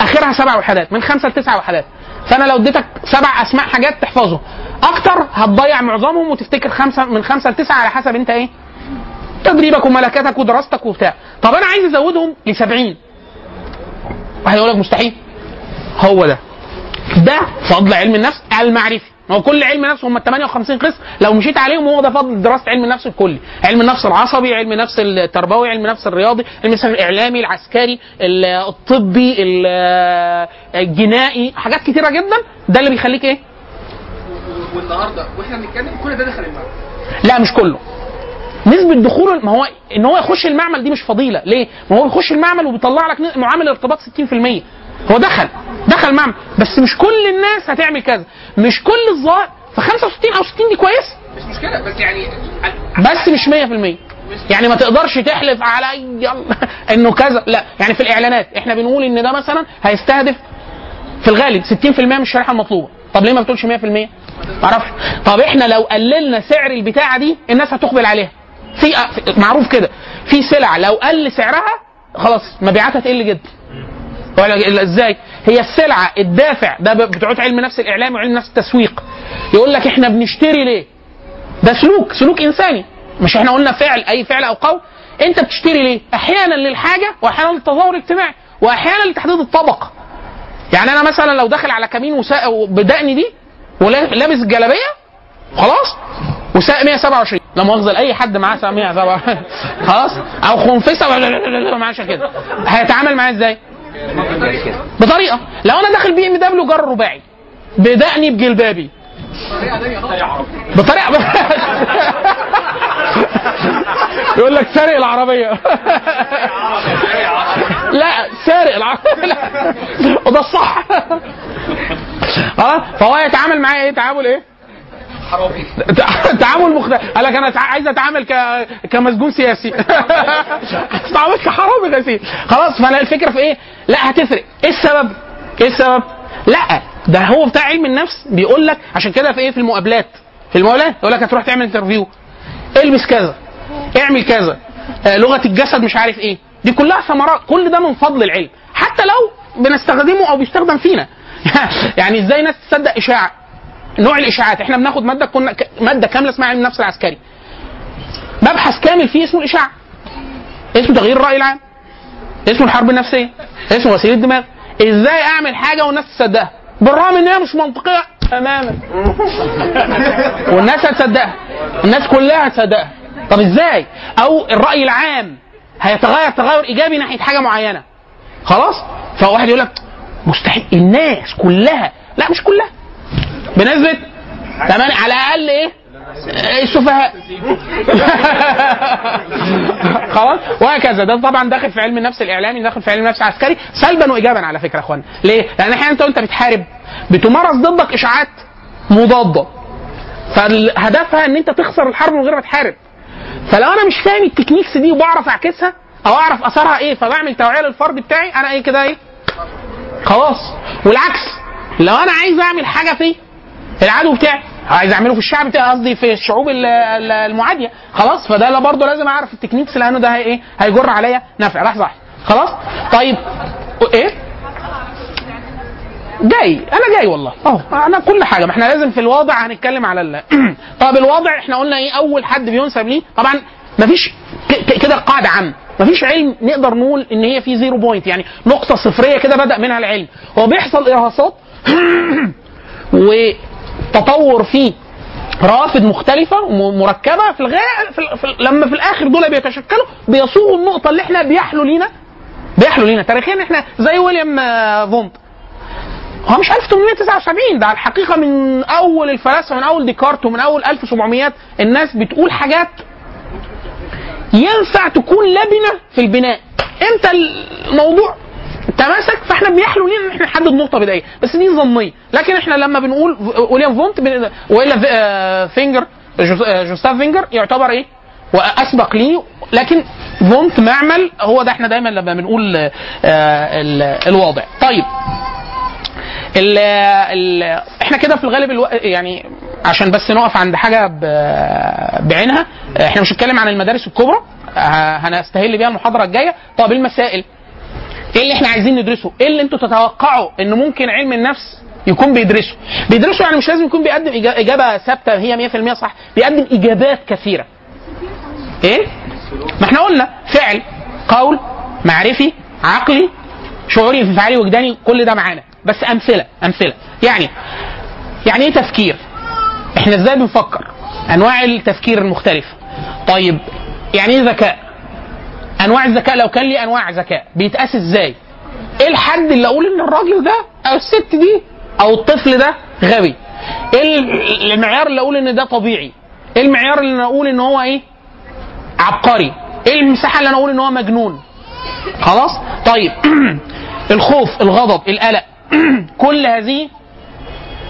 Speaker 3: آخرها سبع وحدات من خمسة لتسع وحدات. فانا لو اديتك سبع اسماء حاجات تحفظهم أكتر هتضيع معظمهم وتفتكر خمسة من خمسة لتسعة على حسب انت إيه؟ تدريبك وملكاتك ودراستك وبتاع. طب أنا عايز ازودهم ل 70 واحد يقول لك مستحيل. هو ده. ده فضل علم النفس المعرفي. ما هو كل علم نفس هم 58 قسم لو مشيت عليهم هو ده فضل دراسة علم النفس الكلي. علم النفس العصبي علم النفس التربوي علم النفس الرياضي علم النفس الإعلامي العسكري ال- الطبي ال- الجنائي حاجات كتيرة جدا. ده اللي بيخليك إيه؟
Speaker 7: والنهاردة وإحنا بنتكلم كل ده دخل المعمل.
Speaker 3: لا مش كله. نسبة دخول ما هو إن هو يخش المعمل دي مش فضيلة، ليه؟ ما هو بيخش المعمل وبيطلع لك معامل ارتباط 60% هو دخل دخل معمل بس مش كل الناس هتعمل كذا، مش كل الظاهر ف 65 أو 60 دي كويس؟
Speaker 7: مش مشكلة بس يعني
Speaker 3: بس مش 100% يعني ما تقدرش تحلف على إنه كذا. لا يعني في الإعلانات. إحنا بنقول إن ده مثلا هيستهدف في الغالب 60% من الشريحه المطلوبة. طب ليه ما بتقولش 100% ما أعرفش. طب إحنا لو قللنا سعر البتاعة دي الناس هتقبل عليها. في- معروف كده. في سلع لو قل سعرها خلاص مبيعاتها تقل جدا. ولا إزاي؟ هي السلعة الدافع. ده بتوع علم نفس الإعلام وعلم نفس التسويق. يقول لك إحنا بنشتري ليه؟ ده سلوك سلوك إنساني. مش إحنا قلنا فعل أي فعل أو قول. أنت بتشتري ليه؟ أحيانا للحاجة وأحيانا للتظاهر الاجتماعي وأحيانا لتحديد الطبقه يعني أنا مثلا لو داخل على كمين. بدقني دي ولابس الجلابيه خلاص. وساق 127 لا مؤاخذة لأي حد معاه ساق 127 خلاص. أو خنفسة <laughs> معاه كده هيتعامل معاه إزاي؟ بطريقة. لو أنا داخل BMW جر رباعي. بدقني بجلبابي. بطريقة يقول لك سارق العربية. لا سارق العربية. وده الصح. خلاص فهو يتعامل معايا إيه؟ تعامل إيه؟ تعامل مختلف قال لك أنا عايز أتعامل ك... كمسجون سياسي. <laughs> اتعامل كحرامي غسيل خلاص فأنا الفكرة في إيه؟ لا هتفرق. إيه السبب؟ إيه السبب؟ لا ده هو بتاع علم النفس بيقول لك عشان كده في إيه؟ في المقابلات. في المقابلات؟ يقول لك هتروح تعمل انترفيو إلبس كذا. اعمل كذا. آه، لغة الجسد مش عارف إيه. دي كلها ثمرات. كل ده من فضل العلم. حتى لو بنستخدمه أو بيستخدم فينا. <laughs> يعني إزاي ناس تصدق إشاعة؟ نوع الإشاعات. إحنا بناخد مادة كنا مادة كاملة اسمها علم النفس العسكري. مبحث كامل فيه اسمه الاشاعه اسمه تغيير الرأي العام. اسمه الحرب النفسية. اسمه وسيله الدماغ. إزاي أعمل حاجة والناس تصدقها؟ بالرغم إن هي مش منطقية تماما <laughs> والناس هتصدقها. الناس كلها هتصدقها. طب إزاي؟ أو الرأي العام هيتغير تغير إيجابي ناحية حاجة معينة. خلاص؟ فواحد يقول لك مستحيل. الناس كلها. لا مش كلها. بنسبة تمام على الأقل إيه؟ السفهاء. <laughs> خلاص؟ وهكذا. ده طبعا داخل في علم النفس الإعلامي داخل في علم النفس العسكري. سلبا وايجابا على فكرة يا اخوانا ليه؟ لأن أحيانا أنت وأنت بتحارب بتمارس ضدك إشاعات مضادة. فهدفها إن أنت تخسر الحرب من غير ما تحارب. فلو أنا مش فاهم ال techniques دي وبعرف أعكسها أو أعرف أثرها إيه فبعمل توعية للفرد بتاعي أنا إيه كده إيه؟ خلاص. والعكس لو أنا عايز أعمل حاجة في العدو بتاعي. عايز اعمله في الشعب بتاعي قصدي في الشعوب ال- ال- المعادية. خلاص فده لا برضه لازم اعرف ال techniques لأنه ده إيه هيجر عليا نفع. لحظة واحدة. خلاص؟ طيب إيه؟ جاي. أنا جاي والله. اهو أنا كل حاجة. ما إحنا لازم في الواضع هنتكلم على ال... <clears throat> طب الواضع إحنا قلنا إيه اول حد بينسب ليه؟ طبعا مفيش كده قاعدة عامة. مفيش علم نقدر نقول إن هي في zero point يعني نقطة صفرية كده بدأ منها العلم. هو بيحصل إرهاصات <clears throat> وتطور فيه روافد مختلفة ومركبة في الغاية في في لما في الآخر دول بيتشكلوا بيصوغوا النقطة اللي إحنا بيحلو لينا بيحلو لينا تاريخيا إحنا زي ويليام فونت. هو مش 1879 ده على الحقيقة من أول الفلاسفة من أول ديكارت ومن أول 1700 الناس بتقول حاجات ينفع تكون لبنة في البناء. إمتى الموضوع تماسك؟ فاحنا بيحلو لينا ان إحنا نحدد نقطه بدائيه بس دي ظنيه لكن إحنا لما بنقول ويليام فونت وإلا آه، فيخنر جوز- آه، جوستاف فيخنر يعتبر إيه؟ وأسبق ليه. لكن فونت معمل هو ده إحنا دايما لما بنقول آه، ال- الواضع. طيب. ال ال إحنا كده في الغالب ألو... يعني عشان بس نقف عند حاجة ب... بعينها إحنا مش هنتكلم عن المدارس الكبرى هنستهل بيها المحاضرة الجاية. طب المسائل. إيه اللي إحنا عايزين ندرسه؟ إيه اللي أنتوا تتوقعوا ان ممكن علم النفس يكون بيدرسه؟ بيدرسه يعني مش لازم يكون بيقدم إجابة ثابتة هي 100% صح بيقدم اجابات كثيرة. إيه؟ ما إحنا قلنا فعل قول معرفي عقلي شعوري انفعالي وجداني كل ده معانا. بس أمثلة أمثلة. يعني يعني إيه تفكير؟ إحنا إزاي بنفكر؟ أنواع التفكير المختلفة. طيب يعني إيه ذكاء؟ أنواع الذكاء لو كان لي أنواع ذكاء. بيتقاس إزاي؟ إيه الحد اللي أقول إن الراجل ده أو الست دي أو الطفل ده غبي؟ إيه ال- المعيار اللي أقول إن ده طبيعي؟ إيه المعيار اللي أقول إن هو إيه؟ عبقري. إيه المساحة اللي أنا أقول إن هو مجنون؟ خلاص؟ طيب. <clears throat> الخوف الغضب القلق. <clears throat> كل هذه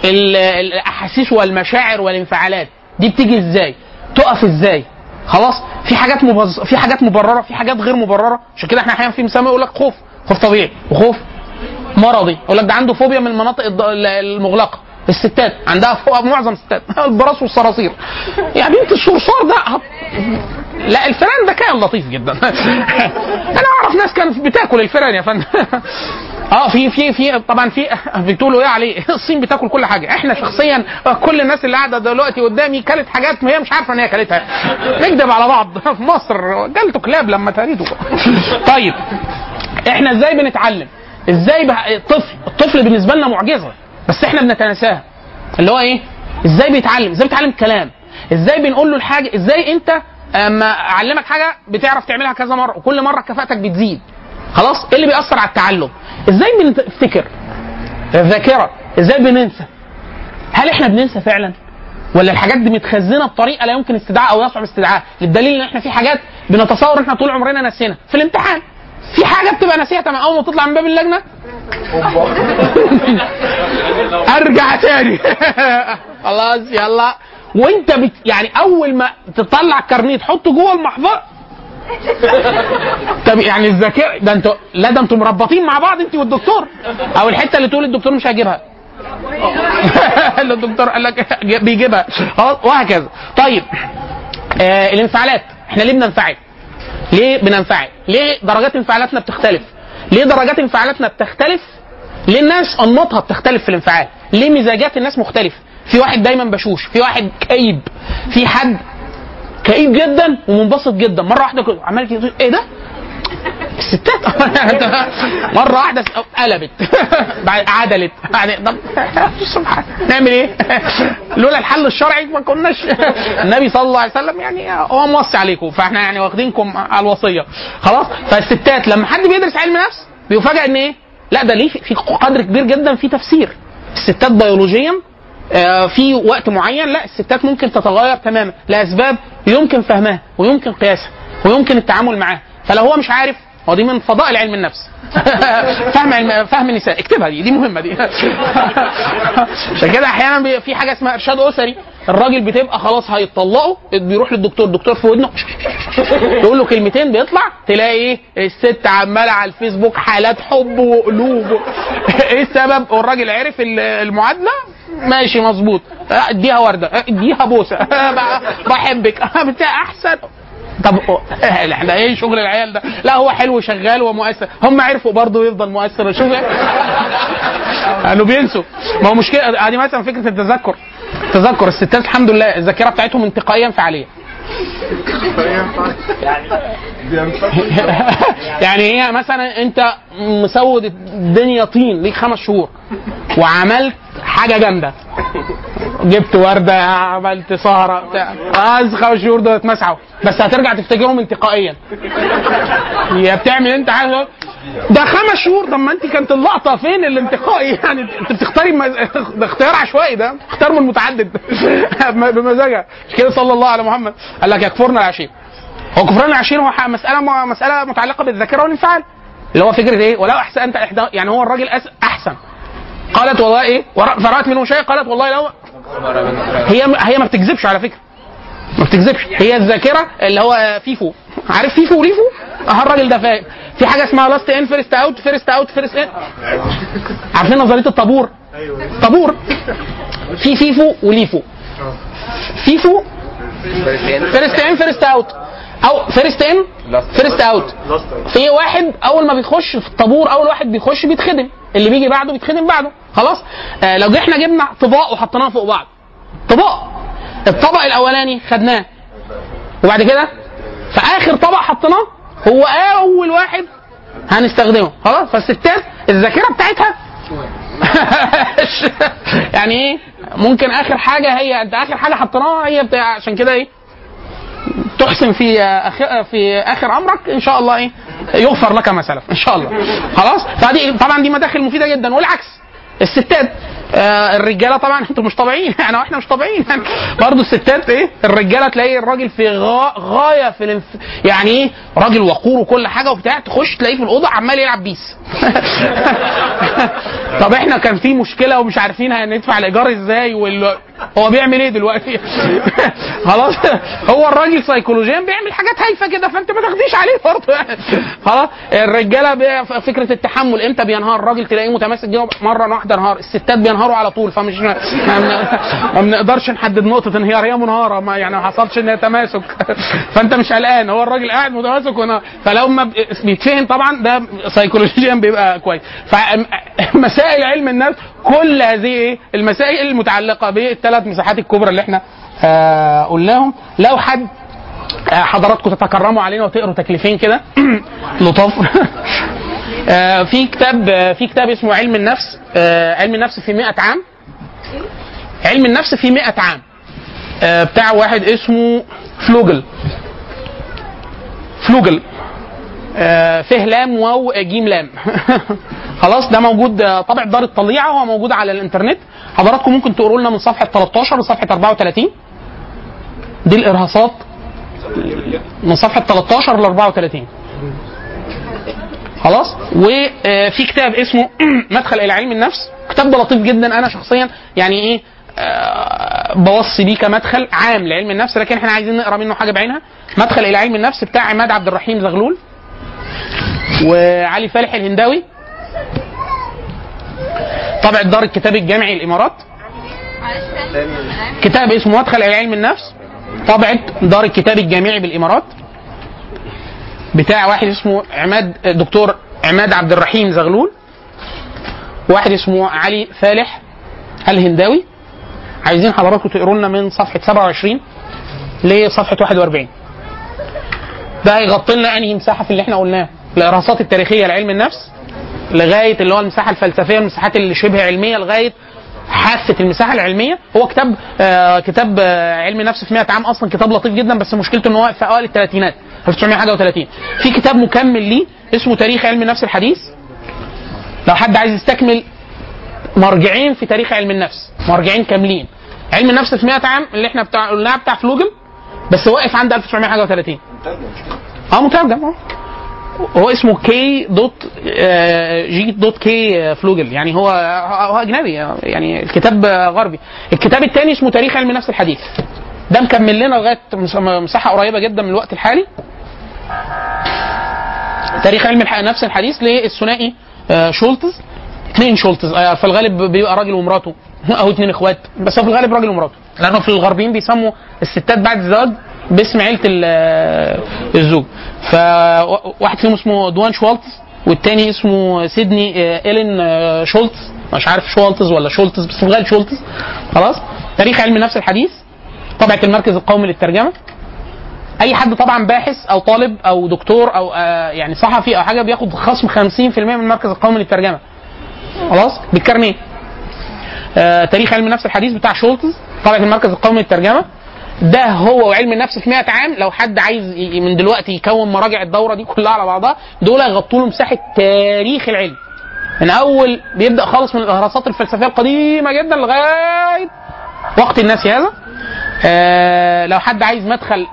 Speaker 3: ال- الأحاسيس والمشاعر والانفعالات دي بتيجي إزاي؟ تقف إزاي؟ خلاص؟ في حاجات مبز... في حاجات مبررة في حاجات غير مبررة. عشان كده إحنا أحيانا في مسمى يقول لك خوف. خوف طبيعي. وخوف مرضي. يقول لك ده عنده فوبيا من المناطق المغلقة. الستات عندها فوبيا معظم الستات <laughs> البراس والصراصير. يا بنت الصرصار ده هت- لا الفئران ده كائن لطيف جدا. <laughs> أنا أعرف ناس كانت بتاكل الفئران يا فندم. <laughs> آه في في في طبعا في بتقولوا إيه عليه؟ الصين بتاكل كل حاجة. إحنا شخصيا كل الناس اللي قاعدة دلوقتي قدامي كلت حاجات هي مش عارفة إن هي كلتها. نكذب على بعض. في مصر جالته كلاب لما تريدوا. طيب إحنا إزاي بنتعلم؟ إزاي بقى الطفل الطفل بالنسبة لنا معجزة. بس إحنا بنتناساها اللي هو إيه؟ إزاي بيتعلم؟ إزاي بيتعلم الكلام إزاي بنقول له الحاجة؟ إزاي أنت اما أعلمك حاجة بتعرف تعملها كذا مرة وكل مرة كفاءتك بتزيد. خلاص؟ إيه اللي بيأثر على التعلم؟ إزاي بنفتكر؟ الذاكرة. إزاي بننسى؟ هل إحنا بننسى فعلا؟ ولا الحاجات دي متخزنة بطريقة لا يمكن استدعاء أو يصعب استدعاء؟ للدليل إن إحنا في حاجات بنتصور إحنا طول عمرنا ناسينا. في الامتحان. في حاجة بتبقى ناسيها تمام أول ما تطلع من باب اللجنة؟ أرجع تاني. خلاص يلا. وأنت بت يعني أول ما تطلع الكارنيه تحطه جوه المحفظه طب يعني الذاكرة ده أنتوا لا ده أنتوا مربطين مع بعض انت والدكتور. أو الحتة اللي تقول الدكتور مش هيجيبها. <laughs> الدكتور قال لك بيجيبها. وهكذا. طيب آه الانفعالات. إحنا ليه بننفعل؟ ليه بننفعل؟ ليه درجات انفعالاتنا بتختلف؟ ليه درجات انفعالاتنا بتختلف؟ ليه الناس أنماطها بتختلف في الانفعال؟ ليه مزاجات الناس مختلفه؟ في واحد دايما بشوش، في واحد كئيب، في حد كئيب جدا ومنبسط جدا، مرة واحدة عمال إيه ده؟ الستات <laughs> مرة واحدة قلبت. <laughs> عدلت. طب سبحان نعمل إيه؟ <laughs> لولا الحل الشرعي ما كناش النبي صلى الله عليه وسلم يعني هو موصي عليكم. فإحنا يعني واخدينكم على الوصية. خلاص؟ فالستات لما حد بيدرس علم نفس بيفاجئ إن إيه؟ لا ده ليه في قدر كبير جدا في تفسير. الستات بيولوجيا آه، في وقت معين لا الستات ممكن تتغير تماما لأسباب يمكن فهمها ويمكن قياسها ويمكن التعامل معاها. فلو هو مش عارف هو دي من فضائل علم النفس. <laughs> فهم علم فهم النساء. اكتبها دي دي مهمة دي. <laughs> عشان كده أحيانا في حاجة اسمها إرشاد أسري. الراجل بتبقى خلاص هيطلقوا بيروح للدكتور الدكتور في ودنه يقول له كلمتين بيطلع تلاقي إيه؟ الست عمالة على الفيسبوك حالات حب وقلوب. <laughs> إيه السبب؟ والراجل عرف ال- المعادلة؟ ماشي مظبوط. اديها وردة. اديها بوسة. بحبك. بتاع أحسن. طب إحنا إيه شغل العيال ده؟ لا هو حلو شغال ومؤثر، هم عرفوا برضه يفضل مؤثر شوف قالوا <laughs> بينسوا. ما هو مشكلة ادي مثلا فكرة التذكر. تذكر الستات الحمد لله الذاكرة بتاعتهم انتقائيا فعالية. <laughs> يعني هي مثلا أنت مسود الدنيا طين ليك خمس شهور وعملت حاجة جامدة. جبت وردة عملت سهرة بتاع. بس خمس شهور دول اتمسحوا. بس هترجع تفتكرهم انتقائيا. يا بتعمل انت حاجة ده خمس شهور. طب ما انت كانت اللقطة فين الانتقائي؟ يعني انت بتختاري مز... <laughs> ده اختيار عشوائي ده. اختيار من متعدد <laughs> بمزاجها مش كده؟ صلى الله على محمد. قال لك يكفرنا العشير هو كفران العشير هو مسألة مسألة متعلقة بالذاكرة والانفعال. اللي هو فكرة إيه؟ ولو أحسنت احدى يعني هو الراجل. أحسن. قالت والله إيه؟ فرأت منه شيء؟ قالت والله لو هي هي ما بتكذبش على فكرة. ما بتكذبش. هي الذاكرة اللي هو FIFO. عارف FIFO و LIFO؟ آه الراجل ده فاهم في حاجة اسمها last in first out first out first in عارفين نظرية الطابور؟ طابور. في FIFO و LIFO. FIFO first in first out أو first in first out في واحد أول ما بيخش في الطابور أول واحد بيخش بيتخدم. اللي بيجي بعده بيتخدم بعده. خلاص؟ آه لو إحنا جبنا طباق وحطيناها فوق بعض. طباق. الطبق الأولاني خدناه. وبعد كده؟ في آخر طبق حطيناه هو أول واحد هنستخدمه. خلاص؟ فالستات الذاكرة بتاعتها؟ <laughs> يعني إيه؟ ممكن آخر حاجة هي أنت آخر حاجة حطيناها هي بتاع عشان كده إيه؟ تحسن في أخ... في آخر أمرك إن شاء الله إيه؟ يغفر لك ما سلف إن شاء الله. خلاص؟ فدي طبعا دي مداخل مفيدة جدا والعكس. الستات. آه الرجالة طبعا أنتوا مش طبيعيين. يعني <laughs> إحنا مش طبيعيين. <laughs> برضه الستات إيه الرجالة تلاقي الراجل في غا... غاية في الانف... يعني إيه راجل وقور وكل حاجة وبتاع تخش تلاقيه في الأوضة عمال يلعب بيس. <laughs> طب إحنا كان في مشكلة ومش عارفين هندفع الإيجار إزاي وال... هو بيعمل إيه دلوقتي <laughs> خلاص هو الراجل سيكولوجيا بيعمل حاجات هايفة كده فأنت ما تاخديش عليه برضه يعني. خلاص الرجالة. فكرة التحمل إمتى بينهار الراجل تلاقيه متماسك جدا مرة واحدة انهار الستات بينهاروا على طول فمش ما, بنقدرش نحدد نقطة انهيار هي منهارة ما يعني ما حصلش إن هي تماسك <laughs> فأنت مش قلقان هو الراجل قاعد متماسك ونهار فلو ما بيتفهم طبعا ده سيكولوجيا بيبقى كويس فمسائل علم النفس كل هذه المسائل المتعلقة بالثلاث مساحات الكبرى اللي إحنا آه قلناهم. لو حد آه حضراتكم تتكرموا علينا وتقروا تكليفين كده <coughs> لطاف. <laughs> آه في كتاب في كتاب اسمه علم النفس علم النفس في 100 عام. علم النفس في 100 عام. بتاع واحد اسمه فلوجل. فلوجل. آه فيه لام واو جيم لام. <laughs> خلاص ده موجود طبع دار الطليعه وهو موجود على الإنترنت. حضراتكم ممكن تقروا لنا من صفحة 13 لصفحة 34 دي الإرهاصات من صفحة 13 ل 34 خلاص؟ وفي كتاب اسمه <clears throat> مدخل إلى علم النفس. كتاب لطيف جدا. أنا شخصيا يعني إيه بوصي بيه كمدخل عام لعلم النفس لكن إحنا عايزين نقرأ منه حاجة بعينها. مدخل إلى علم النفس بتاع عماد عبد الرحيم زغلول وعلي فالح الهنداوي. طبع دار الكتاب الجامعي الإمارات. كتاب اسمه مدخل إلى علم النفس طبعة دار الكتاب الجامعي بالإمارات. بتاع واحد اسمه عماد دكتور عماد عبد الرحيم زغلول واحد اسمه علي فالح الهنداوي. عايزين حضراتكم تقروا لنا من صفحة 27 لصفحة 41 ده هيغطي لنا أنهي مساحة في اللي إحنا قلناه الإرهاصات التاريخية لعلم النفس. لغاية اللي هو المساحة الفلسفية المساحات اللي شبه علمية لغاية حافة المساحة العلمية. هو كتاب آه كتاب آه علم النفس في 100 عام أصلا كتاب لطيف جدا بس مشكلته إن هو في أوائل الثلاثينات 1930 في كتاب مكمل ليه اسمه تاريخ علم النفس الحديث. لو حد عايز يستكمل مرجعين في تاريخ علم النفس مرجعين كاملين. علم النفس في 100 عام اللي إحنا قلناها بتاع فلوجل بس واقف عند 1930 آه مترجم آه. هو اسمه K dot J dot K فلوجل. يعني هو هو أجنبي يعني الكتاب غربي. الكتاب الثاني اسمه تاريخ علم النفس الحديث. ده مكمل لنا لغاية مساحة قريبة جدا من الوقت الحالي. تاريخ علم النفس الحديث للثنائي شولتز. اثنين شولتز في الغالب بيبقى راجل ومراته <laughs> أو اثنين إخوات بس هو في الغالب راجل ومراته. لأنه في الغربيين بيسموا الستات بعد الزواج باسم عيلة الزوج. فواحد فيهم اسمه دوان شوالتز والتاني اسمه سيدني إيلين شولتز. مش عارف شوالتز ولا شولتز بس في شولتز. خلاص. تاريخ علم النفس الحديث طبعة المركز القومي للترجمة. أي حد طبعا باحث أو طالب أو دكتور أو يعني صحفي أو حاجة بياخد خصم 50% من المركز القومي للترجمة. خلاص. بالكارنيه آه تاريخ علم النفس الحديث بتاع شولتز طبعة المركز القومي للترجمة. ده هو وعلم النفس في 100 عام. لو حد عايز من دلوقتي يكون مراجع الدورة دي كلها على بعضها دول يغطوا له مساحة تاريخ العلم. من أول بيبدأ خالص من الاهراسات الفلسفية القديمة جدا لغاية وقت الناس هذا. آه لو حد عايز مدخل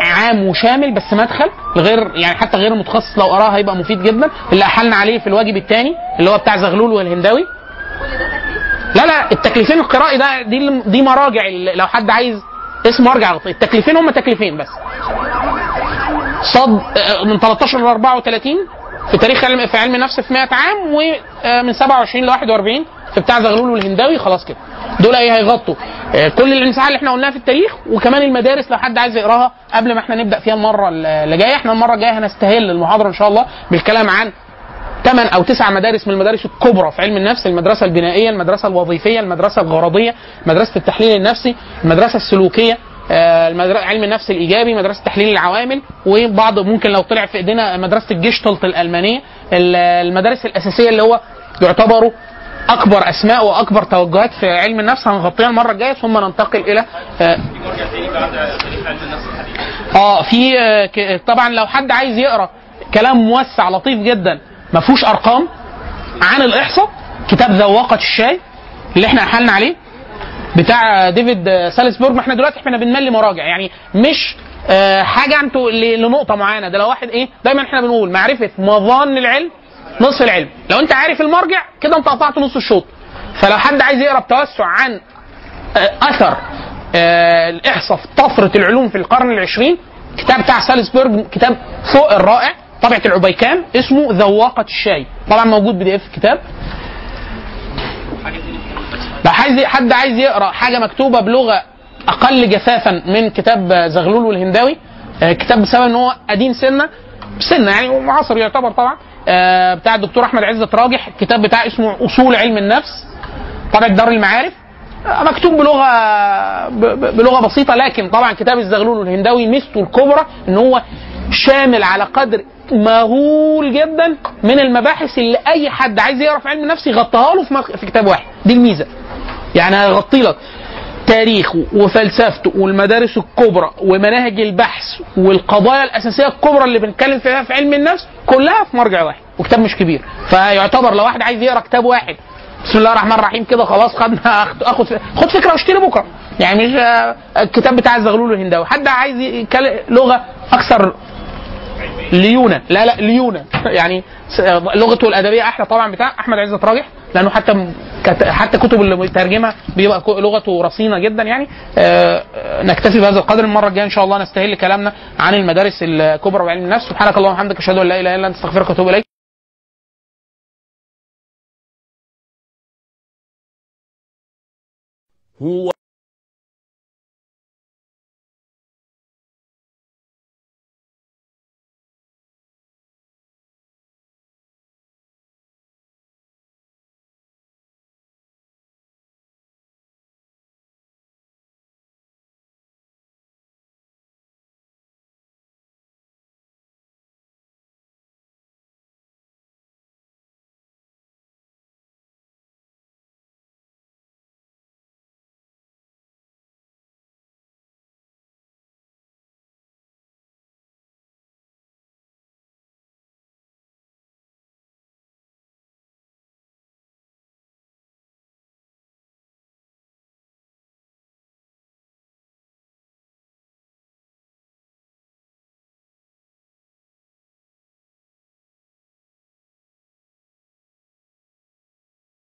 Speaker 3: عام وشامل بس مدخل غير يعني حتى غير متخصص لو قراه هيبقى مفيد جدا. اللي أحلنا عليه في الواجب الثاني اللي هو بتاع زغلول والهنداوي. لا لا التكليفين القرائي ده دي دي مراجع لو حد عايز اسمه ارجع التكليفين هم تكليفين بس. صد آه، من 13 ل 34 في تاريخ علم في علم النفس في 100 عام ومن 27 ل 41 في بتاع زغلول والهنداوي خلاص كده. دول إيه هيغطوا؟ آه، كل المساحه اللي إحنا قلناها في التاريخ وكمان المدارس لو حد عايز يقراها قبل ما إحنا نبدأ فيها المرة اللي جاية. إحنا المرة الجاية هنستهل المحاضرة إن شاء الله بالكلام عن ثمان أو تسع مدارس من المدارس الكبرى في علم النفس المدرسة البنائية المدرسة الوظيفية المدرسة الغرضية مدرسة التحليل النفسي المدرسة السلوكية آه، المدر- علم النفس الإيجابي مدرسة تحليل العوامل وبعض ممكن لو طلع في إيدينا مدرسة الجيشتلت الألمانية ال- المدارس الأساسية اللي هو يعتبروا أكبر أسماء وأكبر توجهات في علم النفس هنغطيها المرة الجاية ثم ننتقل إلى آه، آه في آه، طبعا لو حد عايز يقرأ كلام موسع لطيف جدا ما فيهوش أرقام عن الإحصاء. كتاب ذواقه الشاي اللي إحنا احلنا عليه بتاع ديفيد سالزبورج ما إحنا دلوقتي إحنا بنملي مراجع. يعني مش آه، حاجة أنتوا لنقطة معينة. ده لو واحد إيه دايما إحنا بنقول معرفة مظان العلم نصف العلم. لو أنت عارف المرجع كده أنت قطعت نص الشوط. فلو حد عايز يقرأ بتوسع عن آه، أثر آه، الإحصاء في طفرة العلوم في القرن العشرين كتاب بتاع سالزبورج كتاب فوق الرائع. طبعة العبيكان اسمه ذواقة الشاي. طبعا موجود بي دي إف كتاب. لو عايز حد عايز يقرأ حاجة مكتوبة بلغة أقل جفافا من كتاب زغلول والهنداوي آه، كتاب بسبب إن هو قديم سنة سنة يعني ومعاصر يعتبر طبعا آه، بتاع الدكتور أحمد عزت راجح. الكتاب بتاع اسمه أصول علم النفس طبعة دار المعارف. آه، مكتوب بلغة بلغة بسيطة لكن طبعا كتاب الزغلول والهنداوي ميزته الكبرى إن هو شامل على قدر مهول جدا من المباحث اللي أي حد عايز يقرا في علم النفس يغطيها له في في كتاب واحد. دي الميزة. يعني هيغطي لك تاريخه وفلسفته والمدارس الكبرى ومناهج البحث والقضايا الأساسية الكبرى اللي بنتكلم فيها في علم النفس كلها في مرجع واحد وكتاب مش كبير. فيعتبر لو واحد عايز يقرأ كتاب واحد بسم الله الرحمن الرحيم كده خلاص خدنا <laughs> اخد خد فكرة واشتري بكرة. يعني مش آه، الكتاب بتاع الزغلول والهنداوي حد عايز لغة أكثر ليونة. لا لا ليونة. يعني لغته الأدبية أحلى طبعا بتاع أحمد عزت راجح لأنه حتى حتى كتب اللي مترجمها بيبقى لغته رصينة جدا يعني. آه، نكتفي بهذا القدر. المرة الجاية إن شاء الله نستهل كلامنا عن المدارس الكبرى وعلم النفس. سبحانك اللهم وبحمدك أشهد أن لا إله إلا أنت أستغفرك وأتوب إليك.
Speaker 1: هو